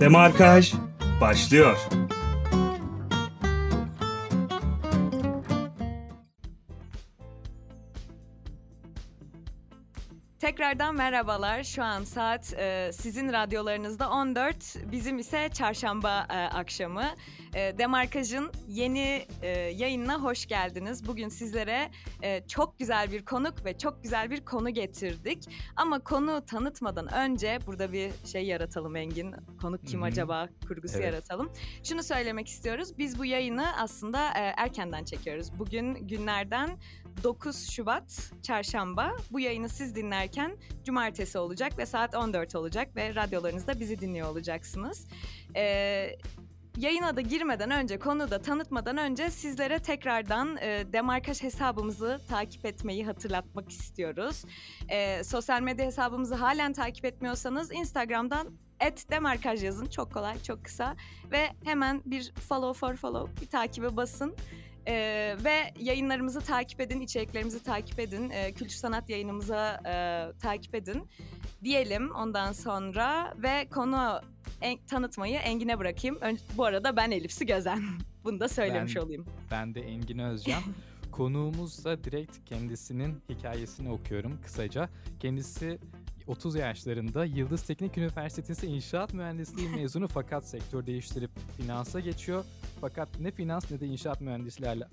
Demarkaj başlıyor. Tekrardan merhabalar. Şu an saat e, sizin radyolarınızda 14, bizim ise çarşamba e, akşamı. E, Demarkaj'ın yeni e, yayınına hoş geldiniz. Bugün sizlere e, çok güzel bir konuk ve çok güzel bir konu getirdik. Ama konu tanıtmadan önce burada bir şey yaratalım Engin. Konuk kim acaba kurgusu Evet. yaratalım. Şunu söylemek istiyoruz. Biz bu yayını aslında e, erkenden çekiyoruz. Bugün günlerden 9 Şubat Çarşamba. Bu yayını siz dinlerken Cumartesi olacak ve saat 14 olacak ve radyolarınızda bizi dinliyor olacaksınız. Ee, yayına da girmeden önce, konuda tanıtmadan önce sizlere tekrardan e, Demarkaj hesabımızı takip etmeyi hatırlatmak istiyoruz. Ee, sosyal medya hesabımızı halen takip etmiyorsanız Instagram'dan et Demarkaj yazın. Çok kolay, çok kısa. Ve hemen bir follow for follow, bir takibe basın. Ee, ve yayınlarımızı takip edin, içeriklerimizi takip edin, ee, kültür sanat yayınımıza e, takip edin diyelim ondan sonra ve konu en- tanıtmayı Engin'e bırakayım. Ön- bu arada ben Elif Su Gözen. Bunu da söylemiş Ben- olayım. Ben de Engin Özcan. Konuğumuzsa direkt kendisinin hikayesini okuyorum kısaca. Kendisi 30 yaşlarında Yıldız Teknik Üniversitesi İnşaat Mühendisliği mezunu fakat sektör değiştirip finansa geçiyor. Fakat ne finans ne de inşaat mühendisliği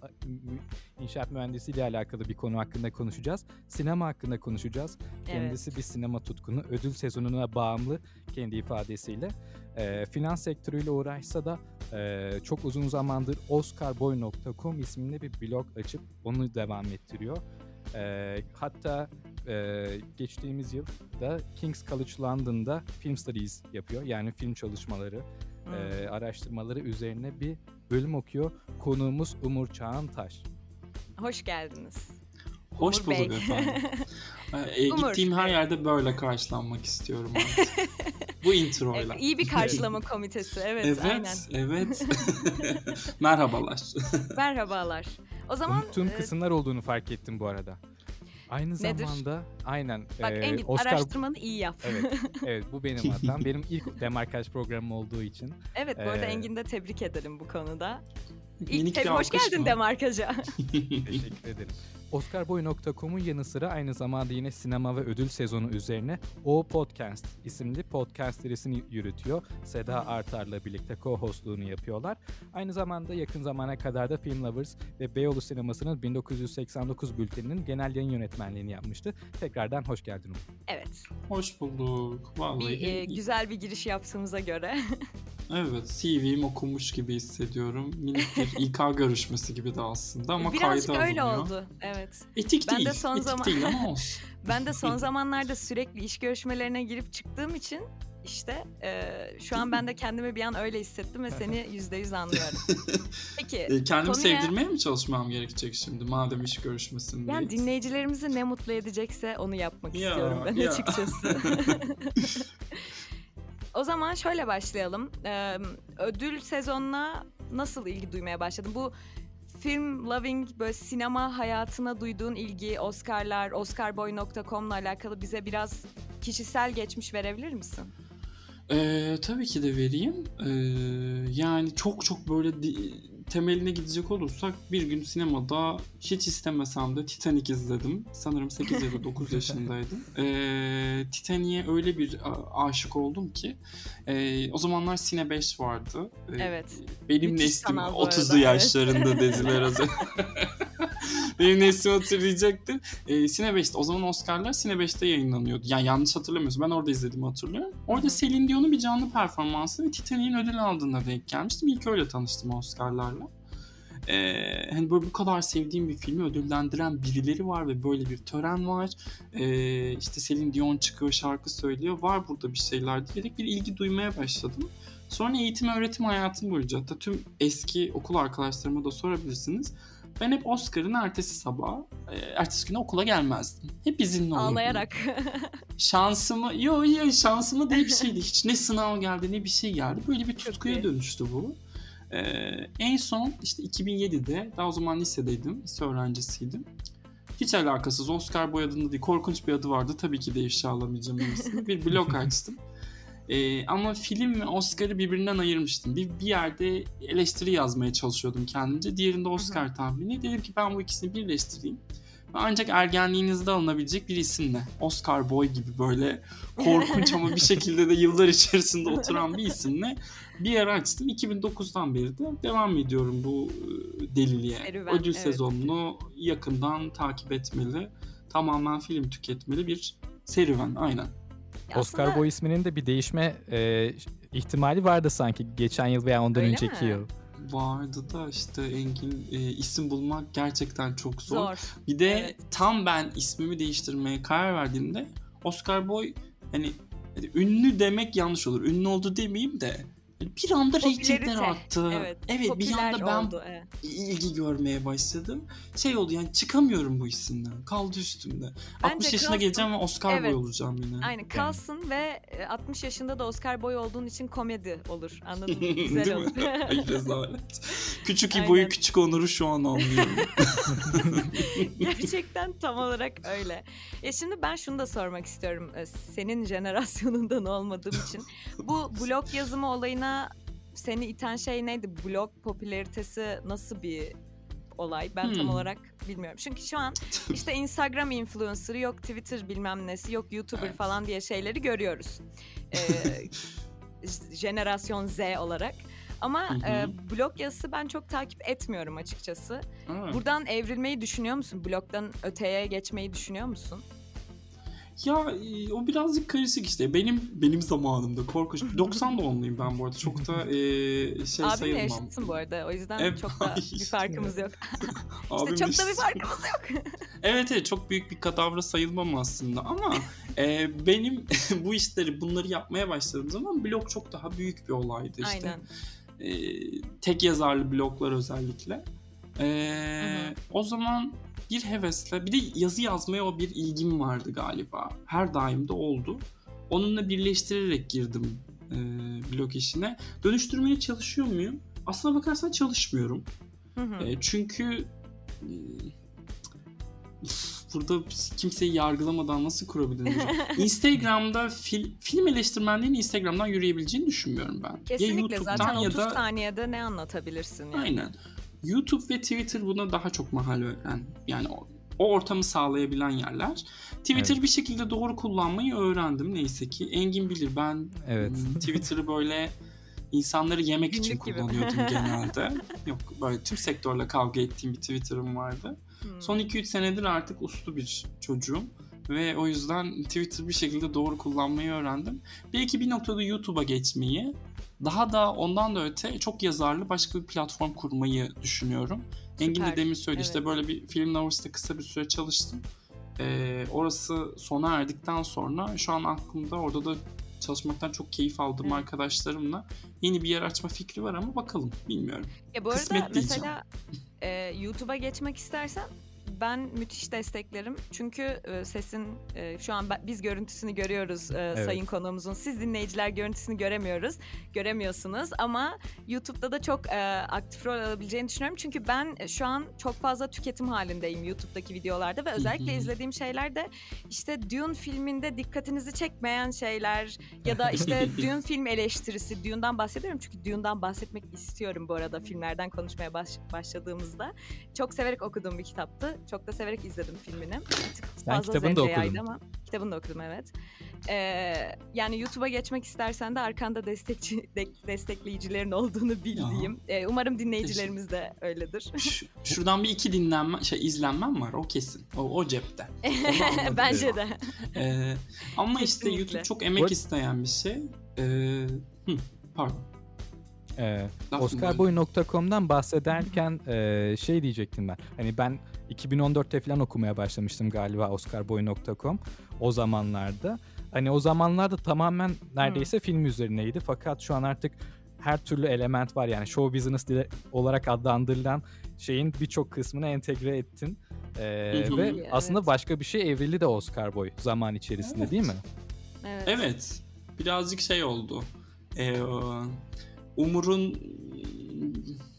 inşaat mühendisliği ile alakalı bir konu hakkında konuşacağız. Sinema hakkında konuşacağız. Kendisi bir sinema tutkunu, ödül sezonuna bağımlı kendi ifadesiyle. Ee, finans sektörüyle uğraşsa da ee, çok uzun zamandır oscarboy.com isminde bir blog açıp onu devam ettiriyor. Ee, hatta e, geçtiğimiz yıl da King's College London'da film studies yapıyor. Yani film çalışmaları, Hmm. e, araştırmaları üzerine bir bölüm okuyor. Konuğumuz Umur Çağantaş. Hoş geldiniz. Hoş Umur Bey. bulduk efendim. E, Umur. gittiğim her yerde böyle karşılanmak istiyorum artık. Bu introyla. Evet, iyi bir karşılama komitesi. Evet, Evet, aynen. evet. Merhabalar. Merhabalar. O zaman Unuttuğum e, kısımlar olduğunu fark ettim bu arada. Aynı Nedir? zamanda aynen bak e, Engin Oscar araştırmanı iyi yap. Evet, evet bu benim hatam. Benim ilk demarkaj programım olduğu için. Evet, bu arada Ee, Engin'i de tebrik edelim bu konuda. İlk tabii hoş geldin? Demarkaj'a. Teşekkür ederim. Oscarboy.com'un yanı sıra aynı zamanda yine sinema ve ödül sezonu üzerine O Podcast isimli podcast serisini yürütüyor. Seda Artar'la birlikte co-hostluğunu yapıyorlar. Aynı zamanda yakın zamana kadar da Film Lovers ve Beyoğlu Sineması'nın 1989 bülteninin genel yayın yönetmenliğini yapmıştı. Tekrardan hoş geldin Umut. evet, Hoş bulduk. Vallahi. bir e, güzel bir giriş yaptığımıza göre. Evet, CV'm okumuş gibi hissediyorum. Minik bir İK görüşmesi gibi de aslında ama Birazcık kayda öyle alınıyor. oldu. Evet. Etik Ben de değil. son Etik zaman- değil ama olsun. Ben de son zamanlarda sürekli iş görüşmelerine girip çıktığım için işte e, şu an ben de kendimi bir an öyle hissettim ve seni yüzde yüz anlıyorum. Peki E, Kendimi konuya- sevdirmeye mi çalışmam gerekecek şimdi madem iş görüşmesindeyiz? yani dinleyicilerimizi ne mutlu edecekse onu yapmak Ya, istiyorum ben ya. açıkçası. o zaman şöyle başlayalım. Ee, ödül sezonuna nasıl ilgi duymaya başladın? Bu film loving böyle sinema hayatına duyduğun ilgi, Oscar'lar, oscarboy.com'la alakalı bize biraz kişisel geçmiş verebilir misin? Ee, tabii ki de vereyim. Ee, yani çok çok böyle di- temeline gidecek olursak bir gün sinemada hiç istemesem de Titanic izledim. Sanırım 8 ya da 9 yaşındaydım. Ee, Titanic'e öyle bir aşık oldum ki ee, o zamanlar Sine 5 vardı. Ee, Evet. Benim Müthiş neslim kanal bu arada, 30'lu evet. yaşlarında dediler az. Benim neslim hatırlayacaktır. Ee, Sine 5'te o zaman Oscar'lar Sine 5'te yayınlanıyordu. Yani yanlış hatırlamıyorsun. Ben orada izlediğimi hatırlıyorum. Orada hı. Celine Dion'un bir canlı performansı ve Titanic'in ödül aldığına denk gelmiştim. İlk öyle tanıştım Oscar'larla. Ee, hani böyle bu kadar sevdiğim bir filmi ödüllendiren birileri var ve böyle bir tören var. Ee, işte Celine Dion çıkıyor şarkı söylüyor. Var burada bir şeyler diyerek bir ilgi duymaya başladım. Sonra eğitim öğretim hayatım boyunca hatta tüm eski okul arkadaşlarıma da sorabilirsiniz. Ben hep Oscar'ın ertesi sabah, e, ertesi güne okula gelmezdim. Hep izinli olurdum. Ağlayarak. Şansımı, yo yo şansımı diye bir şeydi. Hiç ne sınav geldi ne bir şey geldi. Böyle bir tutkuya dönüştü bu. Ee, en son işte 2007'de daha o zaman lisedeydim. Lise öğrencisiydim. Hiç alakasız Oscar Boy adında değil korkunç bir adı vardı. Tabii ki de ifşa alamayacağım. Bir blog açtım. Ee, ama film ve Oscar'ı birbirinden ayırmıştım. Bir, bir yerde eleştiri yazmaya çalışıyordum kendimce. Diğerinde Oscar tahmini. Dedim ki ben bu ikisini birleştireyim. Ve Ancak ergenliğinizde alınabilecek bir isimle. Oscar Boy gibi böyle korkunç ama bir şekilde de yıllar içerisinde oturan bir isimle bir yer açtım. 2009'dan beri de devam ediyorum bu e, deliliğe. Serüven, Ödül evet. sezonunu yakından takip etmeli. Tamamen film tüketmeli bir serüven aynen. Oscar Aslında- Boy isminin de bir değişme e, ihtimali vardı sanki geçen yıl veya ondan Öyle önceki mi? yıl. Vardı da işte Engin e, isim bulmak gerçekten çok zor. Zor. Bir de Evet. tam ben ismimi değiştirmeye karar verdiğimde Oscar Boy hani, hani ünlü demek yanlış olur. Ünlü oldu demeyeyim de bir anda reytingler arttı. Evet. bir popüler anda ben oldu. Evet. ilgi görmeye başladım. Şey oldu yani çıkamıyorum bu isimden. Kaldı üstümde. 60 yaşına kalsın. geleceğim ve Oscar Evet. Boy olacağım yine. Aynen kalsın ve e, 60 yaşında da Oscar boy olduğun için komedi olur. Anladın mı? Güzel olur. Ay rezalet. Küçük. İbo'yu küçük Onur'u şu an anlıyorum. Gerçekten tam olarak öyle. Ya şimdi ben şunu da sormak istiyorum. e, Senin jenerasyonundan olmadığım için. Bu blog yazımı olayına seni iten şey neydi? Blog popülaritesi nasıl bir olay? Ben tam Hmm. olarak bilmiyorum. Çünkü şu an işte Instagram influencer'ı yok Twitter bilmem nesi yok YouTuber Evet. falan diye şeyleri görüyoruz. Ee, jenerasyon Z olarak. Ama Hı hı. e, blog yazısı ben çok takip etmiyorum açıkçası. Evet. Buradan evrilmeyi düşünüyor musun? Blogdan öteye geçmeyi düşünüyor musun? Ya e, o birazcık karışık işte. Benim benim zamanımda korkunç. 90 doğumluyum ben bu arada. Çok da e, şey Abimle sayılmam. yaşıtsın bu arada. O yüzden Evet, çok da ay, bir farkımız yok. İşte çok da bir farkımız yok. Evet evet çok büyük bir kadavra sayılmam aslında ama e, benim bu işleri bunları yapmaya başladığım zaman blog çok daha büyük bir olaydı işte. Aynen. E, tek yazarlı bloglar özellikle. E, o zaman bir hevesle bir de yazı yazmaya o bir ilgim vardı galiba. Her daim de oldu. Onunla birleştirerek girdim e, blog işine. Dönüştürmeye çalışıyor muyum? Aslına bakarsan çalışmıyorum. Hı hı. E, çünkü e, burada kimseyi yargılamadan nasıl kurabilirim? Instagram'da fil- film eleştirmenliğinin Instagram'dan yürüyebileceğini düşünmüyorum ben. Kesinlikle YouTube'dan zaten ya 30 da saniyede ne anlatabilirsin yani. aynen. YouTube ve Twitter buna daha çok mahal veren yani o, o ortamı sağlayabilen yerler. Twitter Evet. bir şekilde doğru kullanmayı öğrendim neyse ki. Engin bilir ben Evet. Hmm, Twitter'ı böyle insanları yemek için Günlük gibi. kullanıyordum genelde. Yok böyle tüm sektörle kavga ettiğim bir Twitter'ım vardı. Hmm. Son 2-3 senedir artık uslu bir çocuğum. Ve o yüzden Twitter bir şekilde doğru kullanmayı öğrendim. Belki bir noktada YouTube'a geçmeyi, daha da ondan da öte çok yazarlı başka bir platform kurmayı düşünüyorum. Engin de Süper, demin söyledi işte evet. böyle bir film Lovers'ta kısa bir süre çalıştım. Ee, orası sona erdikten sonra şu an aklımda orada da çalışmaktan çok keyif aldığım Evet. arkadaşlarımla yeni bir yer açma fikri var ama bakalım bilmiyorum. Ya bu arada Kısmet mesela e, YouTube'a geçmek istersen ben müthiş desteklerim. Çünkü e, sesin e, şu an ben- biz görüntüsünü görüyoruz e, sayın konuğumuzun. Siz dinleyiciler görüntüsünü göremiyoruz. Göremiyorsunuz ama YouTube'da da çok e, aktif rol alabileceğini düşünüyorum. Çünkü ben şu an çok fazla tüketim halindeyim YouTube'daki videolarda ve özellikle izlediğim şeyler de işte Dune filminde dikkatinizi çekmeyen şeyler ya da işte Dune film eleştirisi. Dune'dan bahsediyorum çünkü Dune'dan bahsetmek istiyorum bu arada filmlerden konuşmaya baş- başladığımızda. Çok severek okuduğum bir kitaptı. Çok da severek izledim filmini. Bir tık fazla kitabını da yaydı Ama kitabını da okudum evet. Ee, yani YouTube'a geçmek istersen de arkanda destekçi de- destekleyicilerin olduğunu bildiğim. Ee, umarım dinleyicilerimiz de öyledir. Ş- şuradan bir iki dinlenme, şey izlenmem var o kesin. O, o cepte. Bence de. Ee, ama işte. YouTube çok emek isteyen bir şey. Ee, hı, pardon. Ee, Oscarboy.com'dan bahsederken e, şey diyecektim ben. Hani ben 2014'te falan okumaya başlamıştım galiba Oscarboy.com o zamanlarda. Hani o zamanlarda tamamen neredeyse film üzerineydi. Fakat şu an artık her türlü element var. Yani show business dili olarak adlandırılan şeyin birçok kısmını entegre ettin. Ee, ve Evet. aslında başka bir şey evrildi de Oscar Boy zaman içerisinde Evet. değil mi? Evet. Evet. Birazcık şey oldu. Ee, Umur'un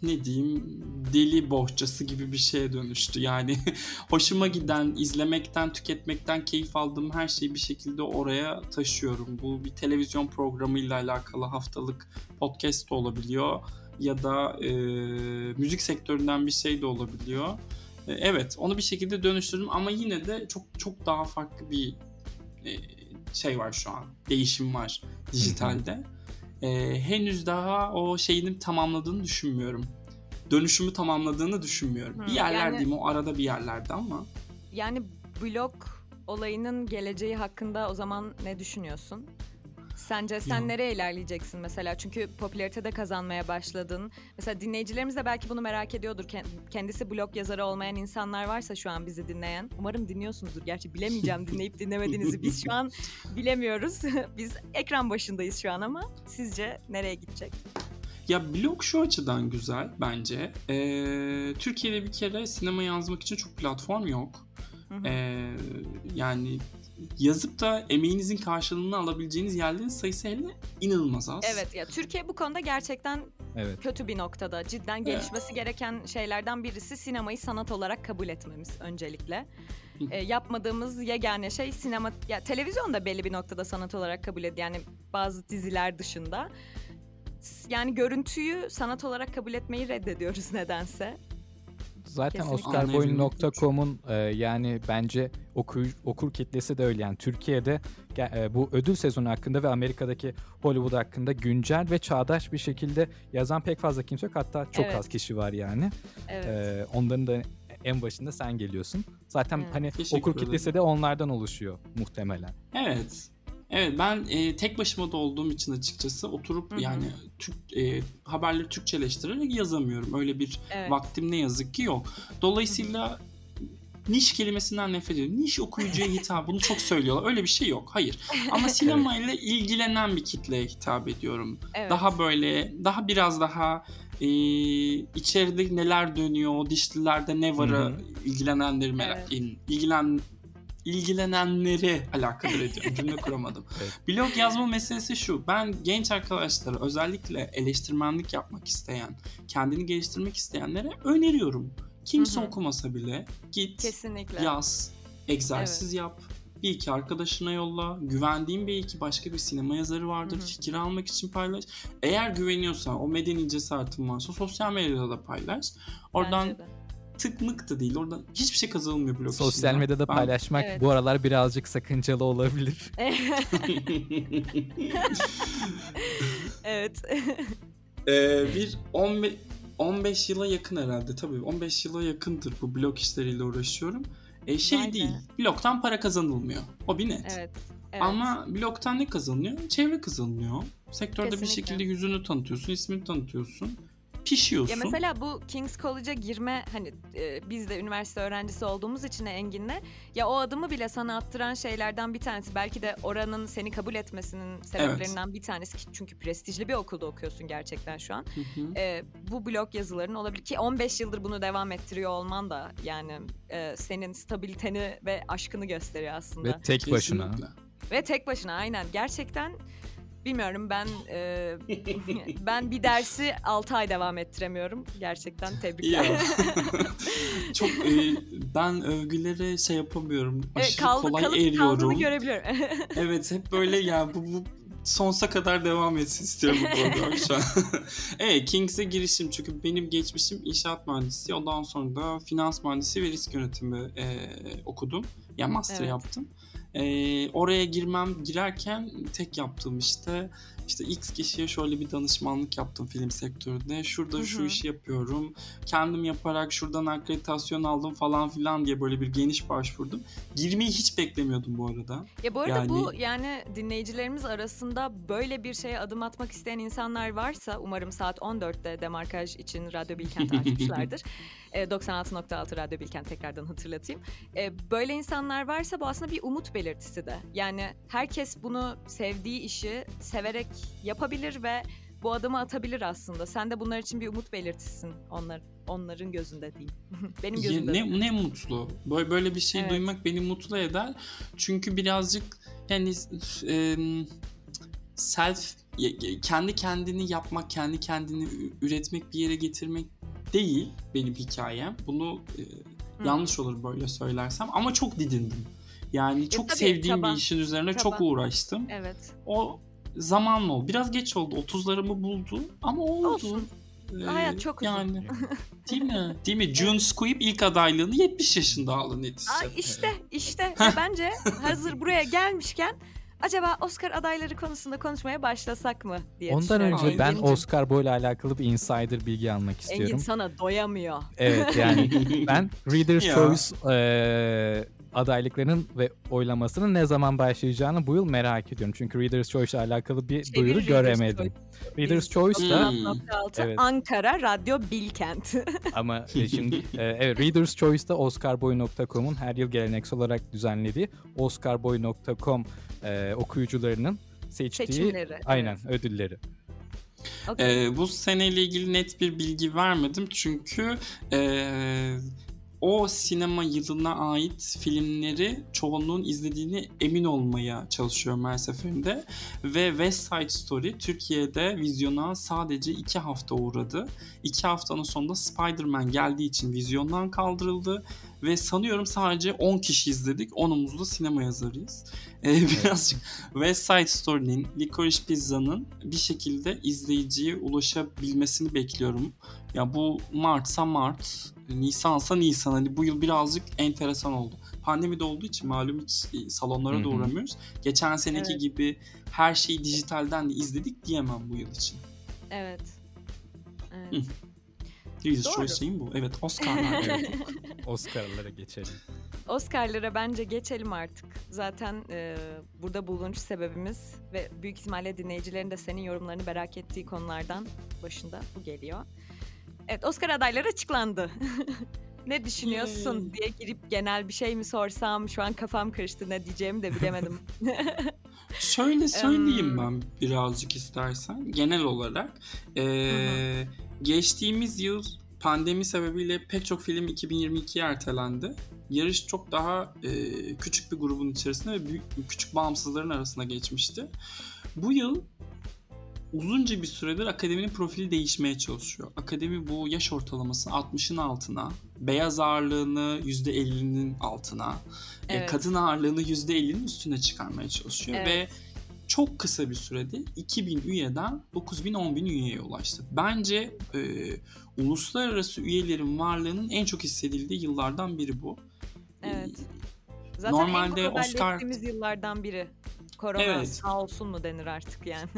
ne diyeyim deli bohçası gibi bir şeye dönüştü. Yani hoşuma giden, izlemekten, tüketmekten keyif aldığım her şeyi bir şekilde oraya taşıyorum. Bu bir televizyon programıyla alakalı haftalık podcast da olabiliyor ya da e, müzik sektöründen bir şey de olabiliyor. E, evet, onu bir şekilde dönüştürdüm ama yine de çok çok daha farklı bir e, şey var şu an. Değişim var dijitalde. E, henüz daha o şeyini tamamladığını düşünmüyorum. Dönüşümü tamamladığını düşünmüyorum. Hı, bir yerlerdeyim yani- o arada bir yerlerde ama. Yani blog olayının geleceği hakkında o zaman ne düşünüyorsun? Sence sen Ya. nereye ilerleyeceksin mesela? Çünkü popülarite de kazanmaya başladın. Mesela dinleyicilerimiz de belki bunu merak ediyordur. Ken- Kendisi blog yazarı olmayan insanlar varsa şu an bizi dinleyen. Umarım dinliyorsunuzdur. Gerçi bilemeyeceğim dinleyip dinlemediğinizi. Biz şu an bilemiyoruz. Biz ekran başındayız şu an ama sizce nereye gidecek? Ya blog şu açıdan güzel bence. Ee, Türkiye'de bir kere sinema yazmak için çok platform yok. Hı hı. Ee, yani yazıp da emeğinizin karşılığını alabileceğiniz yerlerin sayısı hele inanılmaz az. Evet ya Türkiye bu konuda gerçekten Evet. kötü bir noktada. Cidden gelişmesi gereken şeylerden birisi sinemayı sanat olarak kabul etmemiz öncelikle. E, yapmadığımız yegane şey sinema ya televizyon da belli bir noktada sanat olarak kabul ediyor. Yani bazı diziler dışında. Yani görüntüyü sanat olarak kabul etmeyi reddediyoruz nedense. Zaten oscarboyun.com'un e, yani bence okur, okur kitlesi de öyle yani Türkiye'de e, bu ödül sezonu hakkında ve Amerika'daki Hollywood hakkında güncel ve çağdaş bir şekilde yazan pek fazla kimse yok hatta çok Evet. az kişi var yani. Evet. E, onların da en başında sen geliyorsun. Zaten Evet. hani Teşekkür okur ederim. kitlesi de onlardan oluşuyor muhtemelen. Evet. Evet ben e, tek başıma da olduğum için açıkçası oturup Hı hı. yani Türk e, haberleri Türkçeleştirerek yazamıyorum. Öyle bir evet. vaktim ne yazık ki yok. Dolayısıyla niş kelimesinden nefret ediyorum. Niş okuyucuya hitap. Bunu çok söylüyorlar. Öyle bir şey yok. Hayır. Ama sinemayla ilgilenen bir kitleye hitap ediyorum. evet. Daha böyle, daha biraz daha e, içeride neler dönüyor, o dişlilerde ne var Hı hı. ilgilenenleri merak, Evet. in- ilgilen ilgilenenleri alakadar ediyorum. Cümle kuramadım. Evet. Blog yazma meselesi şu. Ben genç arkadaşlara özellikle eleştirmenlik yapmak isteyen, kendini geliştirmek isteyenlere öneriyorum. Kimse Hı hı. okumasa bile git, Kesinlikle. yaz, egzersiz yap. Bir iki arkadaşına yolla. Güvendiğin bir iki başka bir sinema yazarı vardır. Hı hı. Fikir almak için paylaş. Eğer güveniyorsan, o medeni cesaretin varsa sosyal medyada da paylaş. Oradan Bence de. tık mık da değil. Oradan hiçbir şey kazanılmıyor blog Sosyal işinden. medyada Ben- paylaşmak Evet. bu aralar birazcık sakıncalı olabilir. evet. Ee, bir 15 15 yıla yakın herhalde tabii 15 yıla yakındır bu blog işleriyle uğraşıyorum. E, şey be. değil. Blogdan para kazanılmıyor. O bir net. evet. Evet. Ama blogdan ne kazanılıyor? Çevre kazanılıyor. Sektörde bir Kesinlikle. şekilde yüzünü tanıtıyorsun, ismini tanıtıyorsun. Pişiyorsun. Ya mesela bu King's College'a girme hani e, biz de üniversite öğrencisi olduğumuz için Engin'le ya o adımı bile sana attıran şeylerden bir tanesi belki de oranın seni kabul etmesinin sebeplerinden bir tanesi ki çünkü prestijli bir okulda okuyorsun gerçekten şu an. Hı hı. E, bu blog yazıların olabilir ki 15 yıldır bunu devam ettiriyor olman da yani e, senin stabiliteni ve aşkını gösteriyor aslında. Ve tek başına. Kesinlikle. Ve tek başına aynen gerçekten bilmiyorum ben e, ben bir dersi 6 ay devam ettiremiyorum. Gerçekten tebrikler. Ya. Çok e, ben övgülere şey yapamıyorum. Aşırı kaldı, kolay kalıp eriyorum. kaldığını görebiliyorum. Evet hep böyle ya bu, bu sonsuza kadar devam etsin istiyorum bu program şu an. evet Kings'e girişim çünkü benim geçmişim inşaat mühendisi ondan sonra da finans mühendisi ve risk yönetimi e, okudum. Yani master Evet. yaptım. E, oraya girmem girerken tek yaptığım işte işte X kişiye şöyle bir danışmanlık yaptım film sektöründe. Şurada Hı şu işi yapıyorum. Kendim yaparak şuradan akreditasyon aldım falan filan diye böyle bir geniş başvurdum. Girmeyi hiç beklemiyordum bu arada. ya bu arada bu Yani- yani dinleyicilerimiz arasında böyle bir şeye adım atmak isteyen insanlar varsa umarım saat 14'te demarkaj için Radyo Bilkent açmışlardır. E, 96.6 Radyo Bilkent tekrardan hatırlatayım. E, böyle insanlar varsa bu aslında bir umut belirtisi de. Yani herkes bunu sevdiği işi severek yapabilir ve bu adımı atabilir aslında. Sen de bunlar için bir umut belirtisisin onlar onların gözünde diyeyim. Benim Ya gözümde. de. ne, ne mutlu. Böyle, böyle bir şey Evet. duymak beni mutlu eder. Çünkü birazcık yani e, self ya- ya- kendi kendini yapmak, kendi kendini üretmek, bir yere getirmek değil benim hikayem. Bunu e, yanlış olur böyle söylersem ama çok didindim. Yani çok tabii, sevdiğim çaba. bir işin üzerine Çaba. çok uğraştım. Evet. O zamanla oldu. Biraz geç oldu. 30'larımı buldu ama oldu. Olsun. Ee, Hayat çok uzun. Yani değil mi? Değil mi? June Squibb ilk adaylığını 70 yaşında aldı neticede. Aa, işte işte bence hazır buraya gelmişken acaba Oscar adayları konusunda konuşmaya başlasak mı diye Ondan önce ben Engin- Oscar boyla alakalı bir insider bilgi almak Engin istiyorum. sana doyamıyor. Evet yani ben Reader's. Choice eee, adaylıklarının ve oylamasının ne zaman başlayacağını bu yıl merak ediyorum. Çünkü Reader's Choice ile alakalı bir Çevir duyuru Reader's göremedim. Reader's Biz- Choice da Hmm. 96 Evet. Ankara Radyo Bilkent. ama e, şimdi e, evet Reader's Choice'da oscarboy.com'un her yıl geleneksel olarak düzenlediği oscarboy.com e, okuyucularının seçtiği Seçimleri, aynen evet. ödülleri. Okey. Ee, bu seneyle ilgili net bir bilgi vermedim çünkü ee, o sinema yılına ait filmleri çoğunluğun izlediğini emin olmaya çalışıyorum her seferinde. Ve West Side Story Türkiye'de vizyona sadece iki hafta uğradı. İki haftanın sonunda Spider-Man geldiği için vizyondan kaldırıldı. Ve sanıyorum sadece 10 kişi izledik. 10'umuz da sinema yazarıyız. Ee, birazcık West Side Story'nin, Licorice Pizza'nın bir şekilde izleyiciye ulaşabilmesini bekliyorum. Ya bu Mart'sa Mart, Nisan'sa Nisan. Hani bu yıl birazcık enteresan oldu. Pandemi de olduğu için malum hiç e, salonlara da uğramıyoruz. Geçen seneki Evet. gibi her şeyi dijitalden de izledik diyemem bu yıl için. Evet. Evet. Hı. Reader's Doğru. Choice şeyim bu. Evet Oscar'lar. Evet, Oscar'lara geçelim. Oscar'lara bence geçelim artık. Zaten e, burada bulunuş sebebimiz ve büyük ihtimalle dinleyicilerin de senin yorumlarını merak ettiği konulardan başında bu geliyor. Evet Oscar adayları açıklandı. ne düşünüyorsun Yay. diye girip genel bir şey mi sorsam şu an kafam karıştı ne diyeceğimi de bilemedim. Şöyle söyleyeyim ben birazcık istersen. Genel olarak eee, geçtiğimiz yıl pandemi sebebiyle pek çok film 2022'ye ertelendi. Yarış çok daha eee, küçük bir grubun içerisinde ve büyük, küçük bağımsızların arasına geçmişti. Bu yıl uzunca bir süredir akademinin profili değişmeye çalışıyor. Akademi bu yaş ortalamasını 60'ın altına, beyaz ağırlığını %50'nin altına, e, Evet. kadın ağırlığını %50'nin üstüne çıkarmaya çalışıyor ve Evet. çok kısa bir sürede 2000 üyeden 9000 bin üyeye ulaştı. Bence e, uluslararası üyelerin varlığının en çok hissedildiği yıllardan biri bu. Evet. E, Zaten Normalde en Oscar- yıllardan biri. Korona Evet. sağ olsun mu denir artık yani.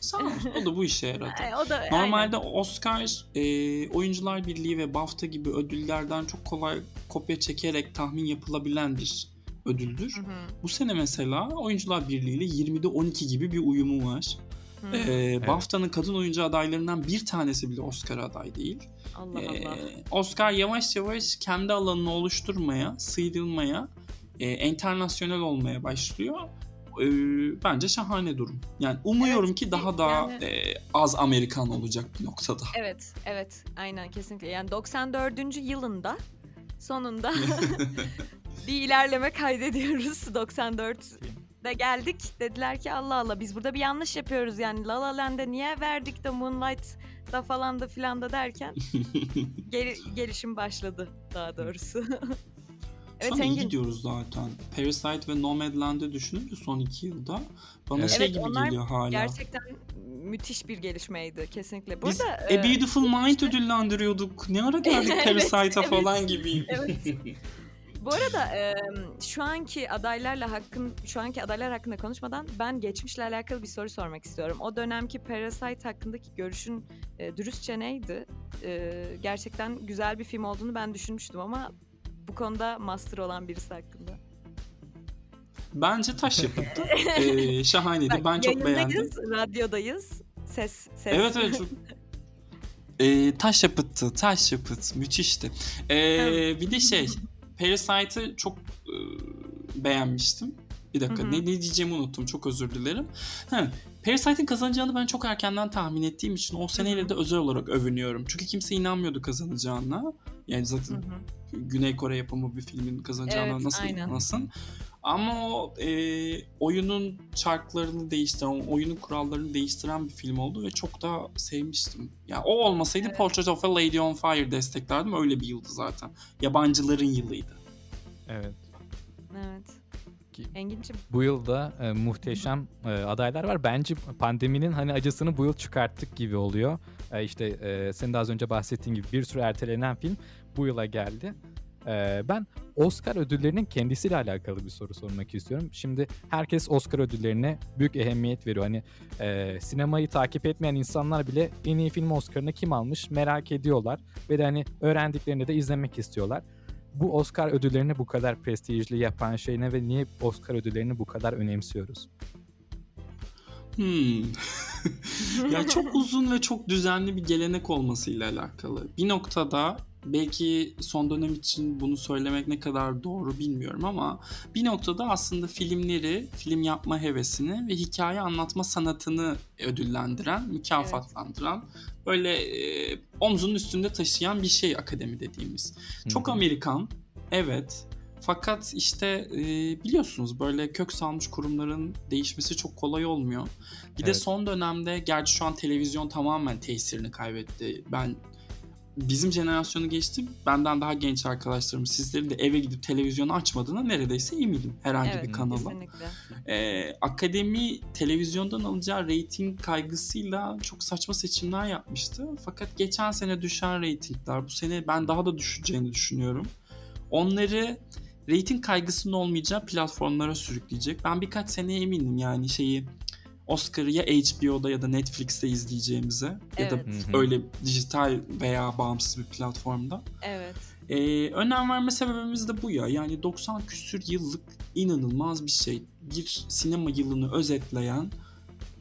Sağ olsun, o da bu işe yaradı. E, o da Normalde Oscar, e, Oyuncular Birliği ve BAFTA gibi ödüllerden çok kolay kopya çekerek tahmin yapılabilen bir ödüldür. aynen. Hı hı, Bu sene mesela Oyuncular Birliği ile 20'de 12 gibi bir uyumu var. Ee, BAFTA'nın kadın oyuncu adaylarından bir tanesi bile Oscar aday değil. Allah Ee, Allah. Oscar yavaş yavaş kendi alanını oluşturmaya, sıyrılmaya, e, internasyonel olmaya başlıyor. Ee, bence şahane durum. Yani umuyorum Evet, ki daha da yani- e, az Amerikan olacak bir noktada. Evet, evet. Aynen kesinlikle. Yani 94. yılında sonunda bir ilerleme kaydediyoruz. 94 de geldik. Dediler ki Allah Allah biz burada bir yanlış yapıyoruz yani. La La Land'e niye verdik de Moonlight'da falan da filan da derken gel- gelişim başladı daha doğrusu. Şu evet an iyi gidiyoruz zaten. Parasite ve Nomadland'ı düşününce son iki yılda bana Evet. şey Evet, gibi onlar geliyor hala. Gerçekten müthiş bir gelişmeydi kesinlikle. Biz Burada A e, Beautiful Mind ödüllendiriyorduk. Ne ara geldik Parasite'a evet. falan gibi. Evet. Bu arada e, şu anki adaylarla hakkın şu anki adaylar hakkında konuşmadan ben geçmişle alakalı bir soru sormak istiyorum. O dönemki Parasite hakkındaki görüşün e, dürüstçe neydi? E, gerçekten güzel bir film olduğunu ben düşünmüştüm ama bu konuda master olan birisi hakkında. Bence taş yapıttı. ee, şahaneydi. Bak, ben çok beğendim. radyodayız. Ses, ses. Evet evet çok. Ee, taş yapıttı. Taş yapıt. Müthişti. Ee, bir de şey. Parasite'ı çok e, beğenmiştim. Bir dakika ne, ne diyeceğimi unuttum. Çok özür dilerim. Ha, Parasite'in kazanacağını ben çok erkenden tahmin ettiğim için o seneyle de özel olarak övünüyorum. Çünkü kimse inanmıyordu kazanacağına. Yani zaten hı. Güney Kore yapımı bir filmin kazanacağına Evet, nasıl aynen. inanasın. Ama o e, oyunun çarklarını değiştiren, oyunun kurallarını değiştiren bir film oldu ve çok da sevmiştim. Ya o olmasaydı Evet. Portrait of a Lady on Fire desteklerdim. Öyle bir yıldı zaten. Yabancıların yılıydı. Evet. Evet. Ki- Engin'cim Bu yılda e, muhteşem e, adaylar var. Bence pandeminin hani acısını bu yıl çıkarttık gibi oluyor. E, işte e, senin de az önce bahsettiğin gibi bir sürü ertelenen film bu yıla geldi. E, ben Oscar ödüllerinin kendisiyle alakalı bir soru sormak istiyorum. Şimdi herkes Oscar ödüllerine büyük ehemmiyet veriyor. Hani e, sinemayı takip etmeyen insanlar bile en iyi film Oscar'ını kim almış merak ediyorlar. Ve de hani öğrendiklerini de izlemek istiyorlar. Bu Oscar ödüllerini bu kadar prestijli yapan şey ne ve niye Oscar ödüllerini bu kadar önemsiyoruz? Hmm. ya çok uzun ve çok düzenli bir gelenek olmasıyla alakalı. Bir noktada belki son dönem için bunu söylemek ne kadar doğru bilmiyorum ama bir noktada aslında filmleri, film yapma hevesini ve hikaye anlatma sanatını ödüllendiren, mükafatlandıran, böyle e, omzunun üstünde taşıyan bir şey akademi dediğimiz. Çok Hı hı. Amerikan, evet. Fakat işte e, biliyorsunuz böyle kök salmış kurumların değişmesi çok kolay olmuyor. Bir de Evet. son dönemde gerçi şu an televizyon tamamen tesirini kaybetti. Ben bizim jenerasyonu geçtim. Benden daha genç arkadaşlarım sizlerin de eve gidip televizyonu açmadığına neredeyse eminim herhangi evet bir kanala. kesinlikle. Ee, akademi televizyondan alacağı reyting kaygısıyla çok saçma seçimler yapmıştı. Fakat geçen sene düşen reytingler bu sene ben daha da düşeceğini düşünüyorum. Onları reyting kaygısının olmayacağı platformlara sürükleyecek. Ben birkaç seneye eminim yani şeyi Oscar'ı ya HBO'da ya da Netflix'te izleyeceğimize ya da Evet. Hı hı. öyle dijital veya bağımsız bir platformda. Evet. Ee, önem verme sebebimiz de bu ya. Yani 90 küsür yıllık inanılmaz bir şey. Bir sinema yılını özetleyen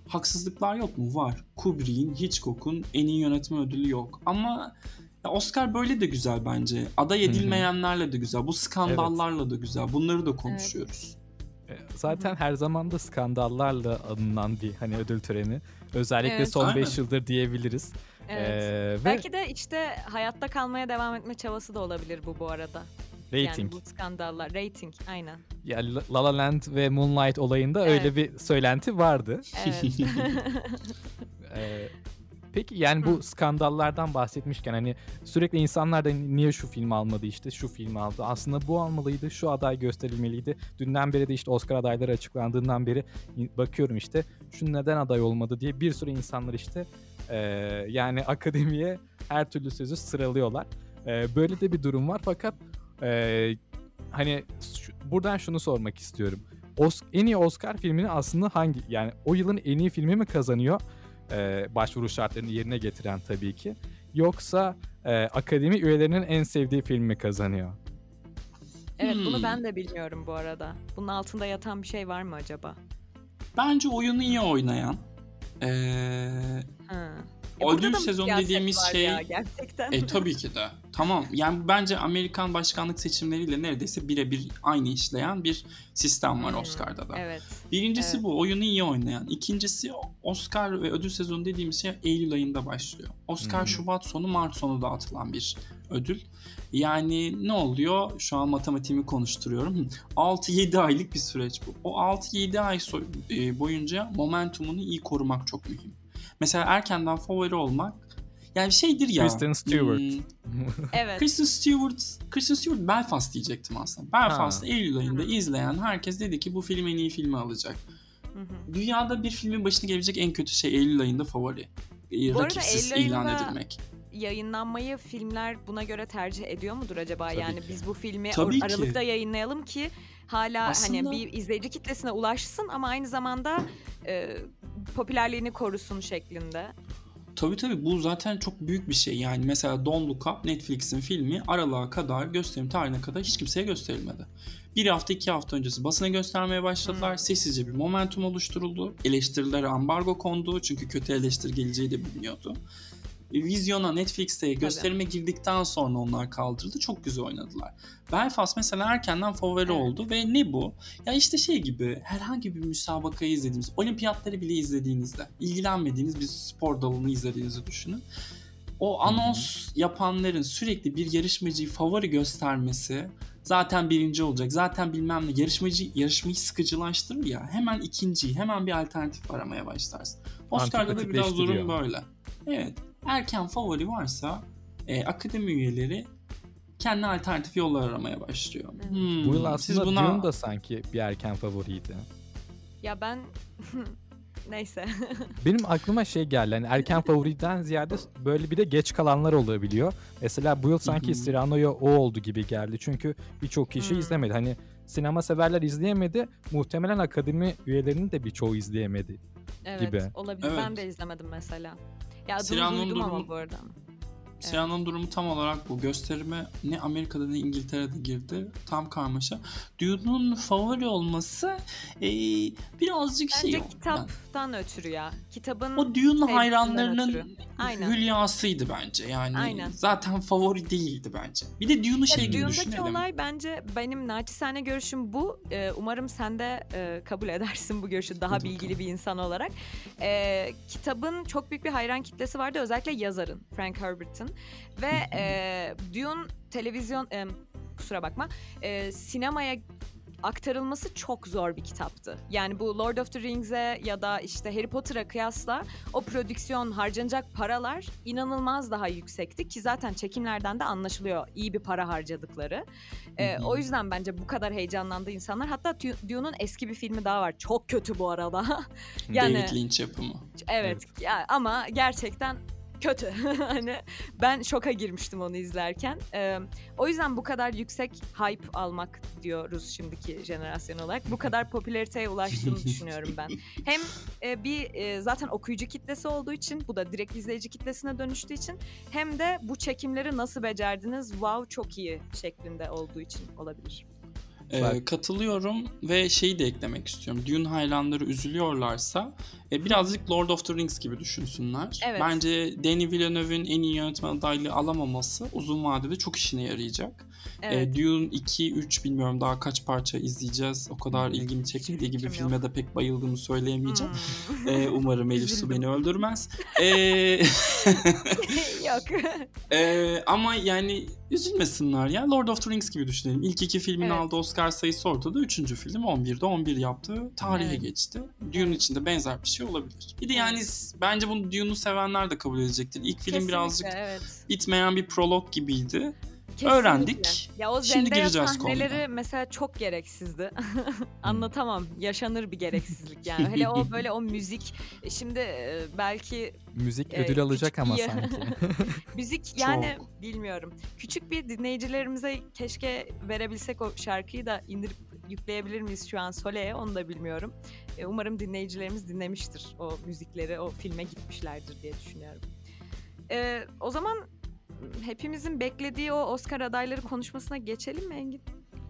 haksızlıklar yok mu? Var. Kubrick'in, Hitchcock'un en iyi yönetmen ödülü yok. Ama ya Oscar böyle de güzel bence. Aday edilmeyenlerle de güzel. Bu skandallarla da güzel. Bunları da konuşuyoruz. E, Zaten her zaman da skandallarla alınan bir hani ödül töreni. Özellikle Evet. son 5 Aynen. yıldır diyebiliriz. Evet. E, ve Belki de işte hayatta kalmaya devam etme çabası da olabilir bu bu arada. Yani rating. bu skandallar. Rating aynen. Ya La La La Land ve Moonlight olayında öyle Evet. bir söylenti vardı. Evet. Ee, peki yani bu Hı. skandallardan bahsetmişken hani sürekli insanlar da niye şu film almadı işte şu film aldı. Aslında bu almalıydı, şu aday gösterilmeliydi. Dünden beri de işte Oscar adayları açıklandığından beri bakıyorum işte şu neden aday olmadı diye bir sürü insanlar işte ee, yani akademiye her türlü sözü sıralıyorlar. Ee, böyle de bir durum var fakat ee, hani şu- buradan şunu sormak istiyorum. Os- en iyi Oscar filmini aslında hangi yani o yılın en iyi filmi mi kazanıyor? Ee, başvuru şartlarını yerine getiren tabii ki. Yoksa e, akademi üyelerinin en sevdiği film mi kazanıyor? evet bunu Hmm. ben de bilmiyorum bu arada. Bunun altında yatan bir şey var mı acaba? Bence oyunu iyi oynayan. Ee, Ha. Da mı sezonu dediğimiz şey- ya, gerçekten. E tabii ki de. Tamam. Yani bence Amerikan başkanlık seçimleriyle neredeyse birebir aynı işleyen bir sistem var Hmm, Oscar'da da. Evet. Birincisi evet. bu. Oyunu iyi oynayan. İkincisi Oscar ve ödül sezonu dediğimiz şey Eylül ayında başlıyor. Oscar Hmm. Şubat sonu Mart sonu dağıtılan bir ödül. Yani ne oluyor? Şu an matematiğimi konuşturuyorum. 6-7 aylık bir süreç bu. O 6-7 ay e, boyunca momentumunu iyi korumak çok mühim. Mesela erkenden favori olmak yani şeydir ya. Kristen Stewart. hmm, Evet. Kristen Stewart, Kristen Stewart Belfast diyecektim aslında. Belfast Ha. Eylül ayında izleyen herkes dedi ki bu film en iyi filmi alacak. Hı hı. Dünyada bir filmin başına gelebilecek en kötü şey Eylül ayında favori. Ee, Bu arada Rakipsiz Eylül ilan ayında- edilmek. Yayınlanmayı filmler buna göre tercih ediyor mudur acaba? Tabii yani ki. biz bu filmi Tabii or- ki. Aralık'ta yayınlayalım ki hala Aslında- hani bir izleyici kitlesine ulaşsın ama aynı zamanda e, popülerliğini korusun şeklinde. Tabii tabii bu zaten çok büyük bir şey. Yani mesela Don't Look Up Netflix'in filmi aralığa kadar gösterim tarihine kadar hiç kimseye gösterilmedi. Bir hafta iki hafta öncesi basına göstermeye başladılar. Hmm. Sessizce bir momentum oluşturuldu. Eleştirilere ambargo kondu. Çünkü kötü eleştiri geleceği de biliniyordu. Vizyona Netflix'te gösterime girdikten sonra onlar kaldırıldı. Çok güzel oynadılar. Belfast mesela erkenden favori Evet. oldu ve ne bu? Ya işte şey gibi herhangi bir müsabakayı izlediğimiz, olimpiyatları bile izlediğinizde, ilgilenmediğiniz bir spor dalını izlediğinizi düşünün. o anons yapanların sürekli bir yarışmacıyı favori göstermesi zaten birinci olacak. Zaten bilmem ne yarışmacı yarışmayı sıkıcılaştırır ya. Hemen ikinciyi, hemen bir alternatif aramaya başlarsın. Oscar'da da biraz durum böyle. Evet. Erken favori varsa e, akademi üyeleri kendi alternatif yollar aramaya başlıyor. Evet. Hmm, Bu yıl siz aslında buna Dune da sanki bir erken favoriydi. Ya ben neyse. Benim aklıma şey geldi. Hani erken favoriden ziyade böyle bir de geç kalanlar olabiliyor. Mesela bu yıl sanki. Cyrano'ya o oldu gibi geldi. Çünkü birçok kişi Hmm. izlemedi. Hani sinema severler izleyemedi. Muhtemelen akademi üyelerinin de birçoğu izleyemedi. evet, Gibi. olabilir. Ben Evet. de izlemedim mesela. Ya Cyrano'nun duydum ama bu arada. Siyan'ın durumu tam olarak bu. Gösterime ne Amerika'da ne İngiltere'de girdi. Tam karmaşa. Dune'un favori olması eee, birazcık şey... Bence yani kitaptan ötürü ya. Kitabın o Dune hayranlarının ötürü. Aynen. hülyasıydı bence. Yani Aynen. zaten favori değildi bence. Bir de Dune'u şey gibi Dune'daki düşünelim. olay bence benim naçizane görüşüm bu. Ee, umarım sen de e, kabul edersin bu görüşü daha Hadi bilgili bir insan olarak. Ee, kitabın çok büyük bir hayran kitlesi vardı özellikle yazarın Frank Herbert'ın ve e, Dune televizyon e, kusura bakma e, sinemaya aktarılması çok zor bir kitaptı. Yani bu Lord of the Rings'e ya da işte Harry Potter'a kıyasla o prodüksiyon harcanacak paralar inanılmaz daha yüksekti ki zaten çekimlerden de anlaşılıyor iyi bir para harcadıkları. Ee, o yüzden bence bu kadar heyecanlandı insanlar. Hatta Dune'un eski bir filmi daha var. Çok kötü bu arada. yani- David Lynch yapımı. evet, ya, ama gerçekten kötü. hani ben şoka girmiştim onu izlerken. Ee, o yüzden bu kadar yüksek hype almak diyoruz şimdiki jenerasyon olarak. Bu kadar popülariteye ulaştığını düşünüyorum ben. Hem e, bir e, zaten okuyucu kitlesi olduğu için bu da direkt izleyici kitlesine dönüştüğü için hem de bu çekimleri nasıl becerdiniz wow çok iyi şeklinde olduğu için olabilir. Ee, Bak. katılıyorum ve şeyi de eklemek istiyorum. Dune hayranları üzülüyorlarsa e, birazcık Lord of the Rings gibi düşünsünler. Evet. Bence Denis Villeneuve'ün en iyi yönetmen adaylığı alamaması uzun vadede çok işine yarayacak. Evet. E, Dune 2, 3 bilmiyorum daha kaç parça izleyeceğiz. O kadar ilgimi çekmediği gibi yok. filme de pek bayıldığımı söyleyemeyeceğim. Hmm. E, umarım Elif Su beni öldürmez. E, Yok. Ee, ama yani üzülmesinler ya. Lord of the Rings gibi düşünelim. İlk iki filmin Evet. aldığı Oscar sayısı ortada. Üçüncü film 11'de 11 yaptı. Tarihe Evet. geçti. Dune için de benzer bir şey olabilir. Bir de yani bence bunu Dune'u sevenler de kabul edecektir. İlk film Kesinlikle, birazcık evet. bitmeyen bir prolog gibiydi. Kesinlikle. Öğrendik. Ya o Şimdi gireceğiz konuya. mesela çok gereksizdi. Anlatamam. Yaşanır bir gereksizlik yani. Hele o böyle o müzik. e, Şimdi e, belki Müzik Ee, ödül alacak küçük ama bir- sanki. müzik yani bilmiyorum. Küçük bir dinleyicilerimize keşke verebilsek o şarkıyı da indirip yükleyebilir miyiz şu an Sole'ye onu da bilmiyorum. E, umarım dinleyicilerimiz dinlemiştir o müzikleri, o filme gitmişlerdir diye düşünüyorum. E, o zaman hepimizin beklediği o Oscar adayları konuşmasına geçelim mi Engin?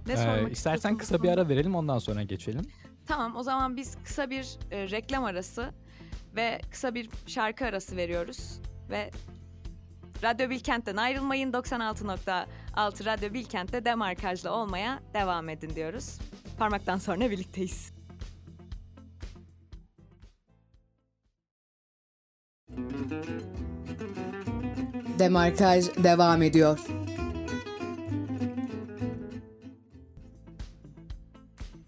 Ne Ee, sormak istersen bu kısa bir ara verelim ondan sonra geçelim. Tamam o zaman biz kısa bir e, reklam arası ve kısa bir şarkı arası veriyoruz ve Radyo Bilkent'ten ayrılmayın 96.6 Radyo Bilkent'te demarkajlı olmaya devam edin diyoruz. Parmaktan sonra birlikteyiz. Demarkaj devam ediyor.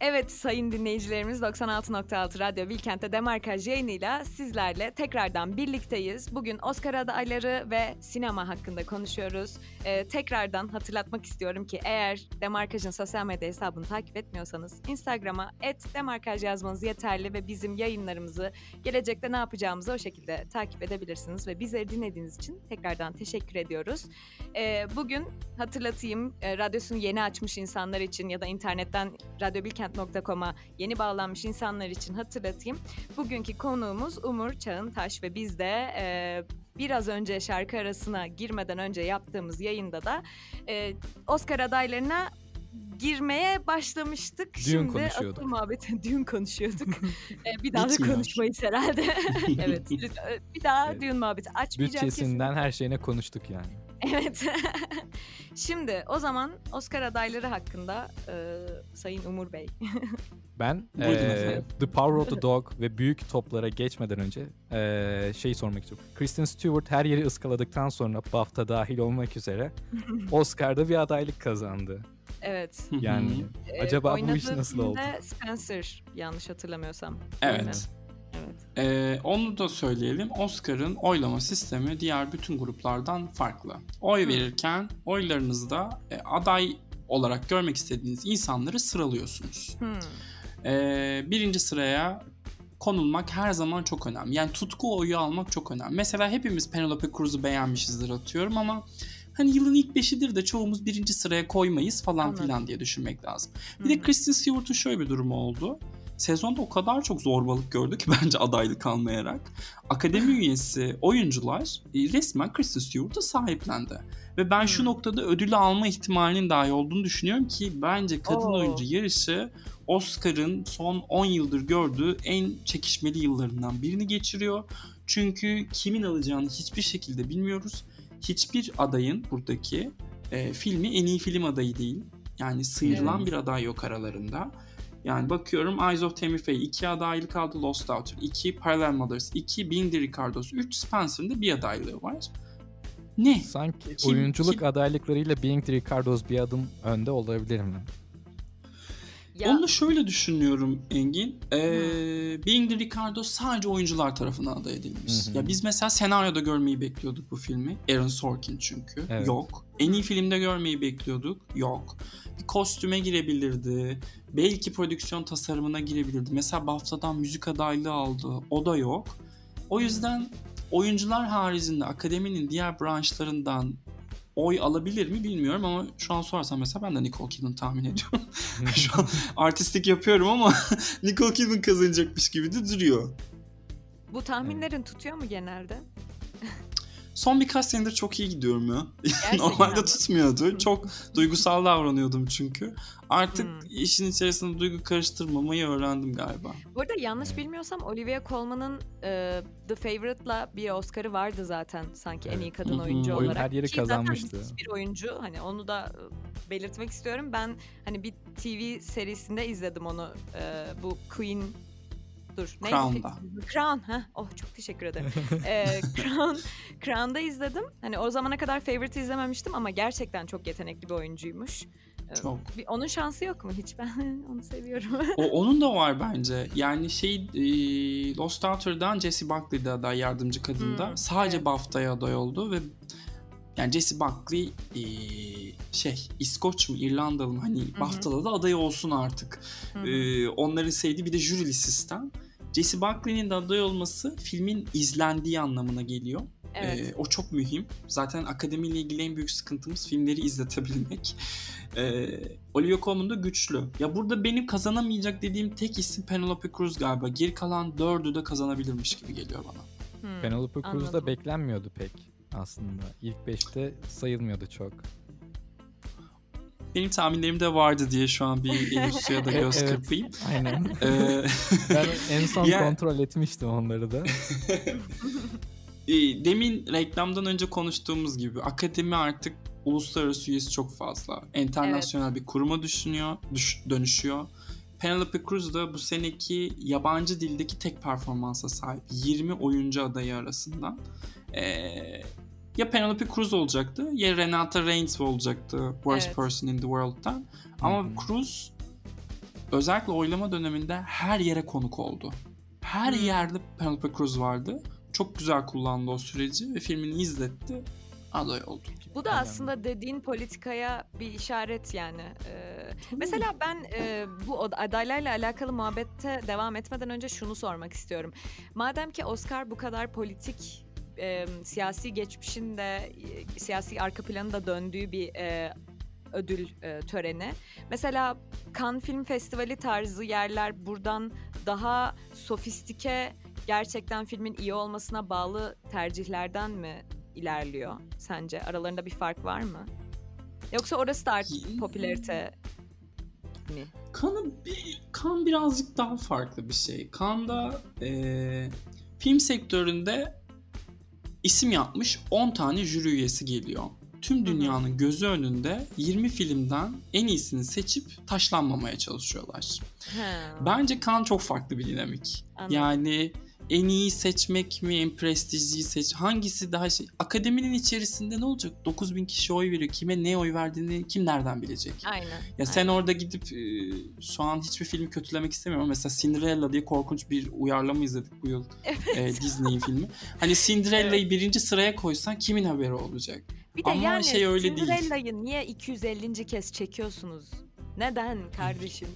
Evet sayın dinleyicilerimiz 96.6 Radyo Bilkent'te Demarkaj yayınıyla sizlerle tekrardan birlikteyiz. Bugün Oscar adayları ve sinema hakkında konuşuyoruz. Ee, tekrardan hatırlatmak istiyorum ki eğer Demarkaj'ın sosyal medya hesabını takip etmiyorsanız Instagram'a @demarkaj yazmanız yeterli ve bizim yayınlarımızı gelecekte ne yapacağımızı o şekilde takip edebilirsiniz ve bizleri dinlediğiniz için tekrardan teşekkür ediyoruz. Ee, bugün hatırlatayım e, radyosunu yeni açmış insanlar için ya da internetten radyobilkent.com'a yeni bağlanmış insanlar için hatırlatayım. Bugünkü konuğumuz Umur Çağıntaş ve biz de e, biraz önce şarkı arasına girmeden önce yaptığımız yayında da e, Oscar adaylarına girmeye başlamıştık. Dün Şimdi konuşuyorduk. asıl muhabbeti dün konuşuyorduk. E, bir daha da konuşmayız herhalde. evet. lütfen, Bir daha Evet. düğün muhabbeti açmayacağım Bütçesinden her şeyine konuştuk yani. Evet. Şimdi o zaman Oscar adayları hakkında e, Sayın Umur Bey. Ben efendim. The Power of the Dog ve büyük toplara geçmeden önce eee şey sormak istiyorum. Kristen Stewart her yeri ıskaladıktan sonra BAFTA dahil olmak üzere Oscar'da bir adaylık kazandı. Evet. Yani E, acaba bu iş nasıl oldu? Spencer yanlış hatırlamıyorsam. değil mi? Evet. Ee, onu da söyleyelim. Oscar'ın oylama sistemi diğer bütün gruplardan farklı. Oy Hı. verirken oylarınızda e, aday olarak görmek istediğiniz insanları sıralıyorsunuz. Hmm. Ee, birinci sıraya konulmak her zaman çok önemli. Yani tutku oyu almak çok önemli. Mesela hepimiz Penelope Cruz'u beğenmişizdir atıyorum ama hani yılın ilk beşidir de çoğumuz birinci sıraya koymayız falan Anladım. filan diye düşünmek lazım. Bir Hı de. Kristen Stewart'un şöyle bir durumu oldu. Sezonda o kadar çok zorbalık gördü ki bence adaylık almayarak. Akademi üyesi oyuncular e, resmen Kristen Stewart'a sahiplendi. Ve ben şu Hmm. noktada ödülü alma ihtimalinin dahi olduğunu düşünüyorum ki bence kadın Oo. oyuncu yarışı Oscar'ın son 10 yıldır gördüğü en çekişmeli yıllarından birini geçiriyor. Çünkü kimin alacağını hiçbir şekilde bilmiyoruz. Hiçbir adayın buradaki e, filmi en iyi film adayı değil. Yani sıyrılan Evet. bir aday yok aralarında. Yani bakıyorum Eyes of Tammy Faye 2 adaylık aldı Lost Daughter 2 Parallel Mothers 2 Being the Ricardos 3 Spencer'ın da bir adaylığı var. Ne? Sanki Kim- oyunculuk kim- adaylıklarıyla Being the Ricardos bir adım önde olabilir mi? Ya, Onu da şöyle düşünüyorum Engin. Ee, Being the Ricardo sadece oyuncular tarafından aday edilmiş. Hı hı. Ya biz mesela senaryoda görmeyi bekliyorduk bu filmi. Aaron Sorkin çünkü. Evet. Yok. En iyi filmde görmeyi bekliyorduk. Yok. Bir kostüme girebilirdi. Belki prodüksiyon tasarımına girebilirdi. Mesela BAFTA'dan müzik adaylığı aldı. O da yok. O yüzden oyuncular haricinde akademinin diğer branşlarından oy alabilir mi bilmiyorum ama şu an sorarsan mesela ben de Nicole Kidman tahmin ediyorum. şu an artistik yapıyorum ama Nicole Kidman kazanacakmış gibi de duruyor. bu tahminlerin tutuyor mu genelde? Son birkaç senedir çok iyi gidiyorum ya. Normalde tutmuyordu. Çok duygusal davranıyordum çünkü. Artık Hmm. işin içerisinde duygu karıştırmamayı öğrendim galiba. Bu arada yanlış bilmiyorsam Olivia Colman'ın e, The Favorite'la bir Oscar'ı vardı zaten sanki en iyi kadın oyuncu Oyun olarak. her yeri Ki zaten kazanmıştı. müthiş bir oyuncu. Hani onu da e, belirtmek istiyorum. Ben hani bir TV serisinde izledim onu. E, bu Queen Dur. neydi? Crown'da. Crown. Ha. Oh çok teşekkür ederim. Ee, Crown, Crown'da izledim. Hani o zamana kadar Favorite izlememiştim ama gerçekten çok yetenekli bir oyuncuymuş. Ee, Çok. bir- onun şansı yok mu hiç? Ben onu seviyorum. O, onun da var bence. Yani şey e, Lost Daughter'dan Jessie Buckley de aday yardımcı kadında. Hmm, Sadece evet. BAFTA'ya aday oldu ve yani Jessie Buckley e, şey İskoç mu İrlandalı mı hani BAFTA'da da aday olsun artık. Ee, onların sevdiği bir de jürili sistem. Jessie Buckley'nin de aday olması filmin izlendiği anlamına geliyor. evet. Ee, o çok mühim. Zaten akademiyle ilgili en büyük sıkıntımız filmleri izletebilmek. Ee, Olivia Colman da güçlü. Ya burada benim kazanamayacak dediğim tek isim Penelope Cruz galiba. Geri kalan dördü de kazanabilirmiş gibi geliyor bana. Hmm, Penelope Cruz da beklenmiyordu pek aslında. İlk 5'te sayılmıyordu çok. Benim tahminlerim de vardı diye şu an bir Elif Su'ya da göz Evet. kırpayım. Aynen. Ee, ben en son Ya- kontrol etmiştim onları da. E, demin reklamdan önce konuştuğumuz gibi akademi artık uluslararası üyesi çok fazla. Enternasyonel bir kuruma düşünüyor, düş- dönüşüyor. Penelope Cruz da bu seneki yabancı dildeki tek performansa sahip 20 oyuncu adayı arasından. Ee, ya Penelope Cruz olacaktı ya Renata Reigns olacaktı Worst Evet. Person in the World'dan. Ama hı. Cruz özellikle oylama döneminde her yere konuk oldu. Her Hmm. yerde Penelope Cruz vardı. Çok güzel kullandı o süreci ve filmini izletti. Aday oldu. Bu da aslında dediğin politikaya bir işaret yani. Ee, mesela ben e, bu adaylarla alakalı muhabbette devam etmeden önce şunu sormak istiyorum. Madem ki Oscar bu kadar politik e, siyasi geçmişinde e, siyasi arka planı da döndüğü bir e, ödül e, töreni. Mesela Cannes Film Festivali tarzı yerler buradan daha sofistike gerçekten filmin iyi olmasına bağlı tercihlerden mi ilerliyor sence? Aralarında bir fark var mı? Yoksa orası da artık Y- popülarite mi? Kanı bir, kan birazcık daha farklı bir şey. Kan'da eee, film sektöründe isim yapmış 10 tane jüri üyesi geliyor. tüm dünyanın gözü önünde 20 filmden en iyisini seçip taşlanmamaya çalışıyorlar. Ha, Bence Cannes çok farklı bir dinamik. Anladım. Yani en iyi seçmek mi, en prestijliyi seç hangisi daha şey. Akademinin içerisinde ne olacak? 9000 kişi oy veriyor. Kime ne oy verdiğini kim nereden bilecek? Aynen. Ya sen aynen. orada gidip e, şu an hiçbir filmi kötülemek istemiyorum. Mesela Cinderella diye korkunç bir uyarlama izledik bu yıl. E, Disney'in filmi. Hani Cinderella'yı birinci sıraya koysan kimin haberi olacak? Bir de Ama yani şey öyle değil. Cinderella'yı niye 250. kez çekiyorsunuz? Neden kardeşim?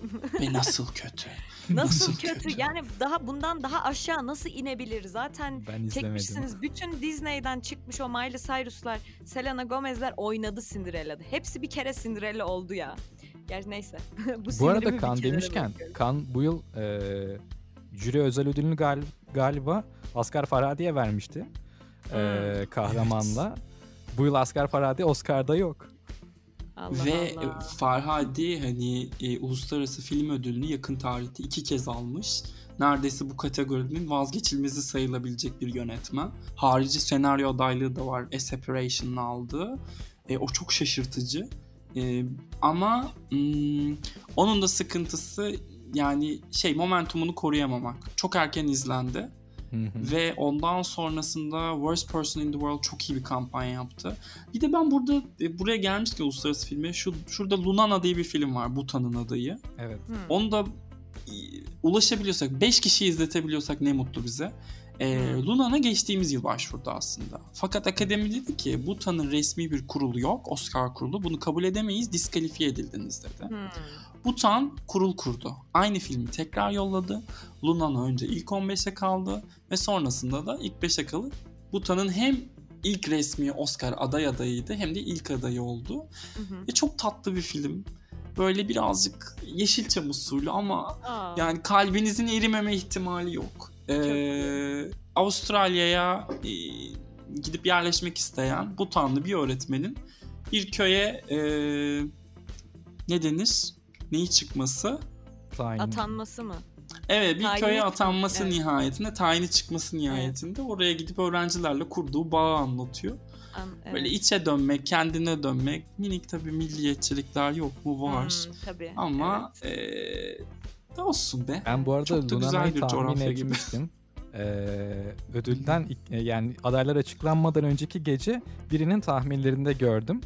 Ve nasıl kötü? nasıl Nasıl kötü? kötü? Yani daha bundan daha aşağı nasıl inebilir? Zaten Ben izlemedim. çekmişsiniz. Bütün Disney'den çıkmış o Miley Cyrus'lar, Selena Gomez'ler oynadı Cinderella'da. Hepsi bir kere Cinderella oldu ya. Gerçi neyse. bu Bu arada Kan demişken. Kan bu yıl e, jüri özel ödülünü gal- galiba Oscar Farhadi'ye vermişti. E, Hmm. kahramanla. Bu yıl Oscar Farhadi Oscar'da yok. Allah Ve Allah. e, Farhadi hani e, uluslararası film ödülünü yakın tarihte iki kez almış. Neredeyse bu kategorinin vazgeçilmezi sayılabilecek bir yönetmen. Harici senaryo adaylığı da var. A Separation'ın aldığı. E, o çok şaşırtıcı. E, ama hmm, onun da sıkıntısı yani şey momentumunu koruyamamak. Çok erken izlendi. Ve ondan sonrasında Worst Person in the World çok iyi bir kampanya yaptı. Bir de ben burada e, buraya gelmişken uluslararası filme şu şurada Lunana diye bir film var. Bhutan'ın adayı. Evet. Hmm. Onu da ulaşabiliyorsak 5 kişi izletebiliyorsak ne mutlu bize. E. Lunana geçtiğimiz yıl başvurdu aslında. Fakat akademi dedi ki Bhutan'ın resmi bir kurulu yok. Oscar kurulu. Bunu kabul edemeyiz. Diskalifiye edildiniz dedi. Hmm. Butan kurul kurdu. Aynı filmi tekrar yolladı. Luna'nın önce ilk 15'e kaldı ve sonrasında da ilk 5'e kalıp Butan'ın hem ilk resmi Oscar aday adayıydı hem de ilk adayı oldu. Hı hı. Ve çok tatlı bir film. Böyle birazcık Yeşilçam usulü ama Aa. yani kalbinizin erimeme ihtimali yok. Ee, Avustralya'ya e, gidip yerleşmek isteyen Butanlı bir öğretmenin bir köye e, ne denir? Neyi çıkması? Tayin. Atanması mı? Evet bir Tayini köye atanması evet. nihayetinde, tayini çıkması nihayetinde oraya gidip öğrencilerle kurduğu bağı anlatıyor. An- evet. Böyle içe dönmek, kendine dönmek, minik tabii milliyetçilikler yok mu var. Hmm, tabii. Ama evet. eee ne olsun be. Ben bu arada Luna'yı bir tahmin etmiştim. Ee, ödülden e, yani adaylar açıklanmadan önceki gece birinin tahminlerinde gördüm.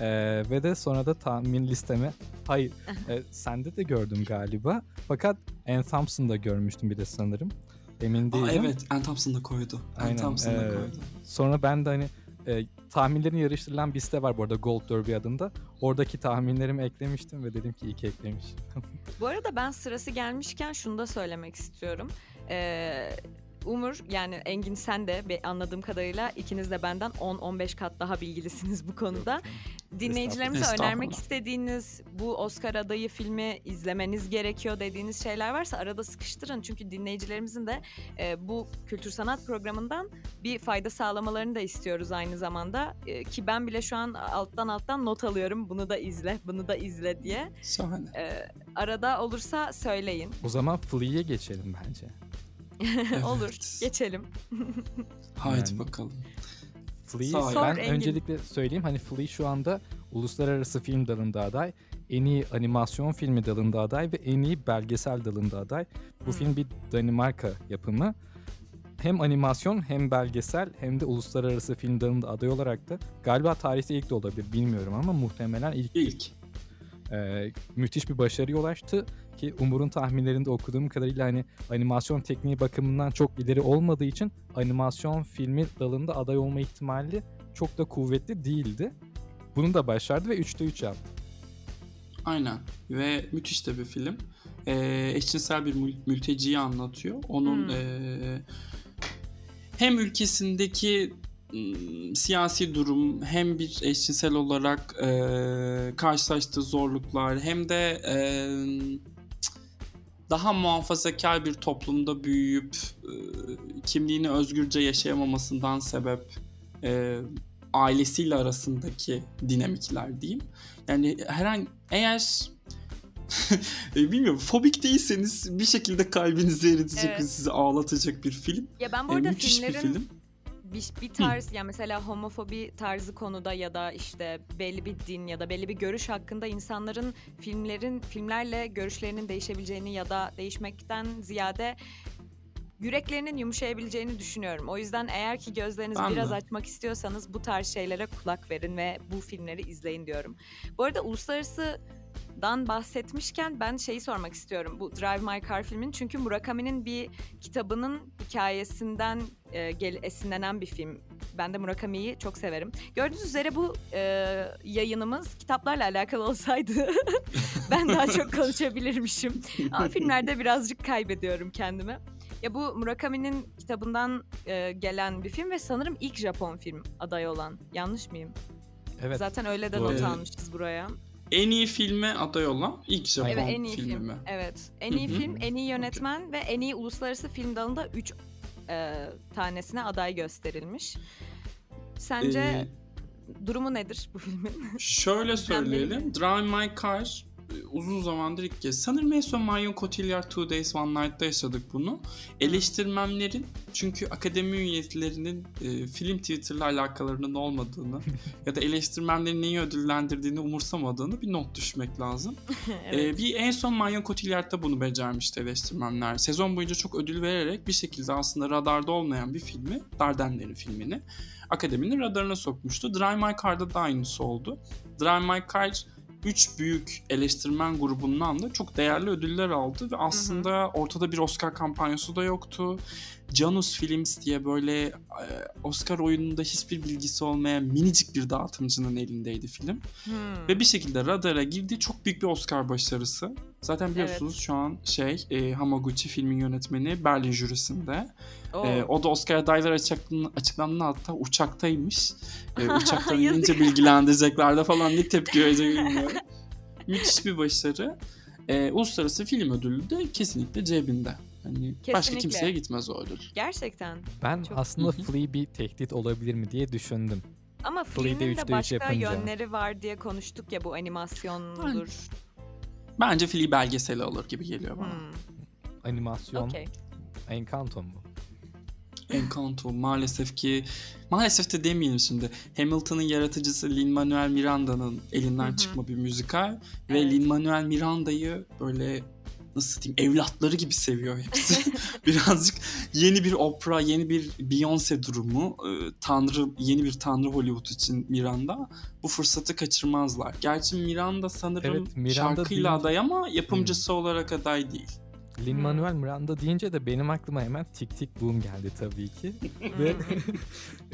Ee, ve de sonra da tahmin listeme hayır e, sende de gördüm galiba. Fakat Anne Thompson'da görmüştüm bir de sanırım. Emin değilim. Aa, evet, Anne Thompson da koydu. Anne Aynen, Thompson da ee, koydu. Sonra ben de hani e, tahminlerin yarıştırılan bir site var bu arada Gold Derby adında. Oradaki tahminlerimi eklemiştim ve dedim ki iyi ki eklemiş. Bu arada ben sırası gelmişken şunu da söylemek istiyorum. Ee, Umur yani Engin sen de be- anladığım kadarıyla ikiniz de benden 10-15 kat daha bilgilisiniz bu konuda. Dinleyicilerimize Estağfurullah. önermek istediğiniz bu Oscar adayı filmi izlemeniz gerekiyor dediğiniz şeyler varsa arada sıkıştırın. Çünkü dinleyicilerimizin de e, bu kültür sanat programından bir fayda sağlamalarını da istiyoruz aynı zamanda. E, ki ben bile şu an alttan alttan not alıyorum bunu da izle, bunu da izle diye. E, arada olursa söyleyin. O zaman Flea'ye geçelim bence. Olur, geçelim. Haydi Yani- bakalım. Flea, Sağ. Sor ben Engin. öncelikle söyleyeyim hani Flea şu anda uluslararası film dalında aday, en iyi animasyon filmi dalında aday ve en iyi belgesel dalında aday. Bu Hmm. film bir Danimarka yapımı. Hem animasyon hem belgesel hem de uluslararası film dalında aday olarak da galiba tarihte ilk de olabilir bilmiyorum ama muhtemelen ilk İlk. Ee, müthiş bir başarıya ulaştı ki Umur'un tahminlerinde okuduğum kadarıyla hani animasyon tekniği bakımından çok ileri olmadığı için animasyon filmi dalında aday olma ihtimali çok da kuvvetli değildi. Bunu da başardı ve 3'te 3 yaptı. Aynen. Ve müthiş de bir film. Ee, eşcinsel bir mül- mülteciyi anlatıyor. Onun Hmm. ee, hem ülkesindeki ım, siyasi durum hem bir eşcinsel olarak ee, karşılaştığı zorluklar hem de ee, daha muhafazakar bir toplumda büyüyüp ee, kimliğini özgürce yaşayamamasından sebep ee, ailesiyle arasındaki dinamikler diyeyim. Yani herhangi eğer e, bilmiyorum fobik değilseniz bir şekilde kalbinizi eritecek Evet. ve sizi ağlatacak bir film. Ya ben bu E, arada müthiş bir filmlerin film. Bir, bir tarz yani mesela homofobi tarzı konuda ya da işte belli bir din ya da belli bir görüş hakkında insanların filmlerin filmlerle görüşlerinin değişebileceğini ya da değişmekten ziyade yüreklerinin yumuşayabileceğini düşünüyorum. O yüzden eğer ki gözlerinizi Ben biraz de. açmak istiyorsanız bu tarz şeylere kulak verin ve bu filmleri izleyin diyorum. Bu arada uluslararası dan bahsetmişken ben şeyi sormak istiyorum. Bu Drive My Car filmin çünkü Murakami'nin bir kitabının hikayesinden e, gel, esinlenen bir film. Ben de Murakami'yi çok severim. Gördüğünüz üzere bu e, yayınımız kitaplarla alakalı olsaydı ben daha çok konuşabilirmişim. Ama filmlerde birazcık kaybediyorum kendimi. Ya bu Murakami'nin kitabından e, gelen bir film ve sanırım ilk Japon film aday olan. Yanlış mıyım? Evet. Zaten öyle de not almışız buraya. En iyi filme aday olan ilk Japon Evet en iyi filmi film. mi? Evet. En iyi film, en iyi yönetmen ve en iyi uluslararası film dalında 3 tanesine aday gösterilmiş. Sence Ee, durumu nedir bu filmin? Şöyle söyleyelim. Drive My Car e, uzun zamandır ilk kez. Sanırım en son Marion Cotillard Two Days One Night'ta yaşadık bunu. Eleştirmenlerin çünkü akademi üyelerinin e, film Twitter'la alakalarının olmadığını ya da eleştirmenlerin neyi ödüllendirdiğini umursamadığını bir not düşmek lazım. Ee, bir en son Marion Cotillard'da bunu becermişti eleştirmenler. Sezon boyunca çok ödül vererek bir şekilde aslında radarda olmayan bir filmi, Dardenler'in filmini akademinin radarına sokmuştu. Drive My Car'da da aynısı oldu. Drive My Car 3 büyük eleştirmen grubundan da çok değerli ödüller aldı ve aslında ortada bir Oscar kampanyası da yoktu. Janus Films diye böyle e, Oscar oyununda hiçbir bilgisi olmayan minicik bir dağıtımcının elindeydi film. Hmm. Ve bir şekilde radara girdi. Çok büyük bir Oscar başarısı. Zaten biliyorsunuz şu an şey e, Hamaguchi filmin yönetmeni Berlin jürisinde. Oo. E, o da Oscar adayları açıklandığında, açıklandığında hatta uçaktaymış. E, uçaktan inince bilgilendireceklerdi falan ne tepki verecek bilmiyorum. Müthiş bir başarı. E, Uluslararası Film Ödülü de kesinlikle cebinde. Hani başka Kesinlikle. kimseye gitmez o ödül. Gerçekten. Ben Çok- aslında. Flea bir tehdit olabilir mi diye düşündüm. Ama üçte de başka yapınca. yönleri var diye konuştuk ya bu animasyondur. Bence Flea belgeseli alır gibi geliyor bana. Hmm. Animasyon Okey. Encanto mu? Encanto maalesef ki maalesef de demeyelim şimdi. Hamilton'ın yaratıcısı Lin-Manuel Miranda'nın elinden Hı hı. çıkma bir müzikal ve Evet. Lin-Manuel Miranda'yı böyle nasıl diyeyim evlatları gibi seviyor hepsi. Birazcık yeni bir opera, yeni bir Beyoncé durumu. Ee, Tanrı, yeni bir tanrı Hollywood için Miranda. Bu fırsatı kaçırmazlar. Gerçi Miranda sanırım Evet, Miranda şarkıyla deyince- aday ama yapımcısı olarak aday değil. Lin Manuel Miranda deyince de benim aklıma hemen Tik Tik Boom geldi tabii ki. Ve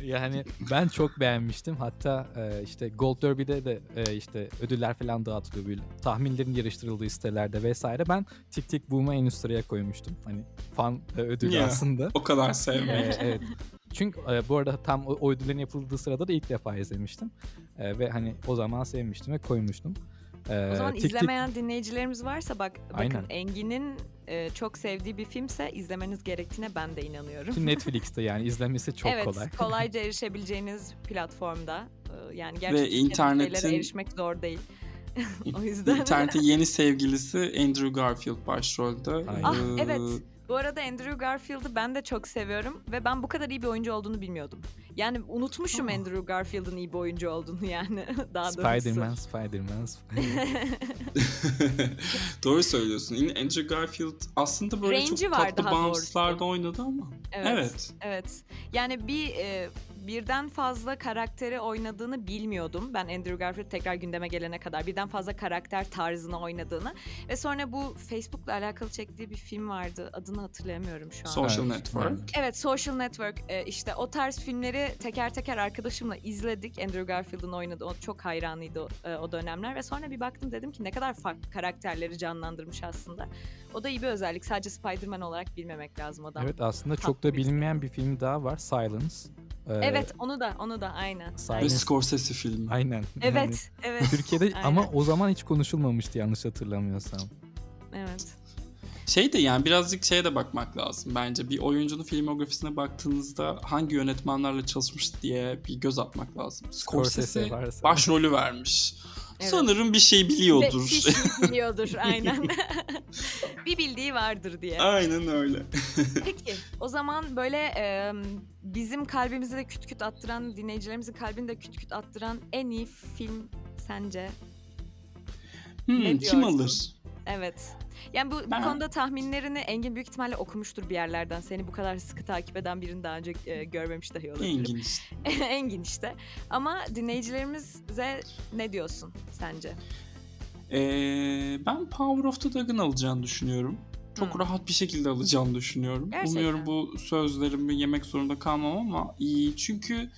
yani ben çok beğenmiştim. Hatta e, işte Gold Derby'de de e, işte ödüller falan dağıtılıyor böyle. Tahminlerin yarıştırıldığı sitelerde vesaire. Ben Tik Tik Boom'u en üst sıraya koymuştum. Hani fan e, ödülü Ya. aslında. O kadar sevmek. E, evet. Çünkü e, bu arada tam o, o ödüllerin yapıldığı sırada da ilk defa izlemiştim. E, ve hani o zaman sevmiştim ve koymuştum. E, O zaman Tik Tik- izlemeyen dinleyicilerimiz varsa bak bakın Aynen. Engin'in e, çok sevdiği bir filmse izlemeniz gerektiğine ben de inanıyorum. Ki Netflix'te yani izlemesi çok evet, kolay. kolayca erişebileceğiniz platformda. e, Yani gerçekten internetin- erişmek zor değil. o yüzden. İnternetin yeni sevgilisi Andrew Garfield başrolde. Aynen. Ah evet. Bu arada Andrew Garfield'ı ben de çok seviyorum ve ben bu kadar iyi bir oyuncu olduğunu bilmiyordum. Yani unutmuşum Aa. Andrew Garfield'ın iyi bir oyuncu olduğunu yani daha doğrusu. Spider-Man, Spider-Man. Doğru söylüyorsun. Andrew Garfield aslında böyle Range'i çok tatlı doğrusu. oynadı ama. Evet. Evet. Evet. Yani bir e, birden fazla karakteri oynadığını bilmiyordum. Ben Andrew Garfield tekrar gündeme gelene kadar birden fazla karakter tarzını oynadığını ve sonra bu Facebook'la alakalı çektiği bir film vardı. Adını hatırlayamıyorum şu an. Social Evet, Network. evet. Social Network e, işte o tarz filmleri teker teker arkadaşımla izledik. Andrew Garfield'ın oynadığı o çok hayranıydı o, e, o dönemler ve sonra bir baktım dedim ki ne kadar farklı karakterleri canlandırmış aslında. O da iyi bir özellik. Sadece Spider-Man olarak bilmemek lazım adam. evet aslında çok da bilinmeyen bir film daha var. Silence. Ee, Evet onu da onu da aynen. Silence. Ve aynen. Scorsese filmi. Aynen. Yani Evet, evet. Türkiye'de Aynen. ama o zaman hiç konuşulmamıştı yanlış hatırlamıyorsam. Evet. Şey de yani birazcık şeye de bakmak lazım bence. Bir oyuncunun filmografisine baktığınızda hangi yönetmenlerle çalışmış diye bir göz atmak lazım. Scorsese Scorsese varsa. başrolü vermiş. Evet. Sanırım bir şey Ve biliyordur. bir şey biliyordur aynen. bir bildiği vardır diye. Aynen öyle. Peki O zaman böyle e, bizim kalbimizi de küt küt attıran, dinleyicilerimizin kalbini de küt küt attıran en iyi film sence? Hmm, Ne kim alır? Evet. Yani bu, bu konuda tahminlerini Engin büyük ihtimalle okumuştur bir yerlerden. Seni bu kadar sıkı takip eden birini daha önce e, görmemiş dahi olabilirim. Engin işte. Engin işte. Ama dinleyicilerimize ne diyorsun sence? Ee, ben Power of the Dog'un alacağını düşünüyorum. Çok Hmm. rahat bir şekilde alacağını düşünüyorum. Gerçekten. Umuyorum bu sözlerimi yemek zorunda kalmam ama iyi. Çünkü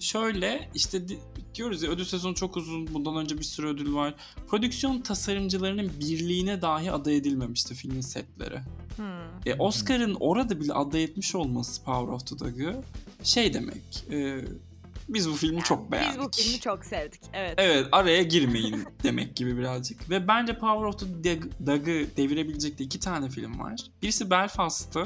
şöyle işte di- diyoruz ya ödül sezonu çok uzun. Bundan önce bir sürü ödül var. Prodüksiyon tasarımcılarının birliğine dahi aday edilmemişti filmin setleri. Hmm. E, Oscar'ın orada bile aday etmiş olması Power of the Dog'u şey demek. e, biz bu filmi çok beğendik. Biz bu filmi çok sevdik. Evet. Evet araya girmeyin demek gibi birazcık. Ve bence Power of the Dog- Dog'ı devirebilecek de iki tane film var. Birisi Belfast'tı.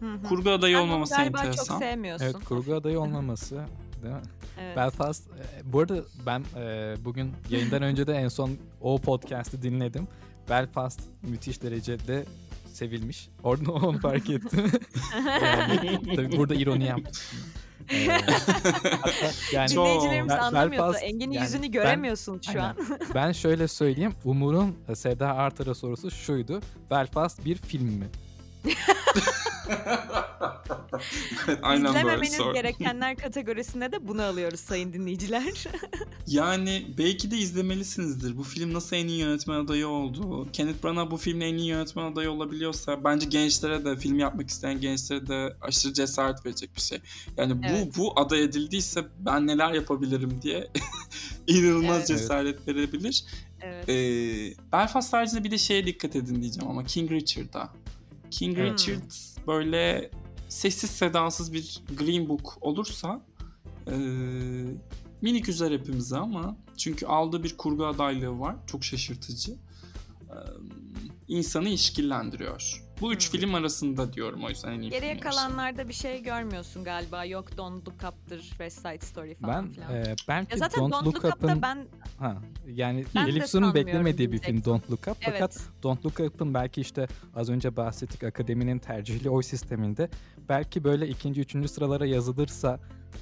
Hı hı. Kurgu adayı onu olmaması galiba enteresan. çok sevmiyorsun. Evet kurgu adayı olmaması. Değil mi? Evet. Belfast. e, Bu arada ben e, bugün yayından önce de en son o podcast'ı dinledim. Belfast müthiş derecede sevilmiş. Orada onu fark ettim. yani, tabii burada ironi yaptım. Ee, hatta yani Dinleyicilerimiz Bel-. Belfast- Engin'in yani yüzünü göremiyorsun şu Aynen. an. ben şöyle söyleyeyim. Umur'un e, Seda Artar'a sorusu şuydu. Belfast bir film mi? aynen böyle İzlememeniz sor. gerekenler kategorisinde de bunu alıyoruz sayın dinleyiciler. Yani belki de izlemelisinizdir. Bu film nasıl en iyi yönetmen adayı oldu? Kenneth Branagh bu filmin en iyi yönetmen adayı olabiliyorsa bence gençlere de film yapmak isteyen gençlere de aşırı cesaret verecek bir şey. Yani bu Evet. bu aday edildiyse ben neler yapabilirim diye inanılmaz Evet. cesaret verebilir. evet. Ee, Belfast haricinde bir de şeye dikkat edin diyeceğim ama King Richard'a. King Hmm. Richard böyle sessiz sedasız bir Green Book olursa ee, minik üzer hepimize ama çünkü aldığı bir kurgu adaylığı var. Çok şaşırtıcı. Ee, insanı işkillendiriyor. Bu üç Hmm. film arasında diyorum o yüzden en iyi Geriye film yarışı. kalanlarda bir şey görmüyorsun galiba. Yok Don't Look Up'tır, West Side Story falan Ben filan. e, belki ya zaten Don't, Look, Up'ın Up'ta ben ha yani Ben de Elif Su'nun sanmıyorum beklemediği bir film. Don't Look Up fakat evet. Don't Look Up'ın belki işte az önce bahsettik akademinin tercihli oy sisteminde belki böyle ikinci, üçüncü sıralara yazılırsa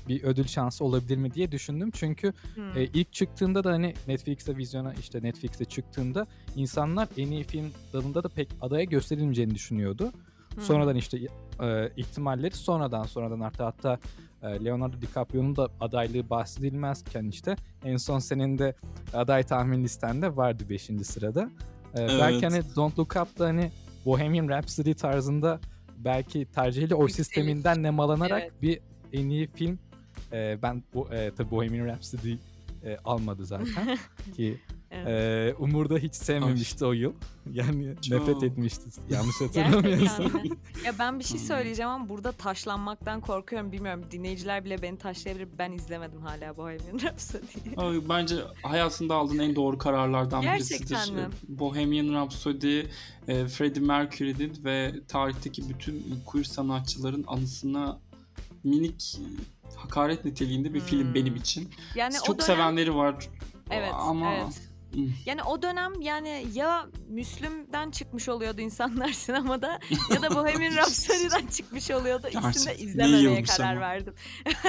bir ödül şansı olabilir mi diye düşündüm. Çünkü Hmm. e, ilk çıktığında da hani Netflix'te vizyona işte Netflix'te çıktığında insanlar en iyi film dalında da pek adaya gösterilmeyeceğini düşünüyordu. Hmm. Sonradan işte e, ihtimalleri sonradan sonradan arttı. Hatta e, Leonardo DiCaprio'nun da adaylığı bahsedilmezken işte en son senin de aday tahmin listende vardı 5. sırada. E, Belki hani Don't Look Up'da hani Bohemian Rhapsody tarzında belki tercihli oy sisteminden nemalanarak Evet. bir en iyi film e, ben bu e, tabii Bohemian Rhapsody e, almadı zaten ki Evet. e, Umur da hiç sevmemişti o yıl. Yani Çok. nefret etmişti yanlış hatırlamıyorsam. Ya ben bir şey Hmm. söyleyeceğim ama burada taşlanmaktan korkuyorum. Bilmiyorum dinleyiciler bile beni taşlayabilir. Ben izlemedim hala Bohemian Rhapsody'yi. Bence hayatında aldığın en doğru kararlardan Gerçekten birisidir. mi? Bohemian Rhapsody, e, Freddie Mercury'nin ve tarihteki bütün queer sanatçıların anısına minik e, hakaret niteliğinde bir film Hmm. benim için. Yani Çok dönem, sevenleri var Evet, ama evet. Hmm. Yani o dönem yani ya Müslüm'den çıkmış oluyordu insanlar sinemada ya da Bohemian Rhapsody'den çıkmış oluyordu. İkisini de izlememeye karar ama. verdim.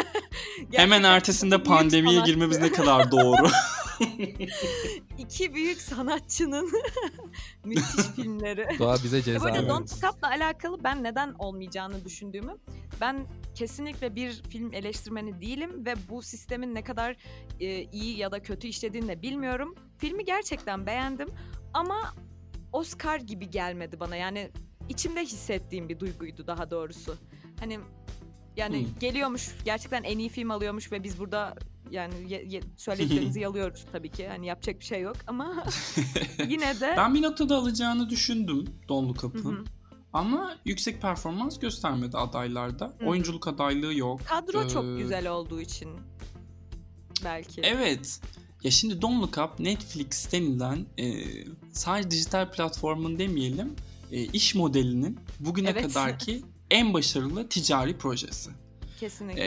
hemen ertesinde pandemiye sanatçı- girmemiz ne kadar doğru. İki büyük sanatçının müthiş filmleri. Doğa bize E ceza bu arada verdi. Don't Look Up'la alakalı ben neden olmayacağını düşündüğümü ben kesinlikle bir film eleştirmeni değilim ve bu sistemin ne kadar e, iyi ya da kötü işlediğini de bilmiyorum. Filmi gerçekten beğendim ama Oscar gibi gelmedi bana yani içimde hissettiğim bir duyguydu daha doğrusu. Hani yani Hmm. geliyormuş gerçekten en iyi film alıyormuş ve biz burada yani ye- ye- söylediklerimizi yalıyoruz tabii ki. Hani yapacak bir şey yok ama yine de ben bir noktada alacağını düşündüm Don Look Up'ın. Hı. Ama yüksek performans göstermedi adaylarda. Hı. Oyunculuk adaylığı yok. kadro çok Ee, güzel olduğu için belki. Evet. Ya şimdi Don't Look Up Netflix denilen e, sadece dijital platformun demeyelim e, iş modelinin bugüne Evet. kadarki en başarılı ticari projesi. Kesinlikle.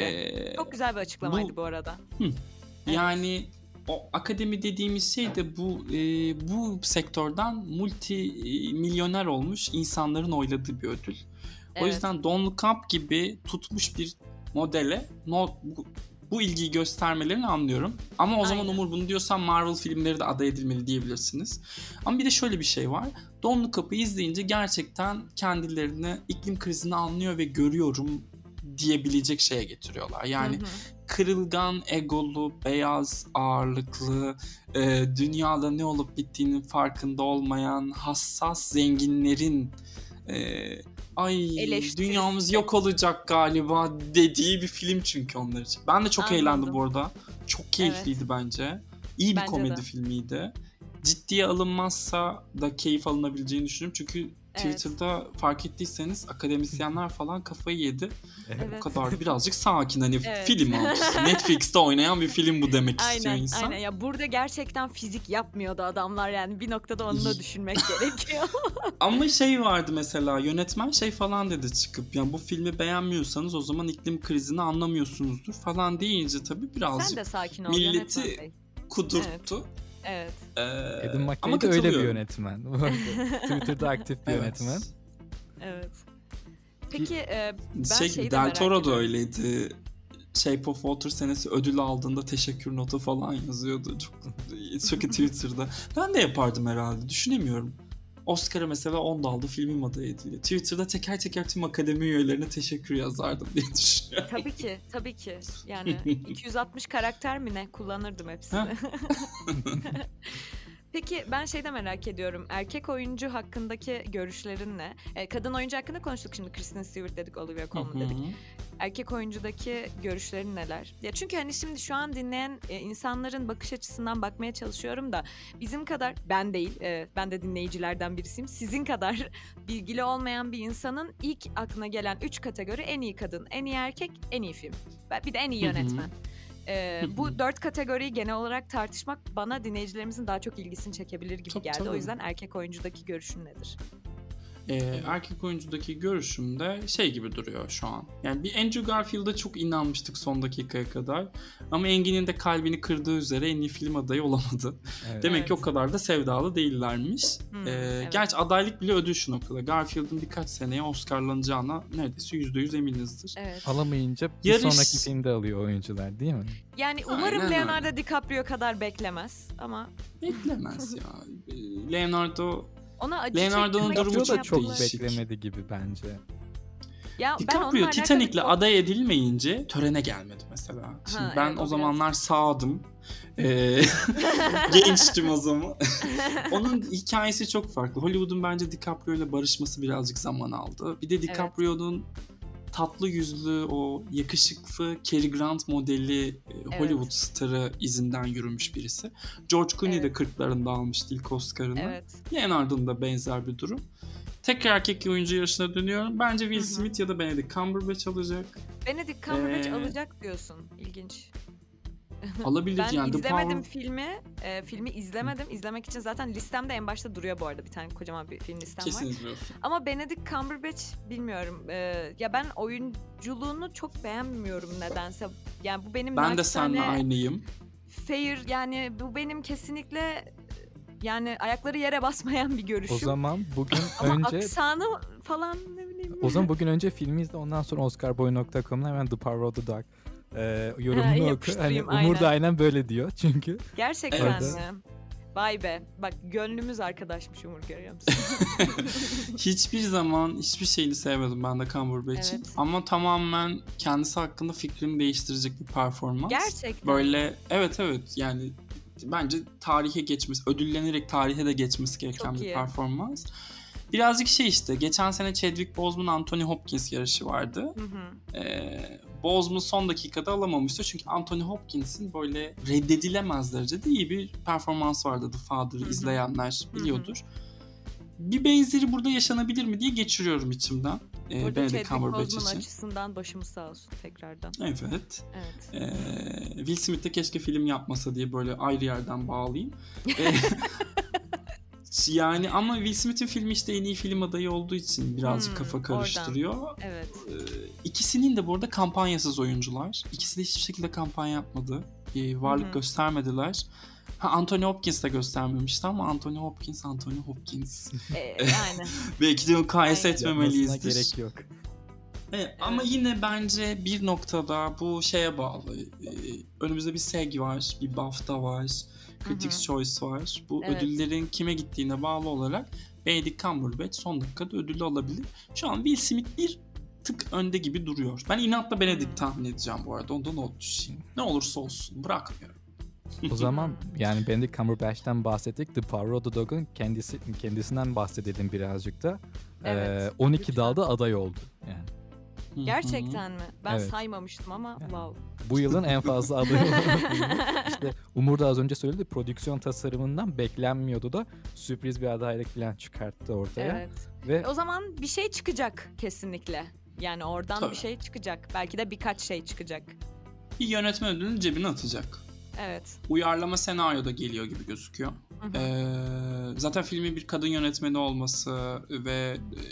E, Çok güzel bir açıklamaydı bu- bu, arada. Yani o akademi dediğimiz şey de bu e, bu sektörden multi e, milyoner olmuş insanların oyladığı bir ödül. O Evet. yüzden Don't Look Up gibi tutmuş bir modele no, bu, bu ilgiyi göstermelerini anlıyorum. Ama o zaman Aynen. Umur bunu diyorsan Marvel filmleri de aday edilmeli diyebilirsiniz. Ama bir de şöyle bir şey var. Don't Look Up'ı izleyince gerçekten kendilerini iklim krizini anlıyor ve görüyorum diyebilecek şeye getiriyorlar. Yani Hı hı. Kırılgan, egolu, beyaz, ağırlıklı, e, dünyada ne olup bittiğinin farkında olmayan, hassas zenginlerin e, ay Eleştirisi. dünyamız yok olacak galiba dediği bir film çünkü onlar için. Ben de çok Anladım. eğlendim bu arada. Çok keyifliydi bence. İyi bir Bence komedi de. filmiydi. Ciddiye alınmazsa da keyif alınabileceğini düşünüyorum. Çünkü Evet. Twitter'da fark ettiyseniz akademisyenler falan kafayı yedi. Evet. Bu kadar birazcık sakin hani Evet. film algısı. Netflix'te oynayan bir film bu demek istiyor Aynen, insan. aynen. Ya burada gerçekten fizik yapmıyordu adamlar yani bir noktada onu da düşünmek gerekiyor. Ama şey vardı mesela yönetmen şey falan dedi çıkıp yani bu filmi beğenmiyorsanız o zaman iklim krizini anlamıyorsunuzdur falan deyince tabii birazcık Sen de sakin ol milleti- kudurttu. Evet. Ee, Adam ama McKay de öyle bir yönetmen. Twitter'da aktif bir Evet. yönetmen. Evet. Peki e, ben şey şeyi de Del merak Toro da öyleydi. Shape of Water senesi ödül aldığında teşekkür notu falan yazıyordu. Çok, çok Twitter'da. Ben de yapardım herhalde. Düşünemiyorum. Oscar'a mesela 10 dalda filmim aday ediliyor. Twitter'da teker teker tüm akademi üyelerine teşekkür yazardım diye düşünüyorum. Tabii ki, tabii ki. Yani 260 karakter mi ne kullanırdım hepsini. Peki ben şey de merak ediyorum. Erkek oyuncu hakkındaki görüşlerin ne? E, kadın oyuncu hakkında konuştuk şimdi. Kristen Stewart dedik, Olivia Colman dedik. Hı hı. Erkek oyuncudaki görüşlerin neler? Ya çünkü hani şimdi şu an dinleyen e, insanların bakış açısından bakmaya çalışıyorum da bizim kadar ben değil, e, ben de dinleyicilerden birisiyim. Sizin kadar bilgili olmayan bir insanın ilk aklına gelen üç kategori en iyi kadın, en iyi erkek, en iyi film. Ve Bir de en iyi Hı hı. yönetmen. E, Hı hı. bu dört kategoriyi genel olarak tartışmak bana dinleyicilerimizin daha çok ilgisini çekebilir gibi Tabii, geldi. tabii. O yüzden erkek oyuncudaki görüşün nedir? Ee, erkek oyuncudaki görüşüm de şey gibi duruyor şu an. Yani bir Andrew Garfield'a çok inanmıştık son dakikaya kadar. Ama Engin'in de kalbini kırdığı üzere en iyi film adayı olamadı. Evet. Demek Evet. ki o kadar da sevdalı değillermiş. Hmm, Ee, evet. Gerçi adaylık bile ödül şu noktada. Garfield'ın birkaç seneye Oscar'lanacağına neredeyse %100 eminizdir. Evet. Alamayınca bir Yarış- sonraki filmde alıyor oyuncular değil mi? Yani umarım Aynen öyle. Leonardo DiCaprio kadar beklemez ama Beklemez ya. Leonardo ona acı Leonardo'nun durumu çok yapılan- değişik. beklemedi gibi bence. Ya ben DiCaprio onunla Titanic'le çok- aday edilmeyince törene gelmedi mesela. Şimdi ben evet, o biraz- zamanlar sağdım. Ee, gençtim o zaman. Onun hikayesi çok farklı. Hollywood'un bence DiCaprio ile barışması birazcık zaman aldı. Bir de DiCaprio'nun tatlı yüzlü o yakışıklı Cary Grant modeli e, Hollywood starı izinden yürümüş birisi. George Clooney de Evet. 40'larında almıştı ilk Oscar'ını. Evet. Leonardo'nun da benzer bir durum. Tekrar erkek oyuncu yarışına dönüyorum. Bence Will Hı hı. Smith ya da Benedict Cumberbatch alacak. Benedict Cumberbatch Ee, alacak diyorsun. İlginç. Alabilir Ben yani. The izlemedim Power- filmi. E, filmi izlemedim. İzlemek için zaten listemde en başta duruyor bu arada. Bir tane kocaman bir film listem Kesin var. izliyorsun. Ama Benedict Cumberbatch bilmiyorum. E, ya ben oyunculuğunu çok beğenmiyorum nedense. Yani bu benim Ben de seninle aynıyım. fair yani bu benim kesinlikle yani ayakları yere basmayan bir görüşüm. O zaman bugün Ama önce aksanı falan ne bileyim. o zaman bugün önce filmi izle ondan sonra oscarboy.com'da hemen The Power of the Dog e, yorumunu oku. Hani Umur da aynen. aynen böyle diyor çünkü. Gerçekten Evet. mi? Vay be. Bak gönlümüz arkadaşmış Umur görüyor musun? Hiçbir zaman hiçbir şeyini sevmedim ben de Cumberbatch'in. Evet. Ama tamamen kendisi hakkında fikrimi değiştirecek bir performans. Gerçekten. Böyle evet evet yani bence tarihe geçmesi, ödüllenerek tarihe de geçmesi gereken Çok bir iyi. performans. Birazcık şey işte geçen sene Chadwick Boseman Anthony Hopkins yarışı vardı. Hı hı. Ee, Boseman son dakikada alamamıştı çünkü Anthony Hopkins'in böyle reddedilemez derecede iyi bir performans vardı The Father'ı izleyenler biliyordur. Bir benzeri burada yaşanabilir mi diye geçiriyorum içimden. Ee, Burada Benedict Cumberbatch için. açısından başımız sağ olsun tekrardan. Evet. Evet. Ee, Will Smith de keşke film yapmasa diye böyle ayrı yerden bağlayayım. Ee, yani ama Will Smith'in filmi işte en iyi film adayı olduğu için birazcık Hmm, kafa oradan. karıştırıyor. Evet. Ee, ikisinin de bu arada kampanyasız oyuncular. İkisi de hiçbir şekilde kampanya yapmadı. Varlık hı. göstermediler. Ha, Anthony Hopkins de göstermemişti ama Anthony Hopkins, Anthony Hopkins. Ee, yani Belki de mukayese etmemeliyizdir. gerek yok. Evet, ama yine bence bir noktada bu şeye bağlı. Ee, önümüzde bir SEG var, bir BAFTA var, Critics Choice var. Bu Evet. ödüllerin kime gittiğine bağlı olarak Benedict Cumberbatch son dakikada ödülü alabilir. Şu an Will Smith bir tık önde gibi duruyor. Ben inatla Benedict tahmin edeceğim bu arada. Ondan not düşeyim. Ne olursa olsun bırakmıyorum. O zaman yani Benedict Cumberbatch'ten bahsettik. The Power of the Dog'un kendisi kendisinden bahsedelim birazcık da. Evet, Ee, 12 lütfen. dalda aday oldu. Yani. Gerçekten mi? Ben Evet. saymamıştım ama Yani. wow. bu yılın en fazla aday olan filmi. İşte Umur da az önce söyledi. Prodüksiyon tasarımından beklenmiyordu da sürpriz bir adaylık falan çıkarttı ortaya. Evet. Ve O zaman bir şey çıkacak kesinlikle. Yani oradan Tabii. bir şey çıkacak. Belki de birkaç şey çıkacak. Bir yönetmen ödülünü cebine atacak. Evet. Uyarlama senaryo da geliyor gibi gözüküyor. Hı hı. Ee, zaten filmin bir kadın yönetmeni olması ve e,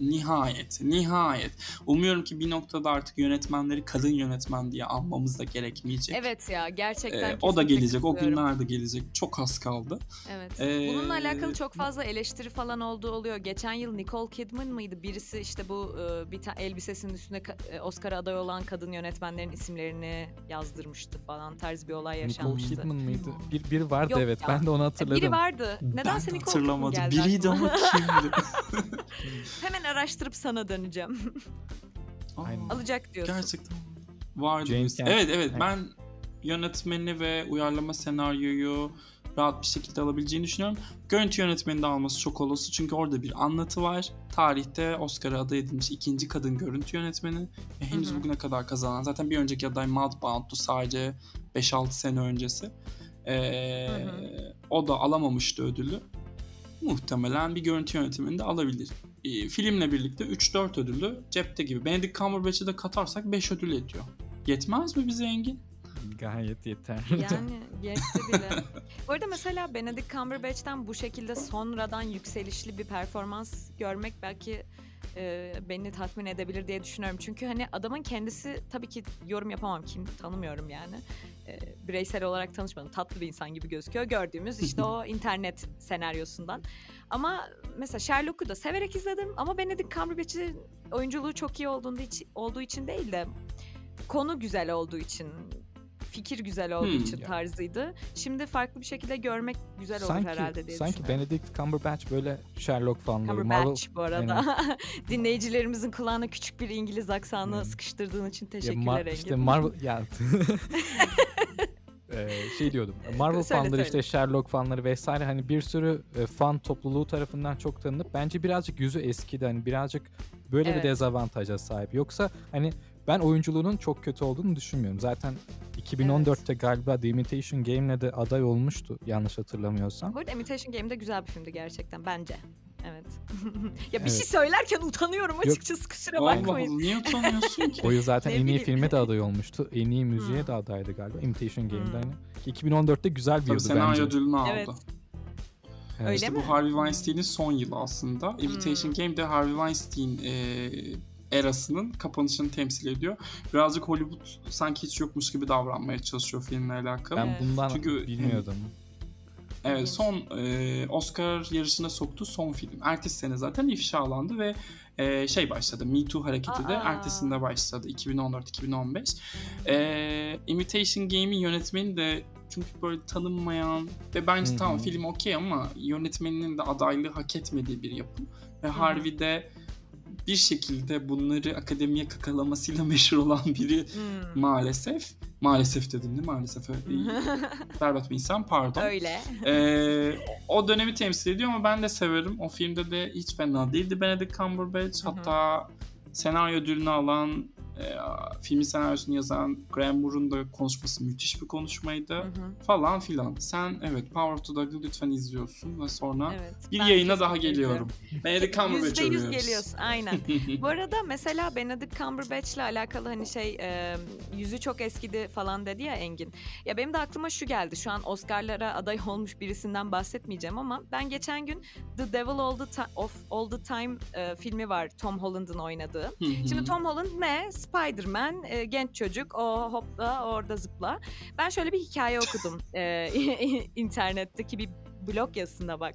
nihayet, nihayet. Umuyorum ki bir noktada artık yönetmenleri kadın yönetmen diye anmamız da gerekmeyecek. Evet ya gerçekten Ee, o da gelecek, o günler de gelecek. Çok az kaldı. Evet. Ee, Bununla alakalı çok fazla eleştiri falan olduğu oluyor. Geçen yıl Nicole Kidman mıydı? Birisi işte bu e, bir ta- elbisesinin üstüne e, Oscar aday olan kadın yönetmenlerin isimlerini yazdırmıştı falan. Tarz bir olay Nicole yaşanmıştı. Kidman mıydı? Bir, biri vardı Yok evet. ya. Ben de onu E, hatırladım. Biri vardı. ben Nedense de Nicole Kidman hatırlamadım. geldi Biriydi ama kimdi? Hemen araştırıp sana döneceğim. Aynen. Alacak diyorsun. Gerçekten vardı. James. Evet evet ben yönetmeni ve uyarlama senaryoyu rahat bir şekilde alabileceğini düşünüyorum. Görüntü yönetmeni de alması çok olası çünkü orada bir anlatı var. Tarihte Oscar'a aday edilmiş ikinci kadın görüntü yönetmeni. Ve henüz Hı hı. bugüne kadar kazanan zaten bir önceki aday Mudbound'tu sadece 5-6 sene öncesi. Ee. O da alamamıştı ödülü. Muhtemelen bir görüntü yönetimini de alabilir. Ee, filmle birlikte 3-4 ödülü cepte gibi. Benedict Cumberbatch'i de katarsak 5 ödül ediyor. Yetmez mi bize Engin? Gayet yeter. Yani yetti bile. Bu arada mesela Benedict Cumberbatch'ten bu şekilde sonradan yükselişli bir performans görmek belki e, beni tatmin edebilir diye düşünüyorum. Çünkü hani adamın kendisi tabii ki yorum yapamam kim tanımıyorum yani. E, bireysel olarak tanışmadım. Tatlı bir insan gibi gözüküyor. Gördüğümüz işte o internet senaryosundan. Ama mesela Sherlock'u da severek izledim ama Benedict Cumberbatch'in oyunculuğu çok iyi olduğunda hiç, olduğu için değil de konu güzel olduğu için fikir güzel olduğu Hmm. için tarzıydı. Şimdi farklı bir şekilde görmek güzel olur herhalde sanki, diye sanki. Benedict Cumberbatch böyle Sherlock fanları. Cumberbatch Marvel, bu arada. Dinleyicilerimizin kulağına küçük bir İngiliz aksanı Hmm. sıkıştırdığın için Ya teşekkürler Ma- Engin. işte Marvel ya Ee, şey diyordum. Marvel Söyle, fanları söyle. işte Sherlock fanları vesaire hani bir sürü e, fan topluluğu tarafından çok tanınıp bence birazcık yüzü eskidi hani birazcık böyle Evet. bir dezavantaja sahip. Yoksa hani ben oyunculuğunun çok kötü olduğunu düşünmüyorum. Zaten 2014'te galiba The Imitation Game'le de aday olmuştu yanlış hatırlamıyorsam. Bu arada Imitation Game de güzel bir filmdi gerçekten bence. Evet. ya bir Evet. şey söylerken utanıyorum açıkçası kusura Allah bakmayın. Allah niye utanıyorsun ki? O yıl zaten Ne en iyi filme de aday olmuştu. En iyi müziğe Hmm. de adaydı galiba. Imitation Game'de Hmm. hani. 2014'te güzel bir Tabii yıldı senaryo bence. ödülünü aldı. Evet. Evet. Öyle İşte mi? bu Harvey Weinstein'in son yılı aslında. Invitation Game de Harvey Weinstein e, erasının kapanışını temsil ediyor. Birazcık Hollywood sanki hiç yokmuş gibi davranmaya çalışıyor filmle alakalı. Ben bundan Çünkü- bilmiyordum. Evet son e, Oscar yarışına soktuğu son film. Ertesi sene zaten ifşalandı ve e, şey başladı. Me Too hareketi de Aa. ertesinde başladı. 2014-2015. E, Imitation Game'in yönetmeni de çünkü böyle tanınmayan ve bence Hı hı. tamam film okey ama yönetmeninin de adaylığı hak etmediği bir yapım. Ve Harvey de bir şekilde bunları akademiye kakalamasıyla meşhur olan biri Hmm. maalesef. Maalesef dedim değil mi? Maalesef. Berbat bir insan pardon. Öyle. Ee, o dönemi temsil ediyor ama ben de severim. O filmde de hiç fena değildi Benedict Cumberbatch. Hatta senaryo ödülünü alan, e, filmin senaryosunu yazan Graham Moore'un da konuşması müthiş bir konuşmaydı. Hı hı, Falan filan. Sen evet Power of the Dog'u lütfen izliyorsun ve sonra evet. bir yayına daha geliyorum. Benedict Cumberbatch övüyoruz. geliyorsun aynen. Bu arada mesela Benedict Cumberbatch'le alakalı hani şey e, yüzü çok eskidi falan dedi ya Engin. Ya benim de aklıma şu geldi. Şu an Oscar'lara aday olmuş birisinden bahsetmeyeceğim ama ben geçen gün The Devil All the, Ti- of All the Time e, filmi var Tom Holland'ın oynadığı. Hı hı. Şimdi Tom Holland ne? Spider-Man, e, genç çocuk, o hopla orada zıpla. Ben şöyle bir hikaye okudum e, internetteki bir blog yazısına bak.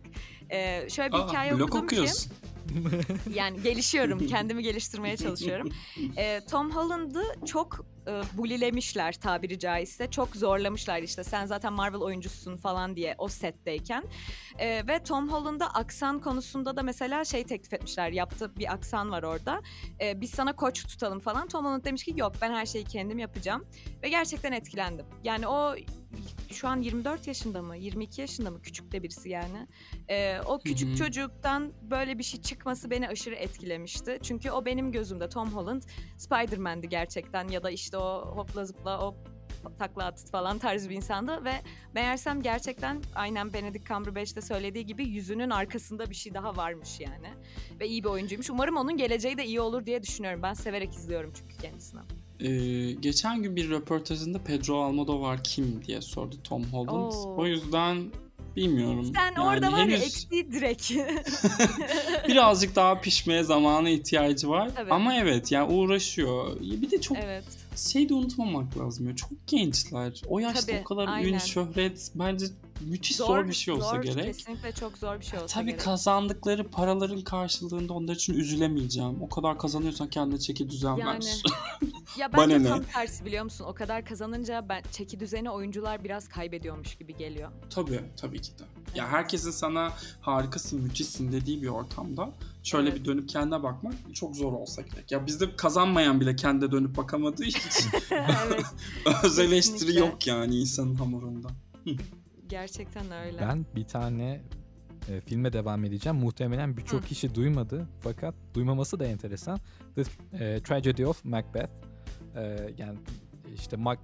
E, şöyle bir Aa, hikaye blog okudum ki okuyorsun. yani gelişiyorum, kendimi geliştirmeye çalışıyorum. E, Tom Holland'ı çok e, bulilemişler tabiri caizse. Çok zorlamışlar işte sen zaten Marvel oyuncusun falan diye o setteyken. E, ve Tom Holland'a aksan konusunda da mesela şey teklif etmişler. Yaptığı bir aksan var orada. E, biz sana koç tutalım falan. Tom Holland demiş ki yok ben her şeyi kendim yapacağım. Ve gerçekten etkilendim. Yani o şu an 24 yaşında mı 22 yaşında mı küçük de birisi yani. E, o küçük Hı hı. çocuktan böyle bir şey çıkması beni aşırı etkilemişti. Çünkü o benim gözümde Tom Holland Spider-Man'di gerçekten ya da işte o hopla zıpla o takla at falan tarzı bir insandı ve meğersem gerçekten aynen Benedict Cumberbatch'te söylediği gibi yüzünün arkasında bir şey daha varmış yani. Ve iyi bir oyuncuymuş. Umarım onun geleceği de iyi olur diye düşünüyorum. Ben severek izliyorum çünkü kendisini. Ee, geçen gün bir röportajında Pedro Almodovar kim diye sordu Tom Holland. Oo. O yüzden bilmiyorum. Sen Yani orada var ya henüz eksiği direkt. birazcık daha pişmeye zamana ihtiyacı var. Evet. Ama evet yani uğraşıyor. Bir de çok evet. Şey de unutmamak lazım ya. Çok gençler. O yaşta Tabii, o kadar aynen. ün, şöhret bence müthiş zor, bir şey olsa zor, gerek. Kesinlikle çok zor bir şey olsa Tabii gerek. kazandıkları paraların karşılığında onlar için üzülemeyeceğim. O kadar kazanıyorsan kendine çeki düzen Yani, ver. Ya Bana bence ne? tam tersi biliyor musun? O kadar kazanınca ben çeki düzeni oyuncular biraz kaybediyormuş gibi geliyor. Tabii, tabii ki de. Ya herkesin sana harikasın, müthişsin dediği bir ortamda şöyle Evet. bir dönüp kendine bakmak çok zor olsa gerek. Ya bizde kazanmayan bile kendine dönüp bakamadığı için evet, öz eleştiri yok yani insanın hamurunda. gerçekten öyle. Ben bir tane e, filme devam edeceğim. Muhtemelen birçok kişi duymadı. Fakat duymaması da enteresan. The e, Tragedy of Macbeth. E, yani işte Mac,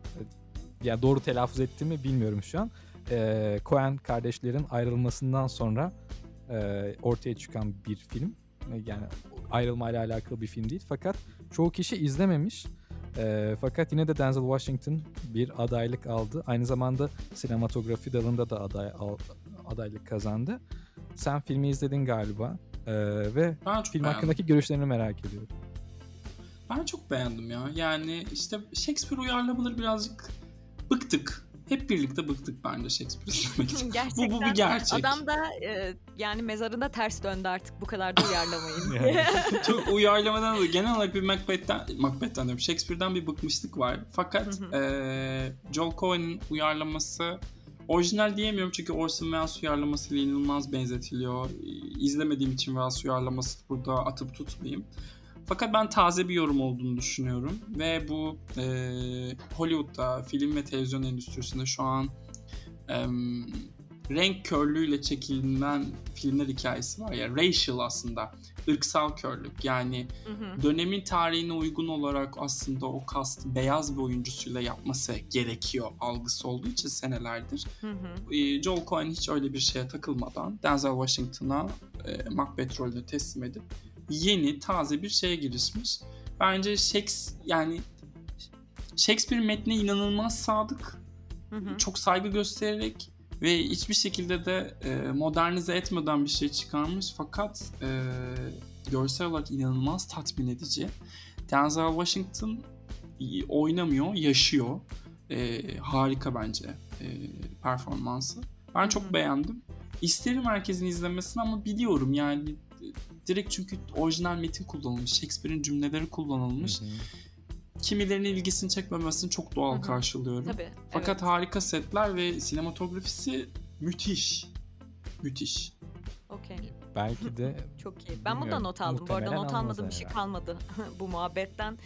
yani doğru telaffuz ettiğimi bilmiyorum şu an. E, Coen kardeşlerin ayrılmasından sonra e, ortaya çıkan bir film. Yani ayrılmayla alakalı bir film değil. Fakat çoğu kişi izlememiş. E, fakat yine de Denzel Washington bir adaylık aldı. Aynı zamanda sinematografi dalında da aday al- adaylık kazandı. Sen filmi izledin galiba. E, ve Ben film beğendim. hakkındaki görüşlerini merak ediyorum. Ben çok beğendim ya. Yani işte Shakespeare uyarlamaları birazcık bıktık. Hep birlikte bıktık bence Shakespeare izlemekten. Gerçekten. bu, bu bir gerçek. Adam da e, yani mezarında ters döndü artık bu kadar da uyarlamayın. Yani. Çok uyarlamadan da genel olarak bir Macbeth'ten, Macbeth'ten diyorum Shakespeare'den bir bıkmışlık var. Fakat eee Joel Coen'in uyarlaması orijinal diyemiyorum çünkü Orson Welles uyarlamasıyla inanılmaz benzetiliyor. İzlemediğim için Welles uyarlaması burada atıp tutmayayım. Fakat ben taze bir yorum olduğunu düşünüyorum ve bu eee, Hollywood'da film ve televizyon endüstrisinde şu an em, renk körlüğüyle çekililen filmler hikayesi var ya racial aslında ırksal körlük yani Hı hı. dönemin tarihine uygun olarak aslında o kast beyaz bir oyuncusuyla yapması gerekiyor algısı olduğu için senelerdir. Hı hı. Ee, Joel Coen hiç öyle bir şeye takılmadan Denzel Washington'a e, Macbeth rolünü teslim edip yeni taze bir şeye girişmiş. Bence Shakespeare yani Shakespeare metnine inanılmaz sadık Hı hı. çok saygı göstererek ve hiçbir şekilde de e, modernize etmeden bir şey çıkarmış fakat e, görsel olarak inanılmaz tatmin edici. Denzel Washington oynamıyor, yaşıyor. E, harika bence e, performansı. Ben çok Hı beğendim. İsterim herkesin izlemesini ama biliyorum yani direkt çünkü orijinal metin kullanılmış, Shakespeare'in cümleleri kullanılmış. Hı hı. Kimilerinin ilgisini çekmemesini çok doğal Hı hı. karşılıyorum. Tabii. Fakat evet. harika setler ve sinematografisi müthiş. Müthiş. Okey. Belki de Çok iyi. Ben bundan not aldım. Bu arada not almadığım bir şey kalmadı bu muhabbetten.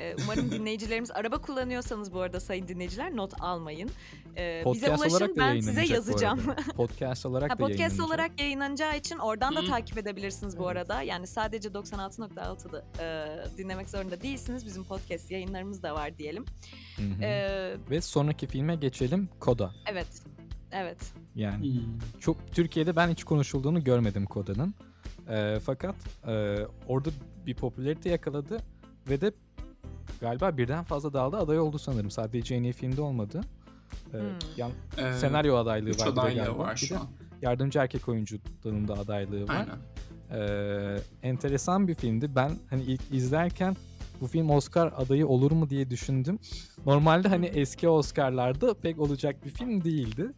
Ee, umarım dinleyicilerimiz araba kullanıyorsanız bu arada sayın dinleyiciler not almayın. Ee, bize podcast ulaşın ben size yazacağım. Podcast olarak Ha, da podcast olarak yayınlanacağı için oradan da Hı. takip edebilirsiniz bu Evet. arada. Yani sadece 96.6'da e, dinlemek zorunda değilsiniz. Bizim podcast yayınlarımız da var diyelim. Hı hı. Ee, Ve sonraki filme geçelim. Koda. evet. Evet. Yani Hmm. çok Türkiye'de ben hiç konuşulduğunu görmedim Koda'nın. Ee, fakat e, orada bir popülarite yakaladı ve de galiba birden fazla dalda aday oldu sanırım. Sadece en iyi filmde olmadı. Ee, Hmm. yan- Ee, senaryo adaylığı var adaylığı galiba. var şu an. yardımcı erkek oyuncu dalında adaylığı var. Aynen. Ee, enteresan bir filmdi. Ben hani ilk izlerken bu film Oscar adayı olur mu diye düşündüm. Normalde hani eski Oscar'larda pek olacak bir film değildi.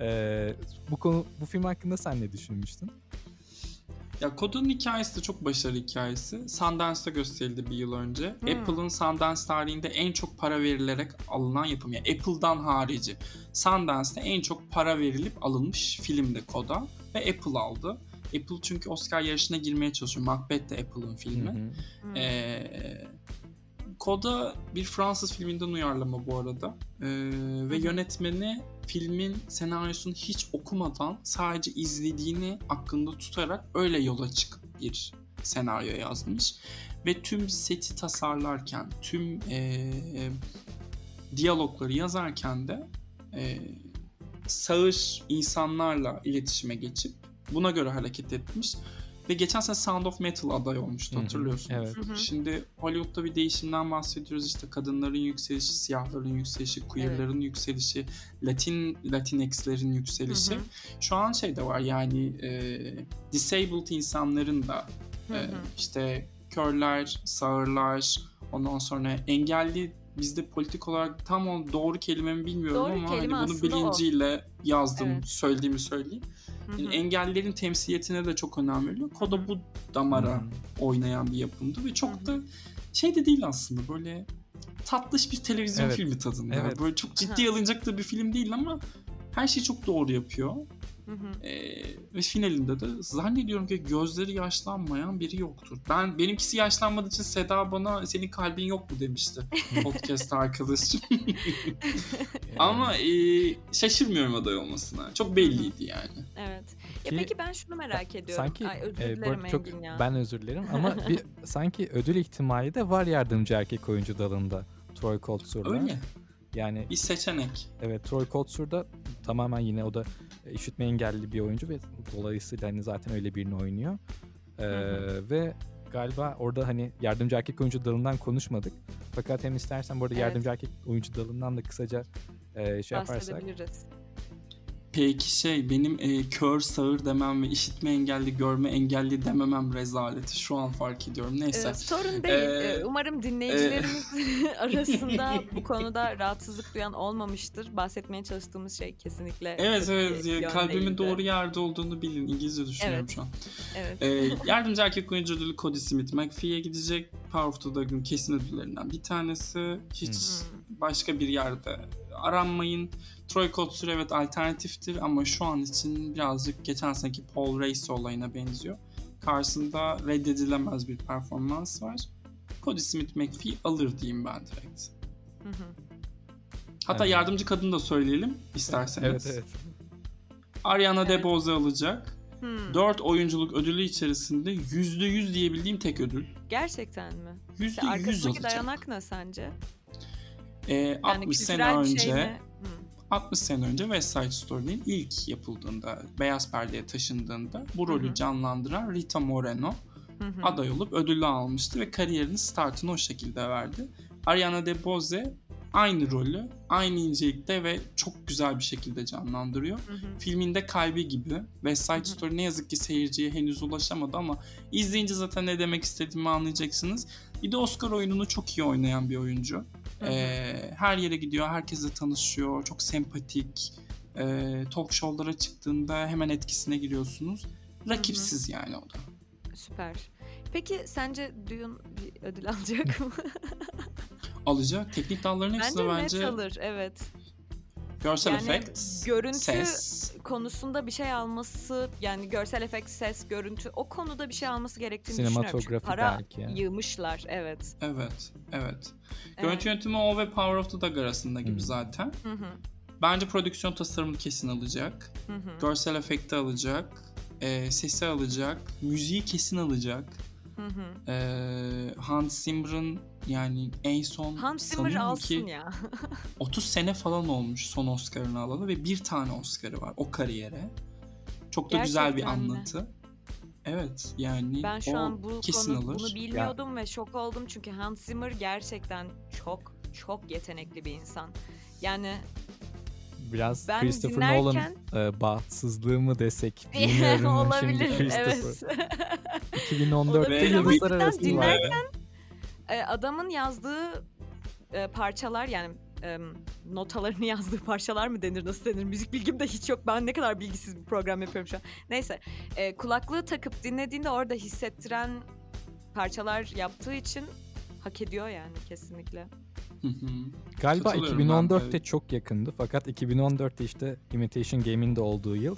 Ee, bu konu bu film hakkında sen ne düşünmüştün? Ya Koda'nın hikayesi de çok başarılı hikayesi. Sundance'da gösterildi bir yıl önce. Hmm. Apple'ın Sundance tarihinde en çok para verilerek alınan yapım. Yani Apple'dan harici. Sundance'da en çok para verilip alınmış film de Koda. Ve Apple aldı. Apple çünkü Oscar yarışına girmeye çalışıyor. Macbeth de Apple'ın filmi. Hı hı. Ee, Koda bir Fransız filminden uyarlama bu arada. Ee, ve yönetmeni filmin senaryosunu hiç okumadan sadece izlediğini aklında tutarak öyle yola çıkıp bir senaryo yazmış. Ve tüm seti tasarlarken, tüm ee, diyalogları yazarken de ee, sağır insanlarla iletişime geçip buna göre hareket etmiş. Ve geçen sene Sound of Metal aday olmuştu hatırlıyorsunuz. evet. Hı hı. Şimdi Hollywood'da bir değişimden bahsediyoruz. İşte kadınların yükselişi, siyahların yükselişi, queerların yükselişi, Latin Latinx'lerin yükselişi. Hı hı. Şu an şey de var yani e, disabled insanların da e, hı. işte körler, sağırlar, ondan sonra engelli bizde politik olarak tam o doğru kelimemi bilmiyorum Doğru ama hani kelime bunu aslında o. bilinciyle yazdım, Evet. söylediğimi söyleyeyim. Yani engellilerin temsiliyetine de çok önem veriliyor. Koda bu damara Hı hı. oynayan bir yapımdı ve çok hı. da şey de değil aslında böyle tatlış bir televizyon Evet. filmi tadında. Evet. Böyle çok ciddi alınacak da bir film değil ama her şeyi çok doğru yapıyor. Hı hı. Ee, ve finalinde de zannediyorum ki gözleri yaşlanmayan biri yoktur. Ben benimkisi yaşlanmadığı için Seda bana senin kalbin yok mu demişti podcast arkadaşım. Ama e, şaşırmıyorum aday olmasına. Çok belliydi yani. Evet. Ya Ki- peki ben şunu merak ediyorum. Sanki Ay özür e, bu dilerim arada çok ya. ben özür dilerim ama bir sanki ödül ihtimali de var yardımcı erkek oyuncu dalında Troy Kotsur'da. Öyle. Yani Bir seçenek. evet Troy Kotsur tamamen yine o da işitme engelli bir oyuncu ve dolayısıyla hani zaten öyle birini oynuyor. Ee, Hı ve galiba orada hani yardımcı erkek oyuncu dalından konuşmadık. Fakat hem istersen bu arada Evet. yardımcı erkek oyuncu dalından da kısaca e, şey yaparsak. Bahsedebiliriz. Peki şey benim e, kör sağır demem ve işitme engelli görme engelli dememem rezaleti şu an fark ediyorum. Neyse. Ee, sorun değil. Ee, Ee, Umarım dinleyicilerimiz arasında bu konuda rahatsızlık duyan olmamıştır. Bahsetmeye çalıştığımız şey kesinlikle Evet evet yön kalbimin doğru yerde olduğunu bilin. İngilizce düşünüyorum Evet. şu an. Evet. Ee, yardımcı erkek oyuncu ödülü Cody Smith McPhee'ye gidecek. Power of the Dog'un kesin ödüllerinden bir tanesi. Hiç Hmm. başka bir yerde aranmayın. Troy Kotsur evet alternatiftir ama şu an için birazcık geçen seneki Paul Race olayına benziyor. Karşısında reddedilemez bir performans var. Cody Smith McPhee alır diyeyim ben direkt. Hı hı. Hatta Evet. yardımcı kadın da söyleyelim isterseniz. Evet evet. Ariana Evet. DeBose alacak. Hmm. 4 oyunculuk ödülü içerisinde %100 diyebildiğim tek ödül. Gerçekten mi? %100 İşte arkasındaki alacak. dayanak ne sence? Ee, Yani 60 sene bir önce şey mi? Hmm. 60 sene önce West Side Story'nin ilk yapıldığında, beyaz perdeye taşındığında bu rolü canlandıran Rita Moreno aday olup ödülü almıştı ve kariyerinin startını o şekilde verdi. Ariana DeBose aynı rolü aynı incelikte ve çok güzel bir şekilde canlandırıyor. Hı hı. Filminde kalbi gibi. West Side Hı hı. Story ne yazık ki seyirciye henüz ulaşamadı ama izleyince zaten ne demek istediğimi anlayacaksınız. Bir de Oscar oyununu çok iyi oynayan bir oyuncu. Ee, her yere gidiyor, herkesle tanışıyor, çok sempatik. Ee, talk show'lara çıktığında hemen etkisine giriyorsunuz. Rakipsiz yani o da. Süper. Peki sence Dune bir ödül alacak mı? Alacak. Teknik dalların bence hepsine net bence, alır. Evet. Görsel Yani efekt, görüntü ses. konusunda bir şey alması yani görsel efekt, ses, görüntü o konuda bir şey alması gerektiğini düşünüyorum. Çünkü Sinematografi para belki. yani. yığmışlar. Evet. Evet, evet. evet. Görüntü yönetimi o ve Power of the Dog arasında gibi Hı. zaten. Hı hı. Bence prodüksiyon tasarımını kesin alacak. Hı hı. Görsel efekti alacak. e, sesi alacak. Müziği kesin alacak. Hı hı. E, Hans Zimmer'ın yani en son Hans Zimmer alsın ki ya. 30 sene falan olmuş son Oscar'ını alalı ve bir tane Oscar'ı var o kariyere. Çok da güzel bir Gerçekten mi? anlatı. Evet yani Ben şu an bu kesin konu alır. bunu bilmiyordum ve şok oldum çünkü Hans Zimmer gerçekten çok çok yetenekli bir insan. Yani Biraz Ben Christopher dinlerken- Nolan e, bahtsızlığı mı desek bilmiyorum şimdi olabilir. Christopher. Evet. 2014'te Olabilir ama Yıldızlar cidden Arası var. dinlerken- e, adamın yazdığı e, parçalar yani e, notalarını yazdığı parçalar mı denir nasıl denir müzik bilgim de hiç yok ben ne kadar bilgisiz bir program yapıyorum şu an neyse e, kulaklığı takıp dinlediğinde orada hissettiren parçalar yaptığı için hak ediyor yani kesinlikle. Hı hı. Galiba Katılıyorum ben de, 2014'te evet. çok yakındı fakat 2014'te işte Imitation Game'in de olduğu yıl.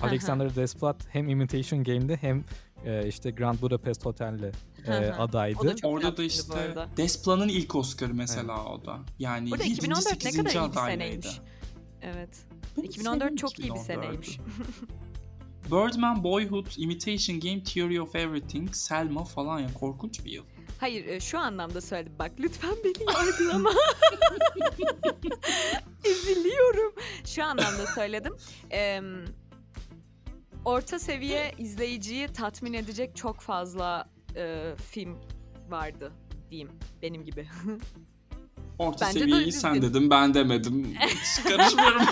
Alexander Desplat hem Imitation Game'de hem e, işte Grand Budapest Hotel'le e, adaydı. Da Orada da işte arada. Desplan'ın ilk Oscar'ı mesela o da. Yani Burada 7. 2014 ne 8. kadar iyi bir seneymiş. Evet. Ben 2014 severim çok iyi bir 2014'ü. seneymiş. Birdman, Boyhood, Imitation Game, Theory of Everything, Selma falan ya korkunç bir yıl. Hayır e, şu anlamda söyledim bak lütfen beni yargılama. Üzülüyorum. Şu anlamda söyledim. Ee, orta seviye izleyiciyi tatmin edecek çok fazla e, film vardı diyeyim benim gibi. Orta Bence de seviyeyi sen düzgün. dedim ben demedim. Hiç karışmıyorum.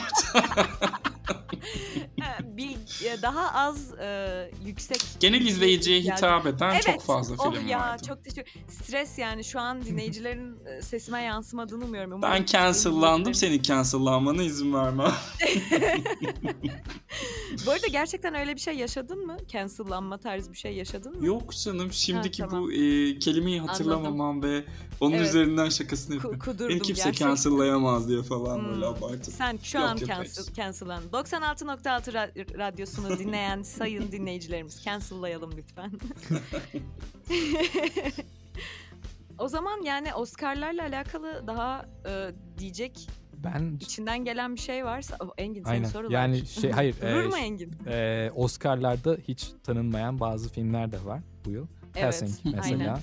bir daha az e, yüksek Genel izleyiciye hitap eden Evet. çok fazla oh film ya vardı. çok teşekkür. Stres yani şu an dinleyicilerin e, sesime yansımadığını umuyorum. Umarım Ben cancellandım dinleyicilerin- senin cancellanmana izin vermem. Bu arada gerçekten öyle bir şey yaşadın mı? Cancellanma tarzı bir şey yaşadın mı? Yok canım şimdiki Ha, tamam. bu e, kelimeyi hatırlamamam ve onun Evet. üzerinden şakasını yapıyorum. Beni kimse gerçekten. cancellayamaz diye falan böyle Hmm. abartıp. Sen şu Yok, an cancel, hayır. Cancellan. 96.6 ra- radyosunu dinleyen sayın dinleyicilerimiz cancellayalım lütfen. o zaman yani Oscar'larla alakalı daha e, diyecek Ben içinden gelen bir şey varsa oh, Engin senin aynen sorular. yani şey hayır Durur e, mu Engin? e, Oscar'larda hiç tanınmayan bazı filmler de var bu yıl. Evet. Helsing mesela Aynen.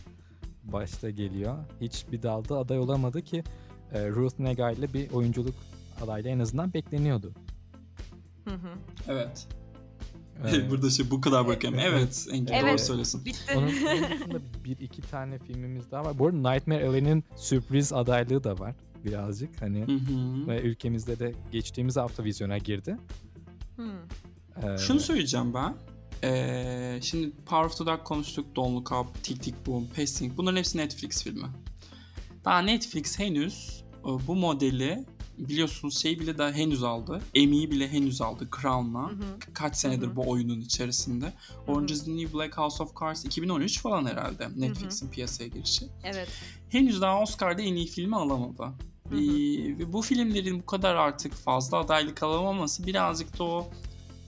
başta geliyor. Hiçbir dalda aday olamadı ki e, Ruth Negga ile bir oyunculuk adaylığı en azından bekleniyordu. Hı hı. Evet. E, Burada şey bu kadar bakıyorum. Evet Engin Evet. doğru söylüyorsun. Bitti. Onun, onun dışında bir iki tane filmimiz daha var. Bu arada Nightmare Alley'nin sürpriz adaylığı da var birazcık. Hani Hı hı. ve ülkemizde de geçtiğimiz hafta vizyona girdi. Hı. Ee, Şunu söyleyeceğim ben. Ee, şimdi Power of the Dog konuştuk. Don't Look Up, Tick Tick Boom, Pacing. Bunların hepsi Netflix filmi. Daha Netflix henüz e, bu modeli biliyorsunuz şey bile daha henüz aldı. Emmy'yi bile henüz aldı Crown'la. Kaç senedir Hı hı. bu oyunun içerisinde. Orange is the New Black House of Cards 2013 falan herhalde Netflix'in piyasaya girişi. Evet. Henüz daha Oscar'da en iyi filmi alamadı. Ve bu filmlerin bu kadar artık fazla adaylık alamaması birazcık da o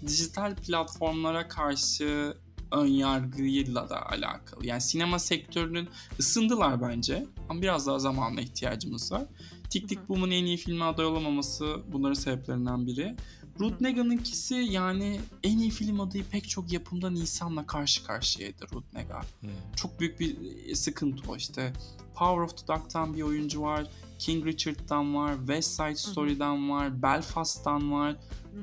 dijital platformlara karşı ön yargıyla da alakalı. Yani sinema sektörünün ısındılar bence ama biraz daha zamanla ihtiyacımız var. Tick hı. Boom'un en iyi filmi aday olamaması bunların sebeplerinden biri. Ruth Nega'nınkisi yani en iyi film adayı pek çok yapımda Nisan'la karşı karşıyaydı Ruth Nega hmm. çok büyük bir e, sıkıntı o işte. Power of the Dog'tan bir oyuncu var. King Richard'dan var. West Side Story'dan var. Belfast'tan var.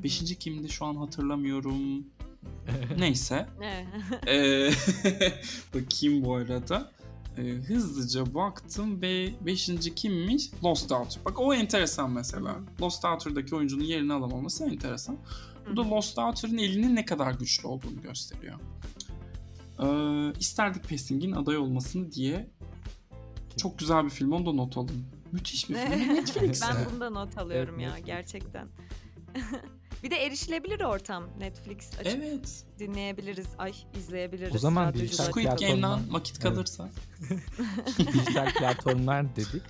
Beşinci kimdi şu an hatırlamıyorum. Neyse. Ee, bakayım bu arada. Ee, hızlıca baktım ve beşinci kimmiş? Lost Daughter. Bak o enteresan mesela. Lost Daughter'daki oyuncunun yerini alamaması enteresan. Bu da Lost Daughter'ın elinin ne kadar güçlü olduğunu gösteriyor. Ee, isterdik Pacing'in aday olmasını diye çok güzel bir film. Onu da not alın. Müthiş bir film. Netflix'te. ben bunda not alıyorum Evet, ya Netflix. gerçekten. bir de erişilebilir ortam. Netflix açıp Evet. dinleyebiliriz. Ay izleyebiliriz. O zaman dijital Squid Game'den vakit kalırsa. dijital platformlar dedik.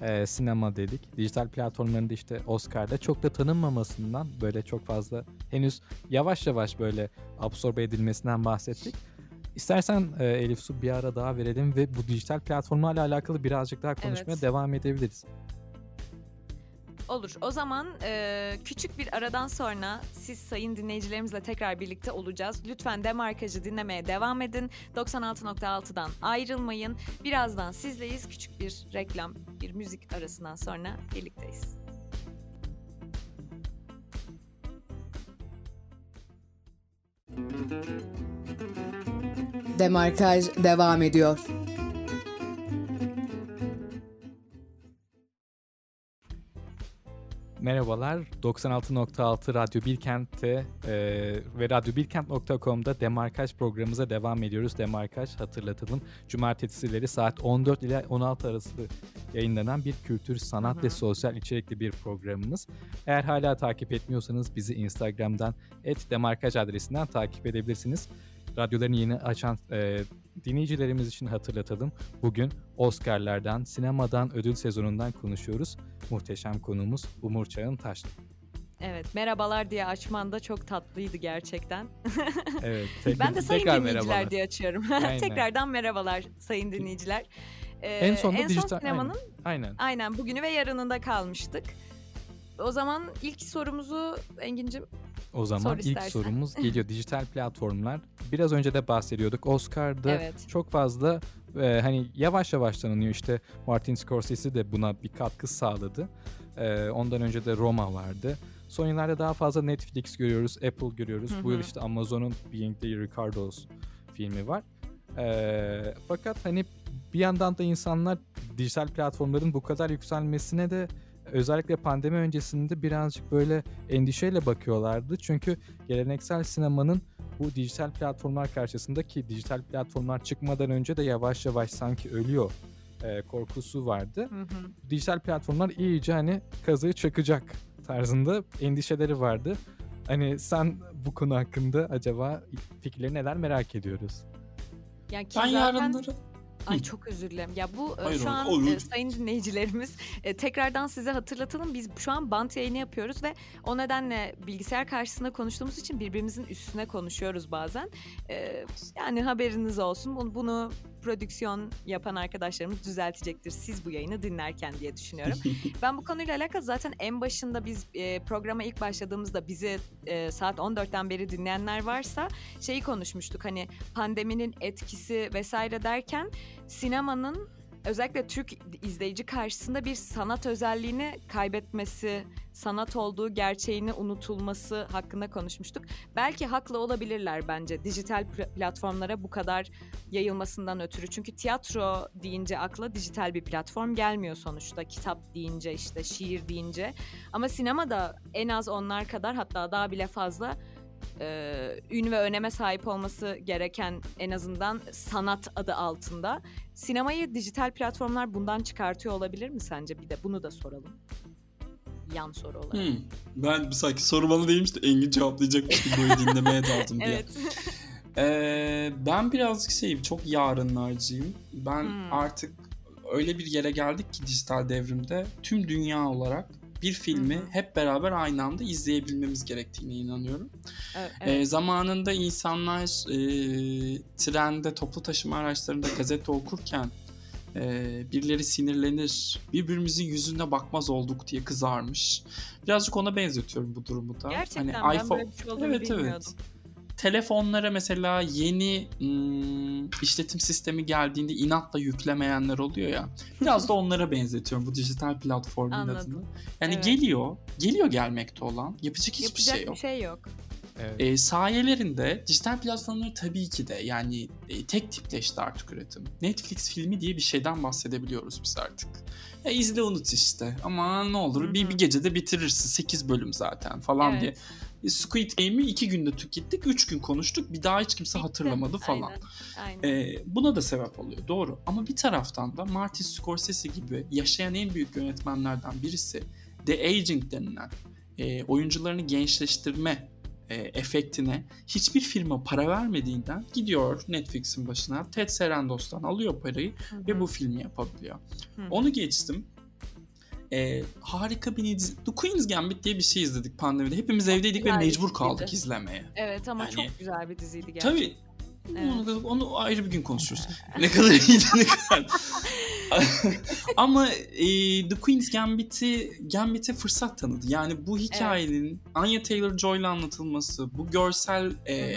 Ee, sinema dedik. Dijital platformlarında işte Oscar'da çok da tanınmamasından böyle çok fazla henüz yavaş yavaş böyle absorbe edilmesinden bahsettik. İstersen e, Elif Su bir ara daha verelim ve bu dijital platformlarla alakalı birazcık daha konuşmaya Evet. devam edebiliriz. Olur. O zaman e, küçük bir aradan sonra siz sayın dinleyicilerimizle tekrar birlikte olacağız. Lütfen Demarkaj'ı dinlemeye devam edin. 96.6'dan ayrılmayın. Birazdan sizleyiz. Küçük bir reklam, bir müzik arasından sonra birlikteyiz. Demarkaj devam ediyor. Merhabalar, 96.6 Radyo Bilkent'te e, ve radyobilkent.com'da Demarkaj programımıza devam ediyoruz. Demarkaj hatırlatalım. Cumartesileri saat 14 ile 16 arası yayınlanan bir kültür, sanat Hı ve sosyal içerikli bir programımız. Eğer hala takip etmiyorsanız bizi Instagram'dan @demarkaj adresinden takip edebilirsiniz. Radyolarını yeni açan e, dinleyicilerimiz için hatırlatalım. Bugün Oscar'lardan, sinemadan, ödül sezonundan konuşuyoruz. Muhteşem konuğumuz Umur Çağın Taşlı. Evet, merhabalar diye açman da çok tatlıydı gerçekten. Evet. tek- ben de sayın tekrar dinleyiciler merhabalar. diye açıyorum. Aynen. Tekrardan merhabalar sayın dinleyiciler. Ee, En sonunda en dijital- son sinemanın Aynen. aynen bugünü ve yarınında kalmıştık. O zaman ilk sorumuzu Engin'cim O zaman Sor ilk istersen. sorumuz geliyor. Dijital platformlar. Biraz önce de bahsediyorduk. Oscar'da Evet. çok fazla e, hani yavaş yavaş tanınıyor. İşte Martin Scorsese de buna bir katkı sağladı. E, ondan önce de Roma vardı. Son yıllarda daha fazla Netflix görüyoruz, Apple görüyoruz. Hı Bu yıl işte Amazon'un Being the Ricardos filmi var. E, fakat hani bir yandan da insanlar dijital platformların bu kadar yükselmesine de özellikle pandemi öncesinde birazcık böyle endişeyle bakıyorlardı. Çünkü geleneksel sinemanın bu dijital platformlar karşısında ki dijital platformlar çıkmadan önce de yavaş yavaş sanki ölüyor e, korkusu vardı. Hı hı. Dijital platformlar iyice hani kazığı çakacak tarzında endişeleri vardı. Hani sen bu konu hakkında acaba fikirleri neler merak ediyoruz. Yani ki Ben zaten... yarınları Ay çok özür dilerim. Ya bu e, Hayır, şu an olur. e, sayın dinleyicilerimiz e, tekrardan size hatırlatalım. Biz şu an bant yayını yapıyoruz ve o nedenle bilgisayar karşısında konuştuğumuz için birbirimizin üstüne konuşuyoruz bazen. Yani haberiniz olsun. Bunu prodüksiyon yapan arkadaşlarımız düzeltecektir siz bu yayını dinlerken diye düşünüyorum. Ben bu konuyla alakalı zaten en başında biz e, programa ilk başladığımızda bizi e, saat 14'ten beri dinleyenler varsa şeyi konuşmuştuk. Hani pandeminin etkisi vesaire derken sinemanın özellikle Türk izleyici karşısında bir sanat özelliğini kaybetmesi, sanat olduğu gerçeğini unutulması hakkında konuşmuştuk. Belki haklı olabilirler bence dijital pl- platformlara bu kadar yayılmasından ötürü. Çünkü tiyatro deyince akla dijital bir platform gelmiyor sonuçta. Kitap deyince işte şiir deyince. Ama sinemada en az onlar kadar hatta daha bile fazla e, ün ve öneme sahip olması gereken en azından sanat adı altında. Sinemayı dijital platformlar bundan çıkartıyor olabilir mi sence? Bir de bunu da soralım. Yan soru olarak. Hmm. Ben sanki soru bana değilmiş de Engin cevaplayacakmış gibi böyle dinlemeye daldım diye. Evet. Ee, ben birazcık şeyim, çok yarınlarcıyım. Ben Hmm. artık öyle bir yere geldik ki dijital devrimde tüm dünya olarak bir filmi Hı hı. hep beraber aynı anda izleyebilmemiz gerektiğine inanıyorum. evet. Ee, zamanında insanlar e, trende, toplu taşıma araçlarında gazete okurken e, birileri sinirlenir, birbirimizin yüzüne bakmaz olduk diye kızarmış. Birazcık ona benzetiyorum bu durumu da. Gerçekten Hani ben böyle bir şey olduğunu evet, bilmiyordum. Evet. Telefonlara mesela yeni ım, işletim sistemi geldiğinde inatla yüklemeyenler oluyor ya. Biraz da onlara benzetiyorum bu dijital platformun Anladım. adını. Yani Evet. geliyor, geliyor gelmekte olan. Yapacak hiçbir Yapacak şey yok. bir şey yok. Evet. E, sayelerinde dijital platformlar tabii ki de yani e, tek tipleşti artık üretim. Netflix filmi diye bir şeyden bahsedebiliyoruz biz artık. Ya izle unut işte ama ne olur bir, bir gecede bitirirsin 8 bölüm zaten falan Evet. diye. E, Squid Game'i 2 günde tükettik 3 gün konuştuk bir daha hiç kimse Bitti. hatırlamadı falan. Aynen. Aynen. E, buna da sebep oluyor doğru ama bir taraftan da Martin Scorsese gibi yaşayan en büyük yönetmenlerden birisi The Aging denilen e, oyuncularını gençleştirme e, efektine hiçbir firma para vermediğinden gidiyor Netflix'in başına Ted Sarandos'tan alıyor parayı Hı hı. ve bu filmi yapabiliyor. Hı hı. Onu geçtim. E, harika bir dizi. The Queen's Gambit diye bir şey izledik pandemide. Hepimiz evdeydik ve mecbur kaldık izlemeye. Evet ama Yani- çok güzel bir diziydi gerçekten. Tabii. Evet. Onu, onu ayrı bir gün konuşuruz. ne kadar iyiydi ne kadar. Ama e, The Queen's Gambit'i Gambit'e fırsat tanıdı. Yani bu hikayenin Anya Taylor-Joy'la anlatılması, bu görsel e,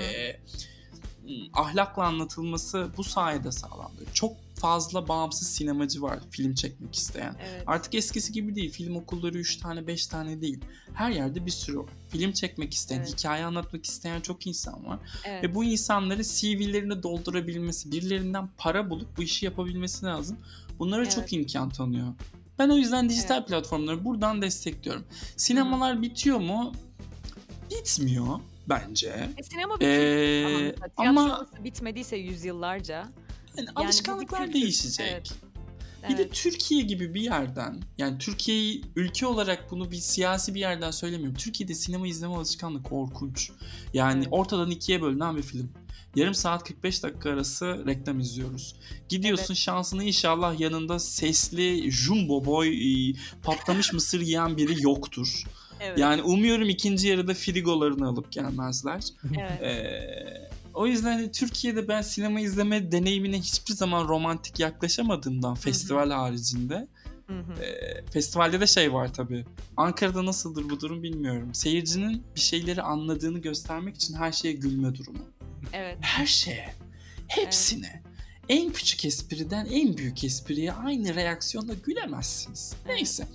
ahlakla anlatılması bu sayede sağlandı. Çok fazla bağımsız sinemacı var film çekmek isteyen. Evet. Artık eskisi gibi değil. Film okulları 3 tane 5 tane değil. Her yerde bir sürü var. Film çekmek isteyen, Evet. hikaye anlatmak isteyen çok insan var. evet. Ve bu insanları CV'lerini doldurabilmesi, birilerinden para bulup bu işi yapabilmesi lazım. Bunlara Evet. çok imkan tanıyor Ben o yüzden dijital platformları buradan destekliyorum. Sinemalar bitiyor mu? Bitmiyor bence. E, sinema bitiyor. Ee, ama, bitmediyse yüzyıllarca. Yani bir alışkanlıklar kültür. değişecek. Evet. Bir de Evet. Türkiye gibi bir yerden yani Türkiye'yi ülke olarak bunu bir siyasi bir yerden söylemiyorum. Türkiye'de sinema izleme alışkanlığı korkunç. Yani Evet. ortadan ikiye bölünen bir film. Yarım saat 45 dakika arası reklam izliyoruz. Gidiyorsun Evet. şansını inşallah yanında sesli jumbo boy e, patlamış mısır yiyen biri yoktur. Evet. Yani umuyorum ikinci yarıda frigolarını alıp gelmezler. evet. Ee, o yüzden hani Türkiye'de ben sinema izleme deneyimine hiçbir zaman romantik yaklaşamadığımdan festival haricinde. E, festivalde de şey var tabii. Ankara'da nasıldır bu durum bilmiyorum. Seyircinin bir şeyleri anladığını göstermek için her şeye gülme durumu. evet. Her şeye. Hepsine. En küçük espriden en büyük espriye aynı reaksiyonla gülemezsiniz. Neyse.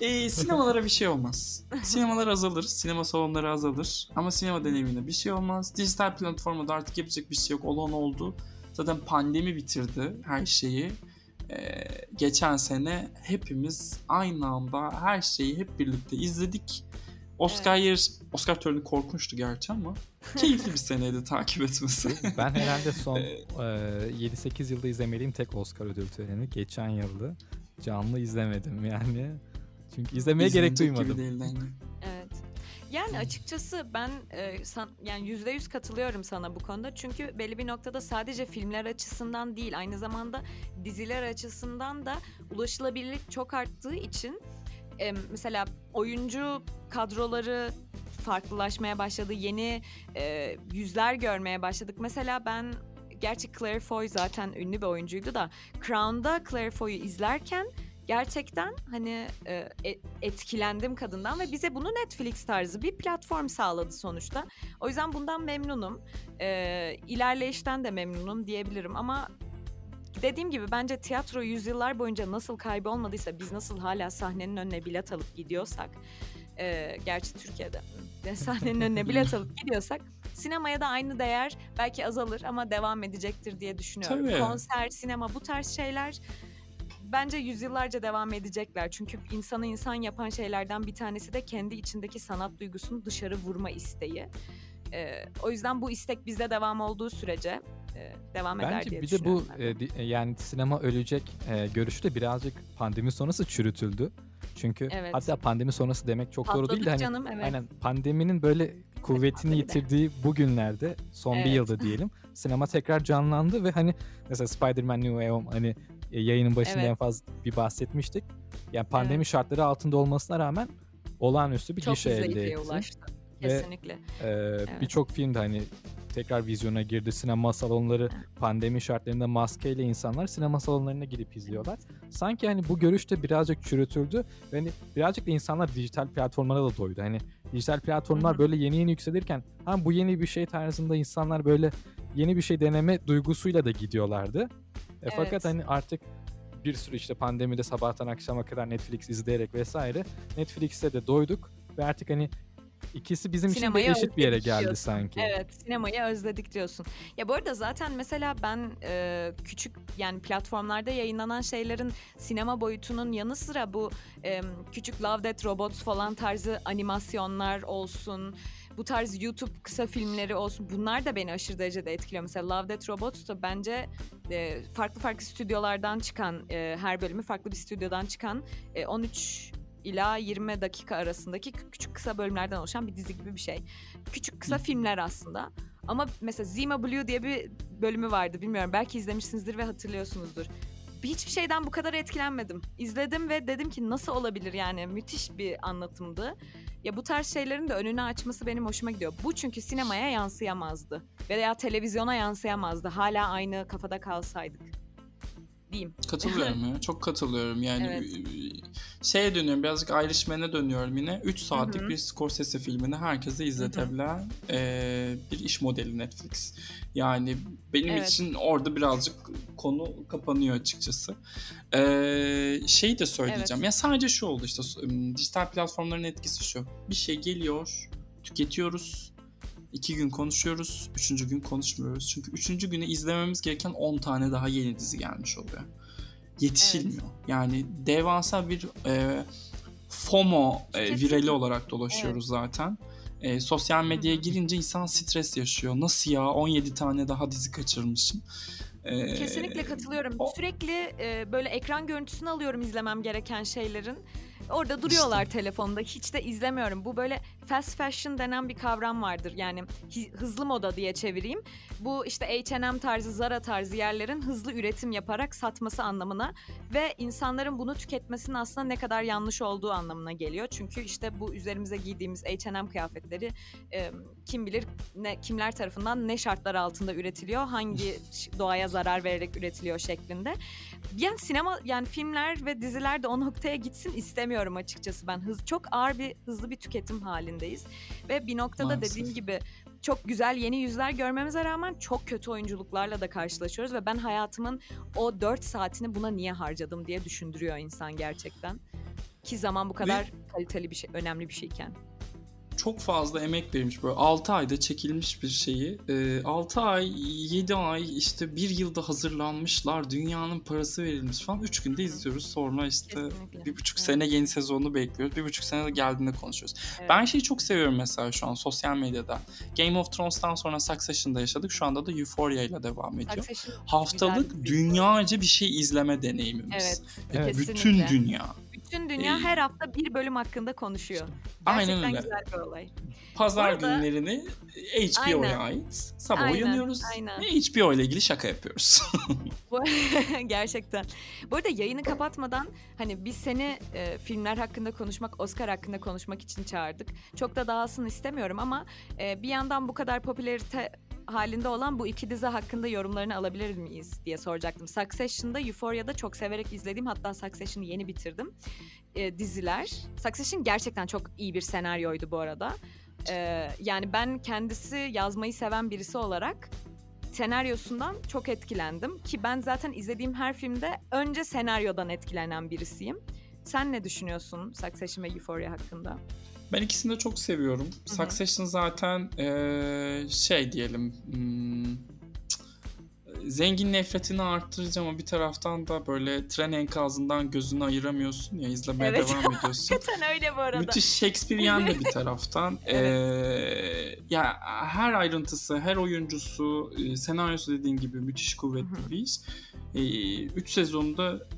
Ee, sinemalara bir şey olmaz. Sinemalar azalır, sinema salonları azalır. Ama sinema deneyimine bir şey olmaz. Dijital platformda artık yapacak bir şey yok. Olan oldu. Zaten pandemi bitirdi her şeyi. Ee, geçen sene hepimiz aynı anda her şeyi hep birlikte izledik. Oscar yarış, Oscar töreni korkunçtu gerçi ama keyifli bir seneydi takip etmesi. Ben herhalde son Ee, e, 7-8 yılda izlemediğim tek Oscar ödül töreni. Geçen yıldı. Canlı izlemedim yani. Çünkü izlemeye gerek gibi duymadım. değil. Evet. Yani açıkçası ben e, san, yani yüzde yüz katılıyorum sana bu konuda. Çünkü belli bir noktada sadece filmler açısından değil, aynı zamanda diziler açısından da ulaşılabilirlik çok arttığı için e, mesela oyuncu kadroları farklılaşmaya başladı. Yeni e, yüzler görmeye başladık. Mesela ben gerçi Claire Foy zaten ünlü bir oyuncuydu da Crown'da Claire Foy'u izlerken gerçekten hani e, e- etkilendim kadından ve bize bunu Netflix tarzı bir platform sağladı sonuçta. O yüzden bundan memnunum. E, ilerleyişten de memnunum diyebilirim ama dediğim gibi bence tiyatro yüzyıllar boyunca nasıl kaybolmadıysa biz nasıl hala sahnenin önüne bilet alıp gidiyorsak e, gerçi Türkiye'de de sahnenin önüne bilet alıp gidiyorsak sinemaya da aynı değer belki azalır ama devam edecektir diye düşünüyorum. Tabii. Konser, sinema bu tarz şeyler bence yüzyıllarca devam edecekler. Çünkü insanı insan yapan şeylerden bir tanesi de kendi içindeki sanat duygusunu dışarı vurma isteği. Ee, o yüzden bu istek bizde devam olduğu sürece e, devam eder Bence diye bir de bu e, e, yani sinema ölecek e, görüşü de birazcık pandemi sonrası çürütüldü. Çünkü Evet. hatta pandemi sonrası demek çok doğru değil de Patladık hani canım evet. aynen pandeminin böyle kuvvetini bir de. yitirdiği bugünlerde son bir Evet. yılda diyelim sinema tekrar canlandı ve hani mesela Spider-Man Way Home hani yayının başında Evet. en fazla bir bahsetmiştik. Yani pandemi Evet. şartları altında olmasına rağmen olağanüstü bir Çok gişe elde etti. ulaştı. Ve- Kesinlikle. Ee, Birçok film de hani tekrar vizyona girdi. Sinema salonları pandemi şartlarında maskeyle insanlar sinema salonlarına gidip izliyorlar. Sanki hani bu görüş de birazcık çürütüldü. Ve hani birazcık da insanlar dijital platformlara da doydu. Hani dijital platformlar Hı hı. böyle yeni yeni yükselirken ha bu yeni bir şey tarzında insanlar böyle yeni bir şey deneme duygusuyla da gidiyorlardı. E, fakat Evet. hani artık bir sürü işte pandemide sabahtan akşama kadar Netflix izleyerek vesaire Netflix'e de doyduk ve artık hani ikisi bizim Sinemayı için de eşit bir yere geldi diyorsun. sanki. Evet sinemayı özledik diyorsun. Ya bu arada zaten mesela ben e, küçük yani platformlarda yayınlanan şeylerin sinema boyutunun yanı sıra bu e, küçük Love Death Robots falan tarzı animasyonlar olsun. Bu tarz YouTube kısa filmleri olsun. Bunlar da beni aşırı derecede etkiliyor. Mesela Love Death Robots da bence e, farklı farklı stüdyolardan çıkan e, her bölümü farklı bir stüdyodan çıkan e, 13 ila 20 dakika arasındaki kü- küçük kısa bölümlerden oluşan bir dizi gibi bir şey. Küçük kısa filmler aslında. Ama mesela Zima Blue diye bir bölümü vardı. Bilmiyorum belki izlemişsinizdir ve hatırlıyorsunuzdur. Bir- Hiçbir şeyden bu kadar etkilenmedim. İzledim ve dedim ki nasıl olabilir yani müthiş bir anlatımdı. Ya bu tarz şeylerin de önünü açması benim hoşuma gidiyor. Bu çünkü sinemaya yansıyamazdı. Veya televizyona yansıyamazdı. Hala aynı kafada kalsaydık. Diyeyim. Katılıyorum ya. Çok katılıyorum. Yani Evet. şeye dönüyorum. Birazcık Irishman'e dönüyorum yine. 3 saatlik Hı hı. bir Scorsese filmini herkese izletebilen e, bir iş modeli Netflix. Yani benim Evet. için orada birazcık konu kapanıyor açıkçası. E, şey de söyleyeceğim. Ya sadece şu oldu işte dijital platformların etkisi şu. Bir şey geliyor, tüketiyoruz. İki gün konuşuyoruz, üçüncü gün konuşmuyoruz. Çünkü üçüncü güne izlememiz gereken 10 tane daha yeni dizi gelmiş oluyor. yetişilmiyor. Yani devasa bir e, FOMO e, virali olarak dolaşıyoruz zaten. E, sosyal medyaya girince insan stres yaşıyor. Nasıl ya 17 tane daha dizi kaçırmışım. E, Kesinlikle katılıyorum. o- Sürekli e, böyle ekran görüntüsünü alıyorum izlemem gereken şeylerin. Orada duruyorlar İşte. telefonda. Hiç de izlemiyorum. Bu böyle fast fashion denen bir kavram vardır. Yani hızlı moda diye çevireyim. Bu işte H&M tarzı, Zara tarzı yerlerin hızlı üretim yaparak satması anlamına ve insanların bunu tüketmesinin aslında ne kadar yanlış olduğu anlamına geliyor. Çünkü işte bu üzerimize giydiğimiz H&M kıyafetleri e, kim bilir ne kimler tarafından ne şartlar altında üretiliyor, hangi doğaya zarar vererek üretiliyor şeklinde. Yani sinema yani filmler ve diziler de o noktaya gitsin istemiyorum açıkçası ben. Hız çok ağır bir hızlı bir tüketim halindeyiz ve bir noktada Maalesef. dediğim gibi çok güzel yeni yüzler görmemize rağmen çok kötü oyunculuklarla da karşılaşıyoruz ve ben hayatımın o 4 saatini buna niye harcadım diye düşündürüyor insan gerçekten. Ki zaman bu kadar kaliteli bir şey, önemli bir şeyken. Çok fazla emek verilmiş böyle 6 ayda çekilmiş bir şeyi e, 6 ay 7 ay işte bir yılda hazırlanmışlar dünyanın parası verilmiş falan 3 günde izliyoruz sonra işte Kesinlikle. bir buçuk Evet. sene yeni sezonunu bekliyoruz bir buçuk sene de geldiğinde konuşuyoruz Evet. ben şeyi çok seviyorum mesela şu an sosyal medyada Game of Thrones'tan sonra Succession'da yaşadık şu anda da Euphoria ile devam ediyor Succession haftalık dünyaca bir şey izleme deneyimimiz Evet. Evet. bütün dünya Bütün dünya Ee, her hafta bir bölüm hakkında konuşuyor. Aynen Gerçekten öyle. güzel bir olay. Pazar Bu arada- günlerini HBO'ya ait sabah Aynen, uyanıyoruz aynen. ve HBO ile ilgili şaka yapıyoruz. Gerçekten. Bu arada yayını kapatmadan hani biz seni e, filmler hakkında konuşmak, Oscar hakkında konuşmak için çağırdık. Çok da dağılsın istemiyorum ama e, bir yandan bu kadar popülerite halinde olan bu iki dizi hakkında yorumlarını alabilir miyiz diye soracaktım. Succession'da Euphoria'da çok severek izlediğim hatta Succession'ı yeni bitirdim. E, diziler. Succession gerçekten çok iyi bir senaryoydu bu arada. E, yani ben kendisi yazmayı seven birisi olarak senaryosundan çok etkilendim. Ki ben zaten izlediğim her filmde önce senaryodan etkilenen birisiyim. Sen ne düşünüyorsun Succession ve Euphoria hakkında? Ben ikisini de çok seviyorum. hı. Succession zaten eee, şey diyelim hmm, zengin nefretini arttırıcı ama bir taraftan da böyle tren enkazından gözünü ayıramıyorsun ya izlemeye Evet. devam ediyorsun. Hakikaten öyle bu arada. Müthiş Shakespearean de bir taraftan. Ee, ya her ayrıntısı, her oyuncusu, e, senaryosu dediğin gibi müthiş kuvvetli Hı hı. bir iş. Ee, üç sezonda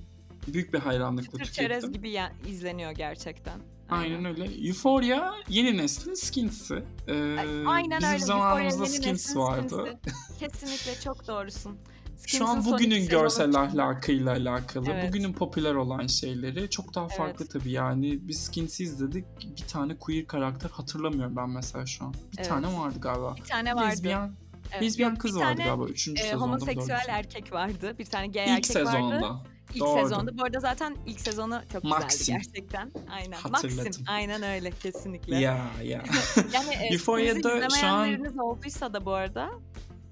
büyük bir hayranlıkla çerez tükettim. gibi ya- izleniyor gerçekten. Aynen öyle. Euphoria yeni neslin Skins'i. Ee, Aynen bizim öyle. zamanımızda Euphoria yeni Skins neslin vardı. Skinsi. Kesinlikle çok doğrusun. Şu an bugünün görsel çıktı. ahlakıyla alakalı, Evet. bugünün popüler olan şeyleri çok daha farklı tabii yani. Biz Skins'i izledik, bir tane queer karakter hatırlamıyorum ben mesela şu an. Bir Evet. tane vardı galiba. Bir tane vardı. Lezbiyen, Evet, lezbiyen yok, kız bir vardı tane, galiba 3. e, sezonda. mı, homoseksüel dördüncü? erkek vardı. Bir tane gay İlk erkek vardı. sezonda. İlk Doğru. sezonda. Bu arada zaten ilk sezonu çok Maxim. güzeldi gerçekten. Aynen. Maxim. Aynen öyle kesinlikle. Ya ya. Yani e, Euphoria'da şu an- olduysa da bu arada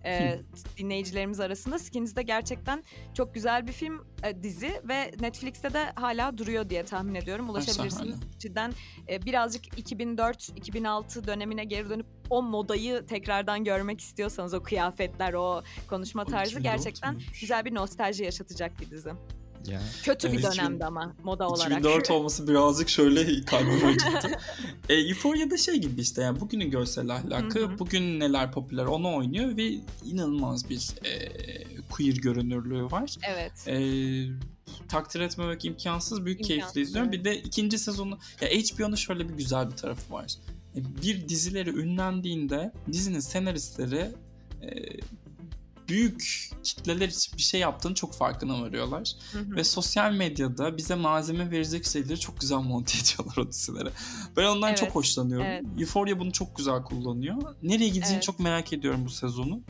e, dinleyicilerimiz arasında Skins'de gerçekten çok güzel bir film, e, dizi ve Netflix'te de hala duruyor diye tahmin ediyorum. Ulaşabilirsiniz. Cidden e, birazcık 2004-2006 dönemine geri dönüp o modayı tekrardan görmek istiyorsanız o kıyafetler, o konuşma tarzı 2004 gerçekten güzel bir nostalji yaşatacak bir dizi. Ya. Kötü bir dönemdi ama moda olarak. 2004 olması birazcık şöyle kalbimi acıttı. e, Euphoria'da şey gibi işte yani bugünün görsel ahlakı, Hı hı. bugün neler popüler onu oynuyor ve inanılmaz bir e, queer görünürlüğü var. evet. E, takdir etmemek imkansız. Büyük İmkansız, keyifle izliyorum. evet. Bir de ikinci sezonu ya HBO'nun şöyle bir güzel bir tarafı var. E, Bir dizileri ünlendiğinde dizinin senaristleri e, büyük kitleler için bir şey yaptığını çok farkına varıyorlar. Hı hı. Ve sosyal medyada bize malzeme verecek şeyleri çok güzel monte ediyorlar o dizilere. Ben ondan Evet, çok hoşlanıyorum. evet. Euphoria bunu çok güzel kullanıyor. Nereye gideceğini Evet. çok merak ediyorum bu sezonu.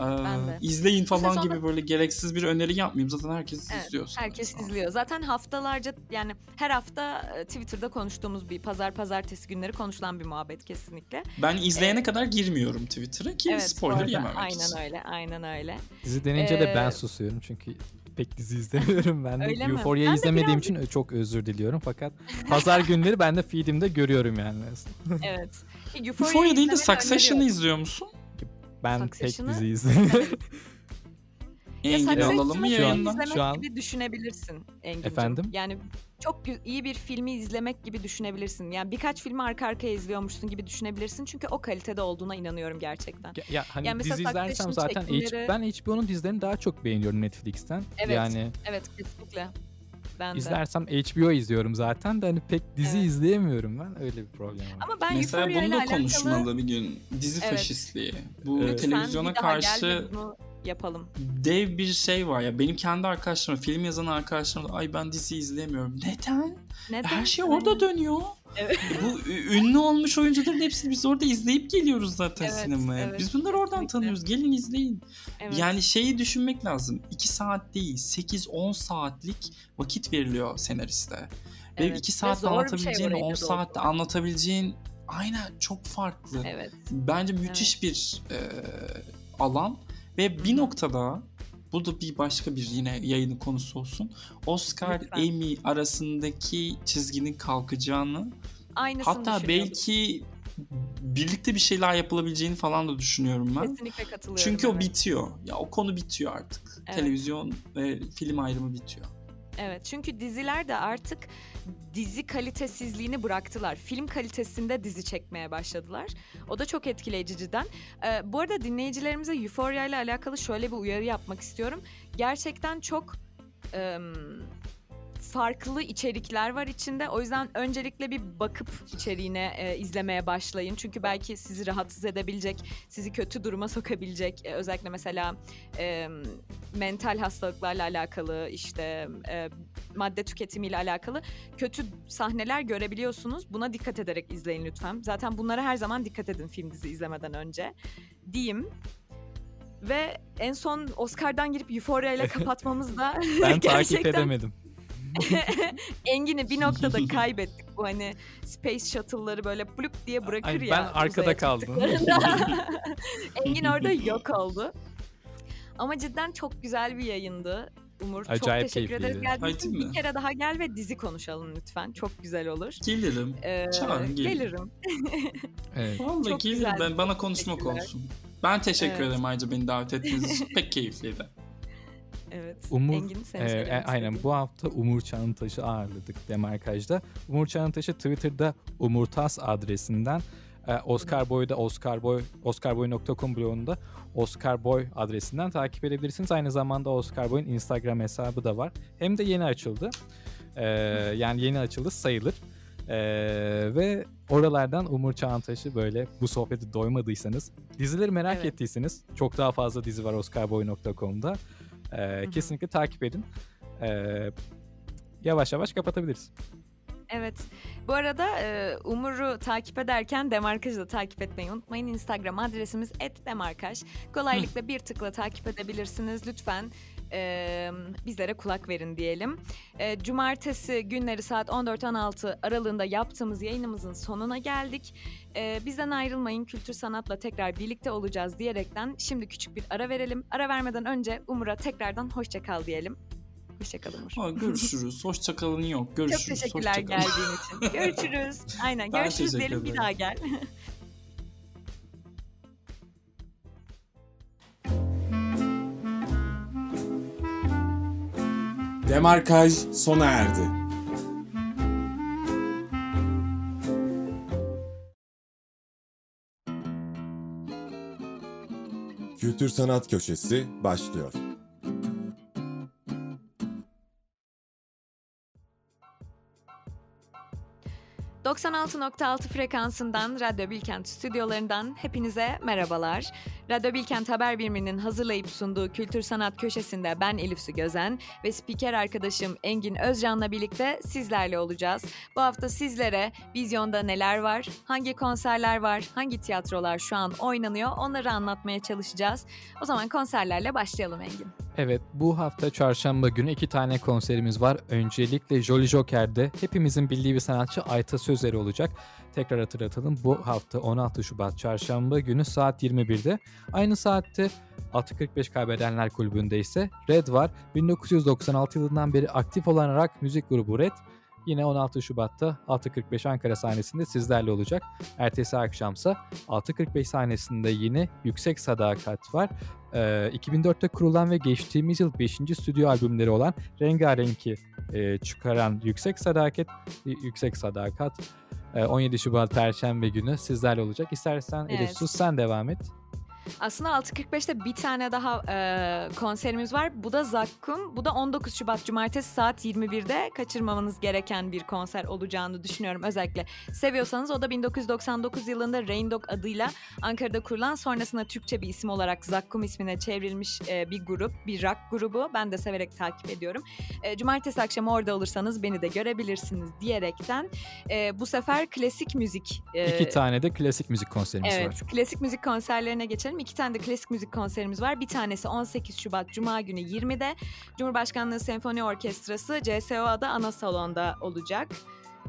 Ee, Ben de. izleyin falan sezonda- gibi böyle gereksiz bir öneri yapmayayım. Zaten herkes Evet, izliyor. Herkes izliyor. Zaten haftalarca yani her hafta Twitter'da konuştuğumuz bir pazar pazartesi günleri konuşulan bir muhabbet kesinlikle. Ben izleyene Evet. kadar girmiyorum Twitter'a ki evet, spoiler yememek Aynen için. öyle, aynen öyle. Dizi denince de ben Ee, susuyorum çünkü pek dizi izlemiyorum ben de. Öyle Ben de izlemediğim birazcık- için çok özür diliyorum fakat pazar günleri ben de feedimde görüyorum yani. Evet. Euphoria Euphoria değil de Succession'ı izliyor musun? Ben pek Succession'ı- dizi Engin'i Succession'ı alalım mı yayından? izlemek Şu an- gibi düşünebilirsin Engin'cim. Efendim? Yani çok iyi bir filmi izlemek gibi düşünebilirsin. Yani birkaç filmi arka arkaya izliyormuşsun gibi düşünebilirsin. Çünkü o kalitede olduğuna inanıyorum gerçekten. Ya, ya hani Yani mesela dizi izlersem zaten çekimleri- H- ben HBO'nun dizilerini daha çok beğeniyorum Netflix'ten. Evet. Yani Evet kesinlikle. Ben de. izlersem HBO izliyorum zaten de hani pek dizi Evet. izleyemiyorum ben. Öyle bir problem var. Ama ben Mesela bunu da alakalı... konuşmalı bir gün. Dizi Evet. faşistliği. Bu Evet. Lütfen televizyona karşı yapalım. dev bir şey var ya. Benim kendi arkadaşlarım, film yazan arkadaşlarım da ay ben dizi izleyemiyorum. Neden? Neden? Her şey orada dönüyor. Evet. Bu ünlü olmuş oyuncuların hepsini biz orada izleyip geliyoruz zaten Evet, sinemaya. evet. Biz bunları oradan Kesinlikle. tanıyoruz. Gelin izleyin. Evet. Yani şeyi düşünmek lazım. 2 saat değil, 8-10 saatlik vakit veriliyor senariste. Ve Evet. 2 Ve saatte zor bir şey anlatabileceğin, da 10 saatte anlatabileceğin aynen çok farklı. Evet. Bence müthiş bir e, alan ve bir noktada bu da bir başka bir yine yayının konusu olsun. Oscar Lütfen. Emmy arasındaki çizginin kalkacağını Aynısını hatta belki birlikte bir şeyler yapılabileceğini falan da düşünüyorum ben. Kesinlikle katılıyorum. Çünkü o evet. bitiyor. Ya o konu bitiyor artık. Evet. Televizyon ve film ayrımı bitiyor. Evet çünkü diziler de artık dizi kalitesizliğini bıraktılar. Film kalitesinde dizi çekmeye başladılar. O da çok etkileyici. Ee, bu arada dinleyicilerimize Euphoria ile alakalı şöyle bir uyarı yapmak istiyorum. Gerçekten çok em, farklı içerikler var içinde. O yüzden öncelikle bir bakıp içeriğine e, izlemeye başlayın. Çünkü belki sizi rahatsız edebilecek, sizi kötü duruma sokabilecek. e, özellikle mesela e, mental hastalıklarla alakalı, işte e, madde tüketimiyle alakalı kötü sahneler görebiliyorsunuz. Buna dikkat ederek izleyin lütfen. Zaten bunlara her zaman dikkat edin film dizi izlemeden önce. Diyeyim. Ve en son Oscar'dan girip Euphoria ile kapatmamız da Ben takip edemedim. Engin'i bir noktada kaybettik. Bu hani Space Shuttle'ları böyle blup diye bırakır Ay, ya. ben arkada kaldım. Engin orada yok oldu. Ama cidden çok güzel bir yayındı. Umur çok Acayip teşekkür ederiz geldiğin Bir mi? kere daha gel ve dizi konuşalım lütfen. Çok güzel olur. Gelirim. Ee, Çağırın, gelin. gelirim. Evet. Vallahi Çok gelirim. Ben, bana çok konuşmak olsun. Ben teşekkür Evet. ederim ayrıca beni davet ettiğiniz için. Pek keyifliydi. Evet. Umur, Engin e, söylemek aynen bu hafta Umur Çağıntaş'ı ağırladık Demarkaj'da. Umur Çağıntaş'ı Twitter'da Umurtas adresinden e, Oscar Boy'da Oscar Boy oscarboy.com blogunda Oscar Boy adresinden takip edebilirsiniz. Aynı zamanda Oscar Boy'un Instagram hesabı da var. Hem de yeni açıldı. E, yani yeni açıldı sayılır. E, ve oralardan Umur Çağıntaş'ı böyle bu sohbeti doymadıysanız, dizileri merak Evet. ettiyseniz çok daha fazla dizi var oscarboy.com'da. Ee, kesinlikle takip edin. Ee, yavaş yavaş kapatabiliriz. Evet. Bu arada Umur'u takip ederken Demarkaj'ı da takip etmeyi unutmayın. Instagram adresimiz @demarkaj. Kolaylıkla bir tıkla takip edebilirsiniz. Lütfen e, bizlere kulak verin diyelim. E, Cumartesi günleri saat 14-16 aralığında yaptığımız yayınımızın sonuna geldik. E, bizden ayrılmayın. Kültür sanatla tekrar birlikte olacağız diyerekten şimdi küçük bir ara verelim. Ara vermeden önce Umur'a tekrardan hoşça kal diyelim. Hoşça kal Umur. Ama görüşürüz. Hoşçakalın yok. Çok Görüşürüz. teşekkürler hoşça kalın. geldiğin için. Görüşürüz. Aynen Ben görüşürüz diyelim bir daha gel. Demarkaj sona erdi. Kültür Sanat Köşesi başlıyor. ...96.6 frekansından Radyo Bilkent stüdyolarından hepinize merhabalar. Radyo Bilkent Haber Biriminin hazırlayıp sunduğu Kültür Sanat Köşesi'nde ben Elif Su Gözen ve spiker arkadaşım Engin Özcan'la birlikte sizlerle olacağız. Bu hafta sizlere vizyonda neler var, hangi konserler var, hangi tiyatrolar şu an oynanıyor onları anlatmaya çalışacağız. O zaman konserlerle başlayalım Engin. Evet bu hafta çarşamba günü iki tane konserimiz var. Öncelikle Jolly Joker'de hepimizin bildiği bir sanatçı Ayta Sözleri olacak. Tekrar hatırlatalım bu hafta 16 Şubat çarşamba günü saat 21'de. Aynı saatte 6.45 Kaybedenler Kulübü'nde ise Red var. 1996 yılından beri aktif olan rock müzik grubu Red yine 16 Şubat'ta 6.45 Ankara sahnesinde sizlerle olacak. Ertesi akşamsa 6.45 sahnesinde yine Yüksek Sadakat var. Ee, 2004'te kurulan ve geçtiğimiz yıl 5. stüdyo albümleri olan Rengarenk'i e, çıkaran Yüksek Sadakat, Yüksek Sadakat e, 17 Şubat Perşembe günü sizlerle olacak. İstersen Elif Evet. sus sen devam et. Aslında 6.45'te bir tane daha e, konserimiz var. Bu da Zakkum. Bu da 19 Şubat Cumartesi saat 21'de kaçırmamanız gereken bir konser olacağını düşünüyorum. Özellikle seviyorsanız o da 1999 yılında Rain Dog adıyla Ankara'da kurulan sonrasında Türkçe bir isim olarak Zakkum ismine çevrilmiş e, bir grup, bir rock grubu. Ben de severek takip ediyorum. E, Cumartesi akşamı orada olursanız beni de görebilirsiniz diyerekten e, bu sefer klasik müzik e, İki tane de klasik müzik konserimiz Evet, var. klasik müzik konserlerine geçelim. İki tane de klasik müzik konserimiz var. Bir tanesi 18 Şubat Cuma günü 20'de Cumhurbaşkanlığı Senfoni Orkestrası CSOA'da ana salonda olacak.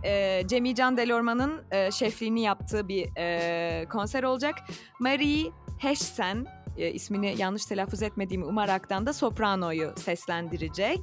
Ee, Cemil Delorman'ın e, şefliğini yaptığı bir e, konser olacak. Marie Heschsen e, ismini yanlış telaffuz etmediğimi umaraktan da sopranoyu seslendirecek.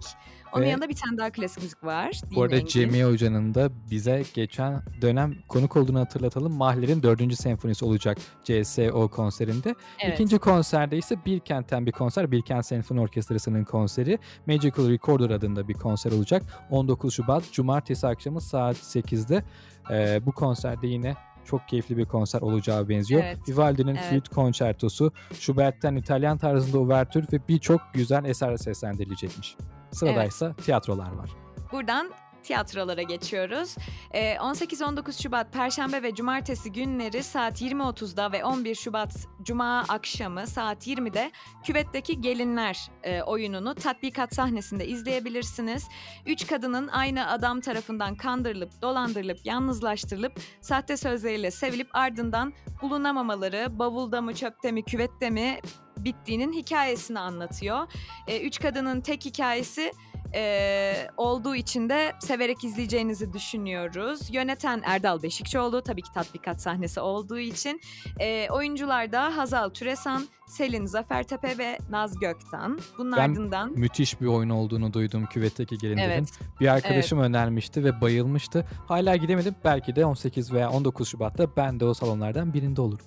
Onun Ve- yanında bir tane daha klasik müzik var. Bu arada. Cemil Hoca'nın da bize geçen dönem konuk olduğunu hatırlatalım. Mahler'in 4. senfonisi olacak CSO konserinde. Evet. İkinci konserde ise Bilkent'ten bir konser. Bilkent Senfoni Orkestrası'nın konseri. Magical Recorder adında bir konser olacak. 19 Şubat Cumartesi akşamı saat 8'de. Ee, bu konserde yine çok keyifli bir konser olacağı benziyor. Evet. Vivaldi'nin Evet. flüt konçertosu, Schubert'ten İtalyan tarzında uvertür ve birçok güzel eser seslendirilecekmiş. Sıradaysa tiyatrolar var. Buradan tiyatrolara geçiyoruz. Ee, 18-19 Şubat Perşembe ve Cumartesi günleri saat 20.30'da ve 11 Şubat Cuma akşamı saat 20'de Küvet'teki Gelinler e, oyununu tatbikat sahnesinde izleyebilirsiniz. Üç kadının aynı adam tarafından kandırılıp, dolandırılıp, yalnızlaştırılıp, sahte sözleriyle sevilip ardından bulunamamaları, bavulda mı, çöpte mi, küvette mi bittiğinin hikayesini anlatıyor. E, üç kadının tek hikayesi e, olduğu için de severek izleyeceğinizi düşünüyoruz. Yöneten Erdal Beşikçioğlu tabii ki tatbikat sahnesi olduğu için. E, oyuncular da Hazal Türesan, Selin Zafertepe ve Naz Göktan. Bunun Ben ardından... Müthiş bir oyun olduğunu duydum Küvet'teki gelinlerin. Evet, Bir arkadaşım önermişti ve bayılmıştı. Hala gidemedim. Belki de 18 veya 19 Şubat'ta ben de o salonlardan birinde olurum.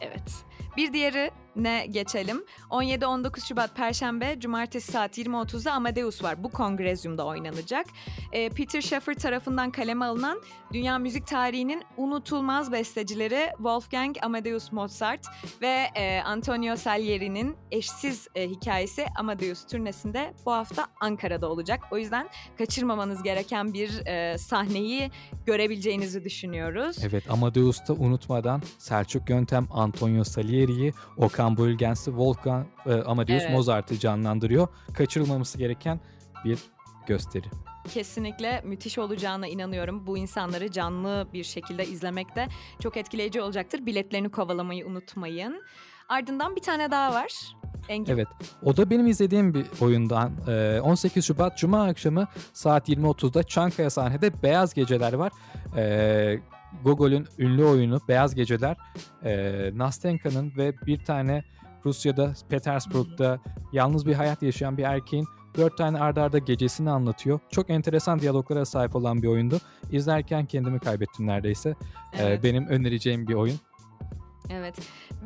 evet. Bir diğeri ne geçelim. 17-19 Şubat Perşembe, Cumartesi saat 20.30'da Amadeus var. Bu kongrezyumda oynanacak. Ee, Peter Shaffer tarafından kaleme alınan dünya müzik tarihinin unutulmaz bestecileri Wolfgang Amadeus Mozart ve e, Antonio Salieri'nin eşsiz e, hikayesi Amadeus turnesinde bu hafta Ankara'da olacak. O yüzden kaçırmamanız gereken bir e, sahneyi görebileceğinizi düşünüyoruz. Evet Amadeus'ta unutmadan Selçuk Yöntem, Antonio Salieri'yi, Okan Bölgensi, Wolfgang e, Amadeus Evet. Mozart'ı canlandırıyor. Kaçırılmaması gereken bir gösteri. Kesinlikle müthiş olacağına inanıyorum. Bu insanları canlı bir şekilde izlemek de çok etkileyici olacaktır. Biletlerini kovalamayı unutmayın. Ardından bir tane daha var. Engin. Evet. O da benim izlediğim bir oyundan. Ee, 18 Şubat Cuma akşamı saat 20.30'da Çankaya sahnede Beyaz Geceler var. Gogol'ün ünlü oyunu Beyaz Geceler. Ee, Nastenka'nın ve bir tane Rusya'da, Petersburg'da yalnız bir hayat yaşayan bir erkeğin dört tane ardarda arda gecesini anlatıyor. Çok enteresan diyaloglara sahip olan bir oyundu. İzlerken kendimi kaybettim neredeyse. Ee, Evet. benim önereceğim bir oyun. Evet.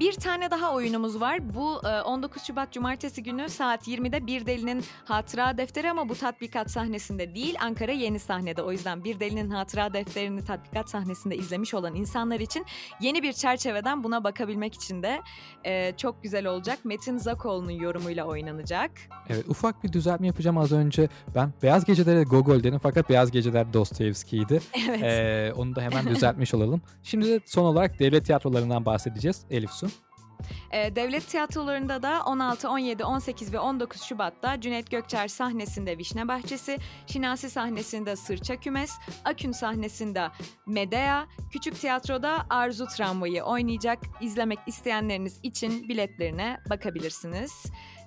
Bir tane daha oyunumuz var. Bu e, 19 Şubat Cumartesi günü saat 20'de Bir Delinin Hatıra Defteri ama bu tatbikat sahnesinde değil Ankara yeni sahnede. O yüzden Bir Delinin Hatıra Defteri'ni tatbikat sahnesinde izlemiş olan insanlar için yeni bir çerçeveden buna bakabilmek için de e, çok güzel olacak. Metin Zakoğlu'nun yorumuyla oynanacak. Evet ufak bir düzeltme yapacağım az önce. Ben Beyaz Geceler'e Gogol dedim fakat Beyaz Geceler Dostoyevski'ydi. Evet. Ee, onu da hemen düzeltmiş olalım. Şimdi de son olarak devlet tiyatrolarından bahsedeceğiz. Elif Su. Ee, devlet tiyatrolarında da 16, 17, 18 ve 19 Şubat'ta Cüneyt Gökçer sahnesinde Vişne Bahçesi, Şinasi sahnesinde Sırça Kümes, Akün sahnesinde Medea, Küçük Tiyatro'da Arzu Tramvayı oynayacak. İzlemek isteyenleriniz için biletlerine bakabilirsiniz.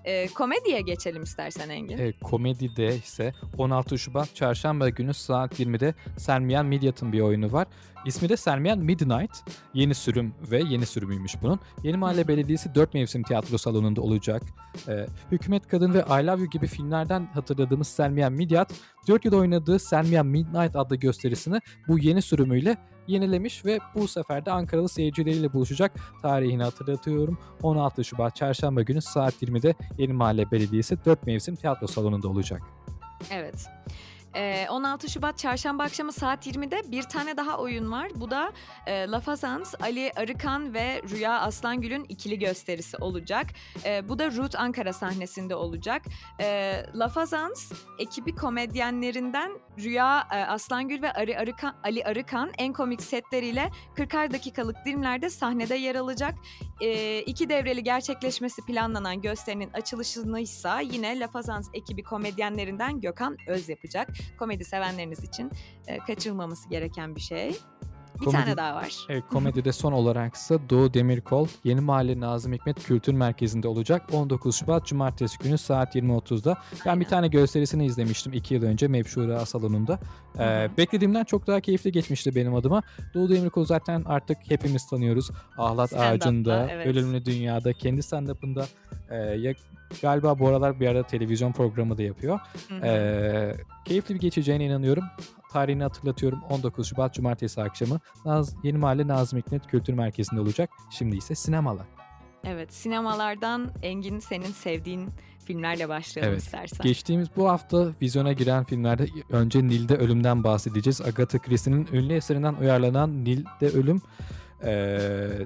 E, komediye geçelim istersen Engin. E, komedide ise 16 Şubat Çarşamba günü saat 20'de Sermiyan Midyat'ın bir oyunu var. İsmi de Sermiyan Midnight. Yeni sürüm ve yeni sürümüymüş bunun. Yeni Mahalle Belediyesi 4 mevsim tiyatro salonunda olacak. E, Hükümet Kadın ve I Love You gibi filmlerden hatırladığımız Sermiyan Midyat 4 yıl oynadığı Sermiyan Midnight adlı gösterisini bu yeni sürümüyle yenilemiş ve bu sefer de Ankaralı seyircileriyle buluşacak tarihini hatırlatıyorum. 16 Şubat Çarşamba günü saat 20'de Yeni Mahalle Belediyesi 4 mevsim tiyatro salonunda olacak. Evet. Ee, 16 Şubat çarşamba akşamı saat 20'de bir tane daha oyun var. Bu da e, Lafazans, Ali Arıkan ve Rüya Aslangül'ün ikili gösterisi olacak. Bu da Root Ankara sahnesinde olacak. E, Lafazans ekibi komedyenlerinden Rüya Aslangül ve Ali Arıkan, Ali Arıkan en komik setleriyle 40'ar dakikalık dilimlerde sahnede yer alacak. E, iki devreli gerçekleşmesi planlanan gösterinin açılışını ise yine Lafazans ekibi komedyenlerinden Gökhan Öz yapacak komedi sevenleriniz için e, kaçırılmaması gereken bir şey. Bir Komedi- tane daha var. Evet, komedide son olaraksa Doğu Demirkol Yeni Mahalle Nazım Hikmet Kültür Merkezi'nde olacak 19 Şubat Cumartesi günü saat 20.30'da. Ben Aynen. bir tane gösterisini izlemiştim 2 yıl önce Mevşura salonunda. Ee, beklediğimden çok daha keyifli geçmişti benim adıma. Doğu Demirkol zaten artık hepimiz tanıyoruz. Ahlat Ağacı'nda, evet. Ölümlü Dünya'da, kendi stand-up'ında e, galiba bu aralar bir ara televizyon programı da yapıyor. Ee, keyifli bir geçeceğine inanıyorum. Tarihini hatırlatıyorum. 19 Şubat Cumartesi akşamı Naz, Yeni Mahalle Nazım Hikmet Kültür Merkezi'nde olacak. Şimdi ise sinemalar. Evet sinemalardan Engin senin sevdiğin filmlerle başlayalım Evet, istersen. Geçtiğimiz bu hafta vizyona giren filmlerde önce Nil'de Ölüm'den bahsedeceğiz. Agatha Christie'nin ünlü eserinden uyarlanan Nil'de Ölüm eee,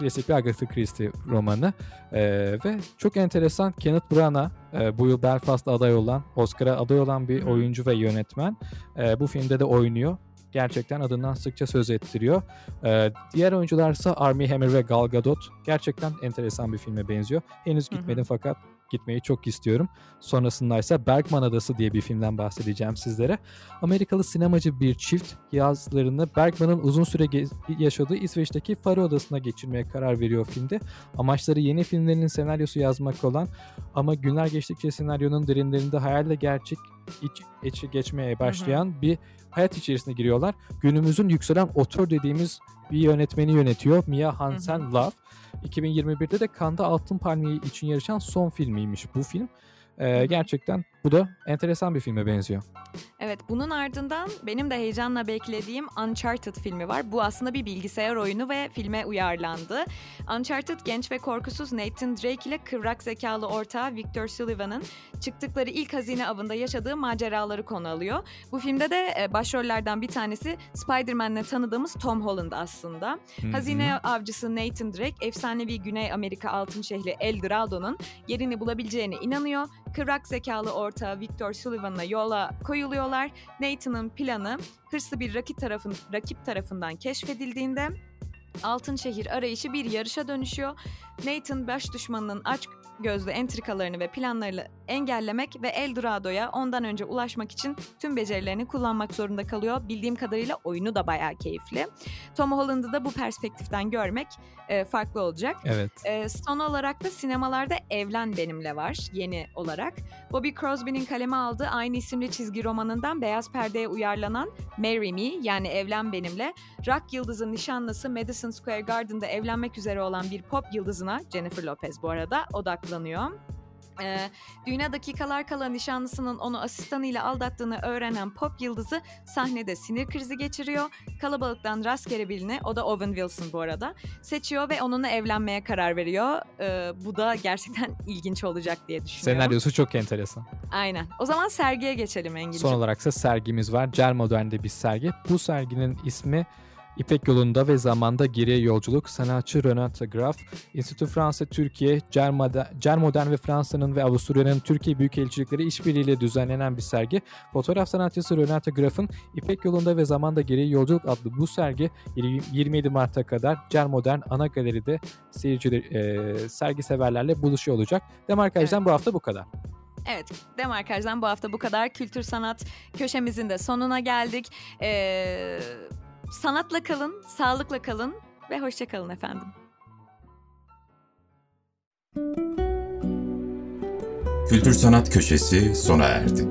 klasik bir Agatha Christie romanı Eee, ve çok enteresan Kenneth Branagh eee, bu yıl Belfast'ta aday olan Oscar'a aday olan bir oyuncu ve yönetmen Eee, bu filmde de oynuyor. Gerçekten adından sıkça söz ettiriyor. Eee, diğer oyuncularsa Armie Hammer ve Gal Gadot. Gerçekten enteresan bir filme benziyor. Henüz gitmedim fakat gitmeyi çok istiyorum. Sonrasında ise Bergman Adası diye bir filmden bahsedeceğim sizlere. Amerikalı sinemacı bir çift yazlarını Bergman'ın uzun süre yaşadığı İsveç'teki Faro Adası'na geçirmeye karar veriyor filmde. Amaçları yeni filmlerinin senaryosu yazmak olan ama günler geçtikçe senaryonun derinlerinde hayalle gerçek iç, içi geçmeye başlayan bir hayat içerisine giriyorlar. Günümüzün yükselen otör dediğimiz bir yönetmeni yönetiyor. Mia Hansen Love. 2021'de de Cannes'da Altın Palmiye için yarışan son filmiymiş bu film. Ee, gerçekten bu da enteresan bir filme benziyor. Evet bunun ardından benim de heyecanla beklediğim Uncharted filmi var. Bu aslında bir bilgisayar oyunu ve filme uyarlandı. Uncharted genç ve korkusuz Nathan Drake ile kıvrak zekalı ortağı Victor Sullivan'ın çıktıkları ilk hazine avında yaşadığı maceraları konu alıyor. Bu filmde de e, başrollerden bir tanesi Spider-Man'le tanıdığımız Tom Holland aslında. Hazine avcısı Nathan Drake efsanevi Güney Amerika altın şehri El Dorado'nun yerini bulabileceğine inanıyor. Kıvrak zekalı ortağı Victor Sullivan'la yola koyuluyorlar. Nathan'ın planı hırslı bir rakip, tarafın, rakip tarafından keşfedildiğinde Altın Şehir arayışı bir yarışa dönüşüyor. Nathan baş düşmanının aç gözlü entrikalarını ve planlarını engellemek ve El Dorado'ya ondan önce ulaşmak için tüm becerilerini kullanmak zorunda kalıyor. Bildiğim kadarıyla oyunu da bayağı keyifli. Tom Holland'ı da bu perspektiften görmek e, farklı olacak. Evet. Ee, son olarak da sinemalarda Evlen Benimle var yeni olarak. Bobby Crosby'nin kaleme aldığı aynı isimli çizgi romanından beyaz perdeye uyarlanan Marry Me yani Evlen Benimle rock yıldızı nişanlısı Madison Square Garden'da evlenmek üzere olan bir pop yıldızına Jennifer Lopez bu arada odaklanıyor. Ee, düğüne dakikalar kala nişanlısının onu asistanıyla aldattığını öğrenen pop yıldızı sahnede sinir krizi geçiriyor. Kalabalıktan rastgele birini, o da Owen Wilson bu arada, seçiyor ve onunla evlenmeye karar veriyor. Ee, bu da gerçekten ilginç olacak diye düşünüyorum. Senaryosu çok enteresan. Aynen. O zaman sergiye geçelim Engin'ciğim. Son olaraksa sergimiz var. Cer Modern'de bir sergi. Bu serginin ismi İpek Yolunda ve Zamanda Geriye Yolculuk sanatçı Renata Graf, İnstitü Fransa Türkiye, Cer Moder- Cer Modern ve Fransa'nın ve Avusturya'nın Türkiye Büyükelçilikleri işbirliğiyle düzenlenen bir sergi. Fotoğraf sanatçısı Renata Graf'ın İpek Yolunda ve Zamanda Geriye Yolculuk adlı bu sergi 27 Mart'a kadar Cer Modern ana galeride seyirciler, e, sergi severlerle buluşuyor olacak. Demarkaj'dan bu hafta bu kadar. Evet, Demarkaj'dan bu hafta bu kadar. Kültür sanat köşemizin de sonuna geldik. Ee, sanatla kalın, sağlıkla kalın ve hoşça kalın efendim. Kültür Sanat Köşesi sona erdi.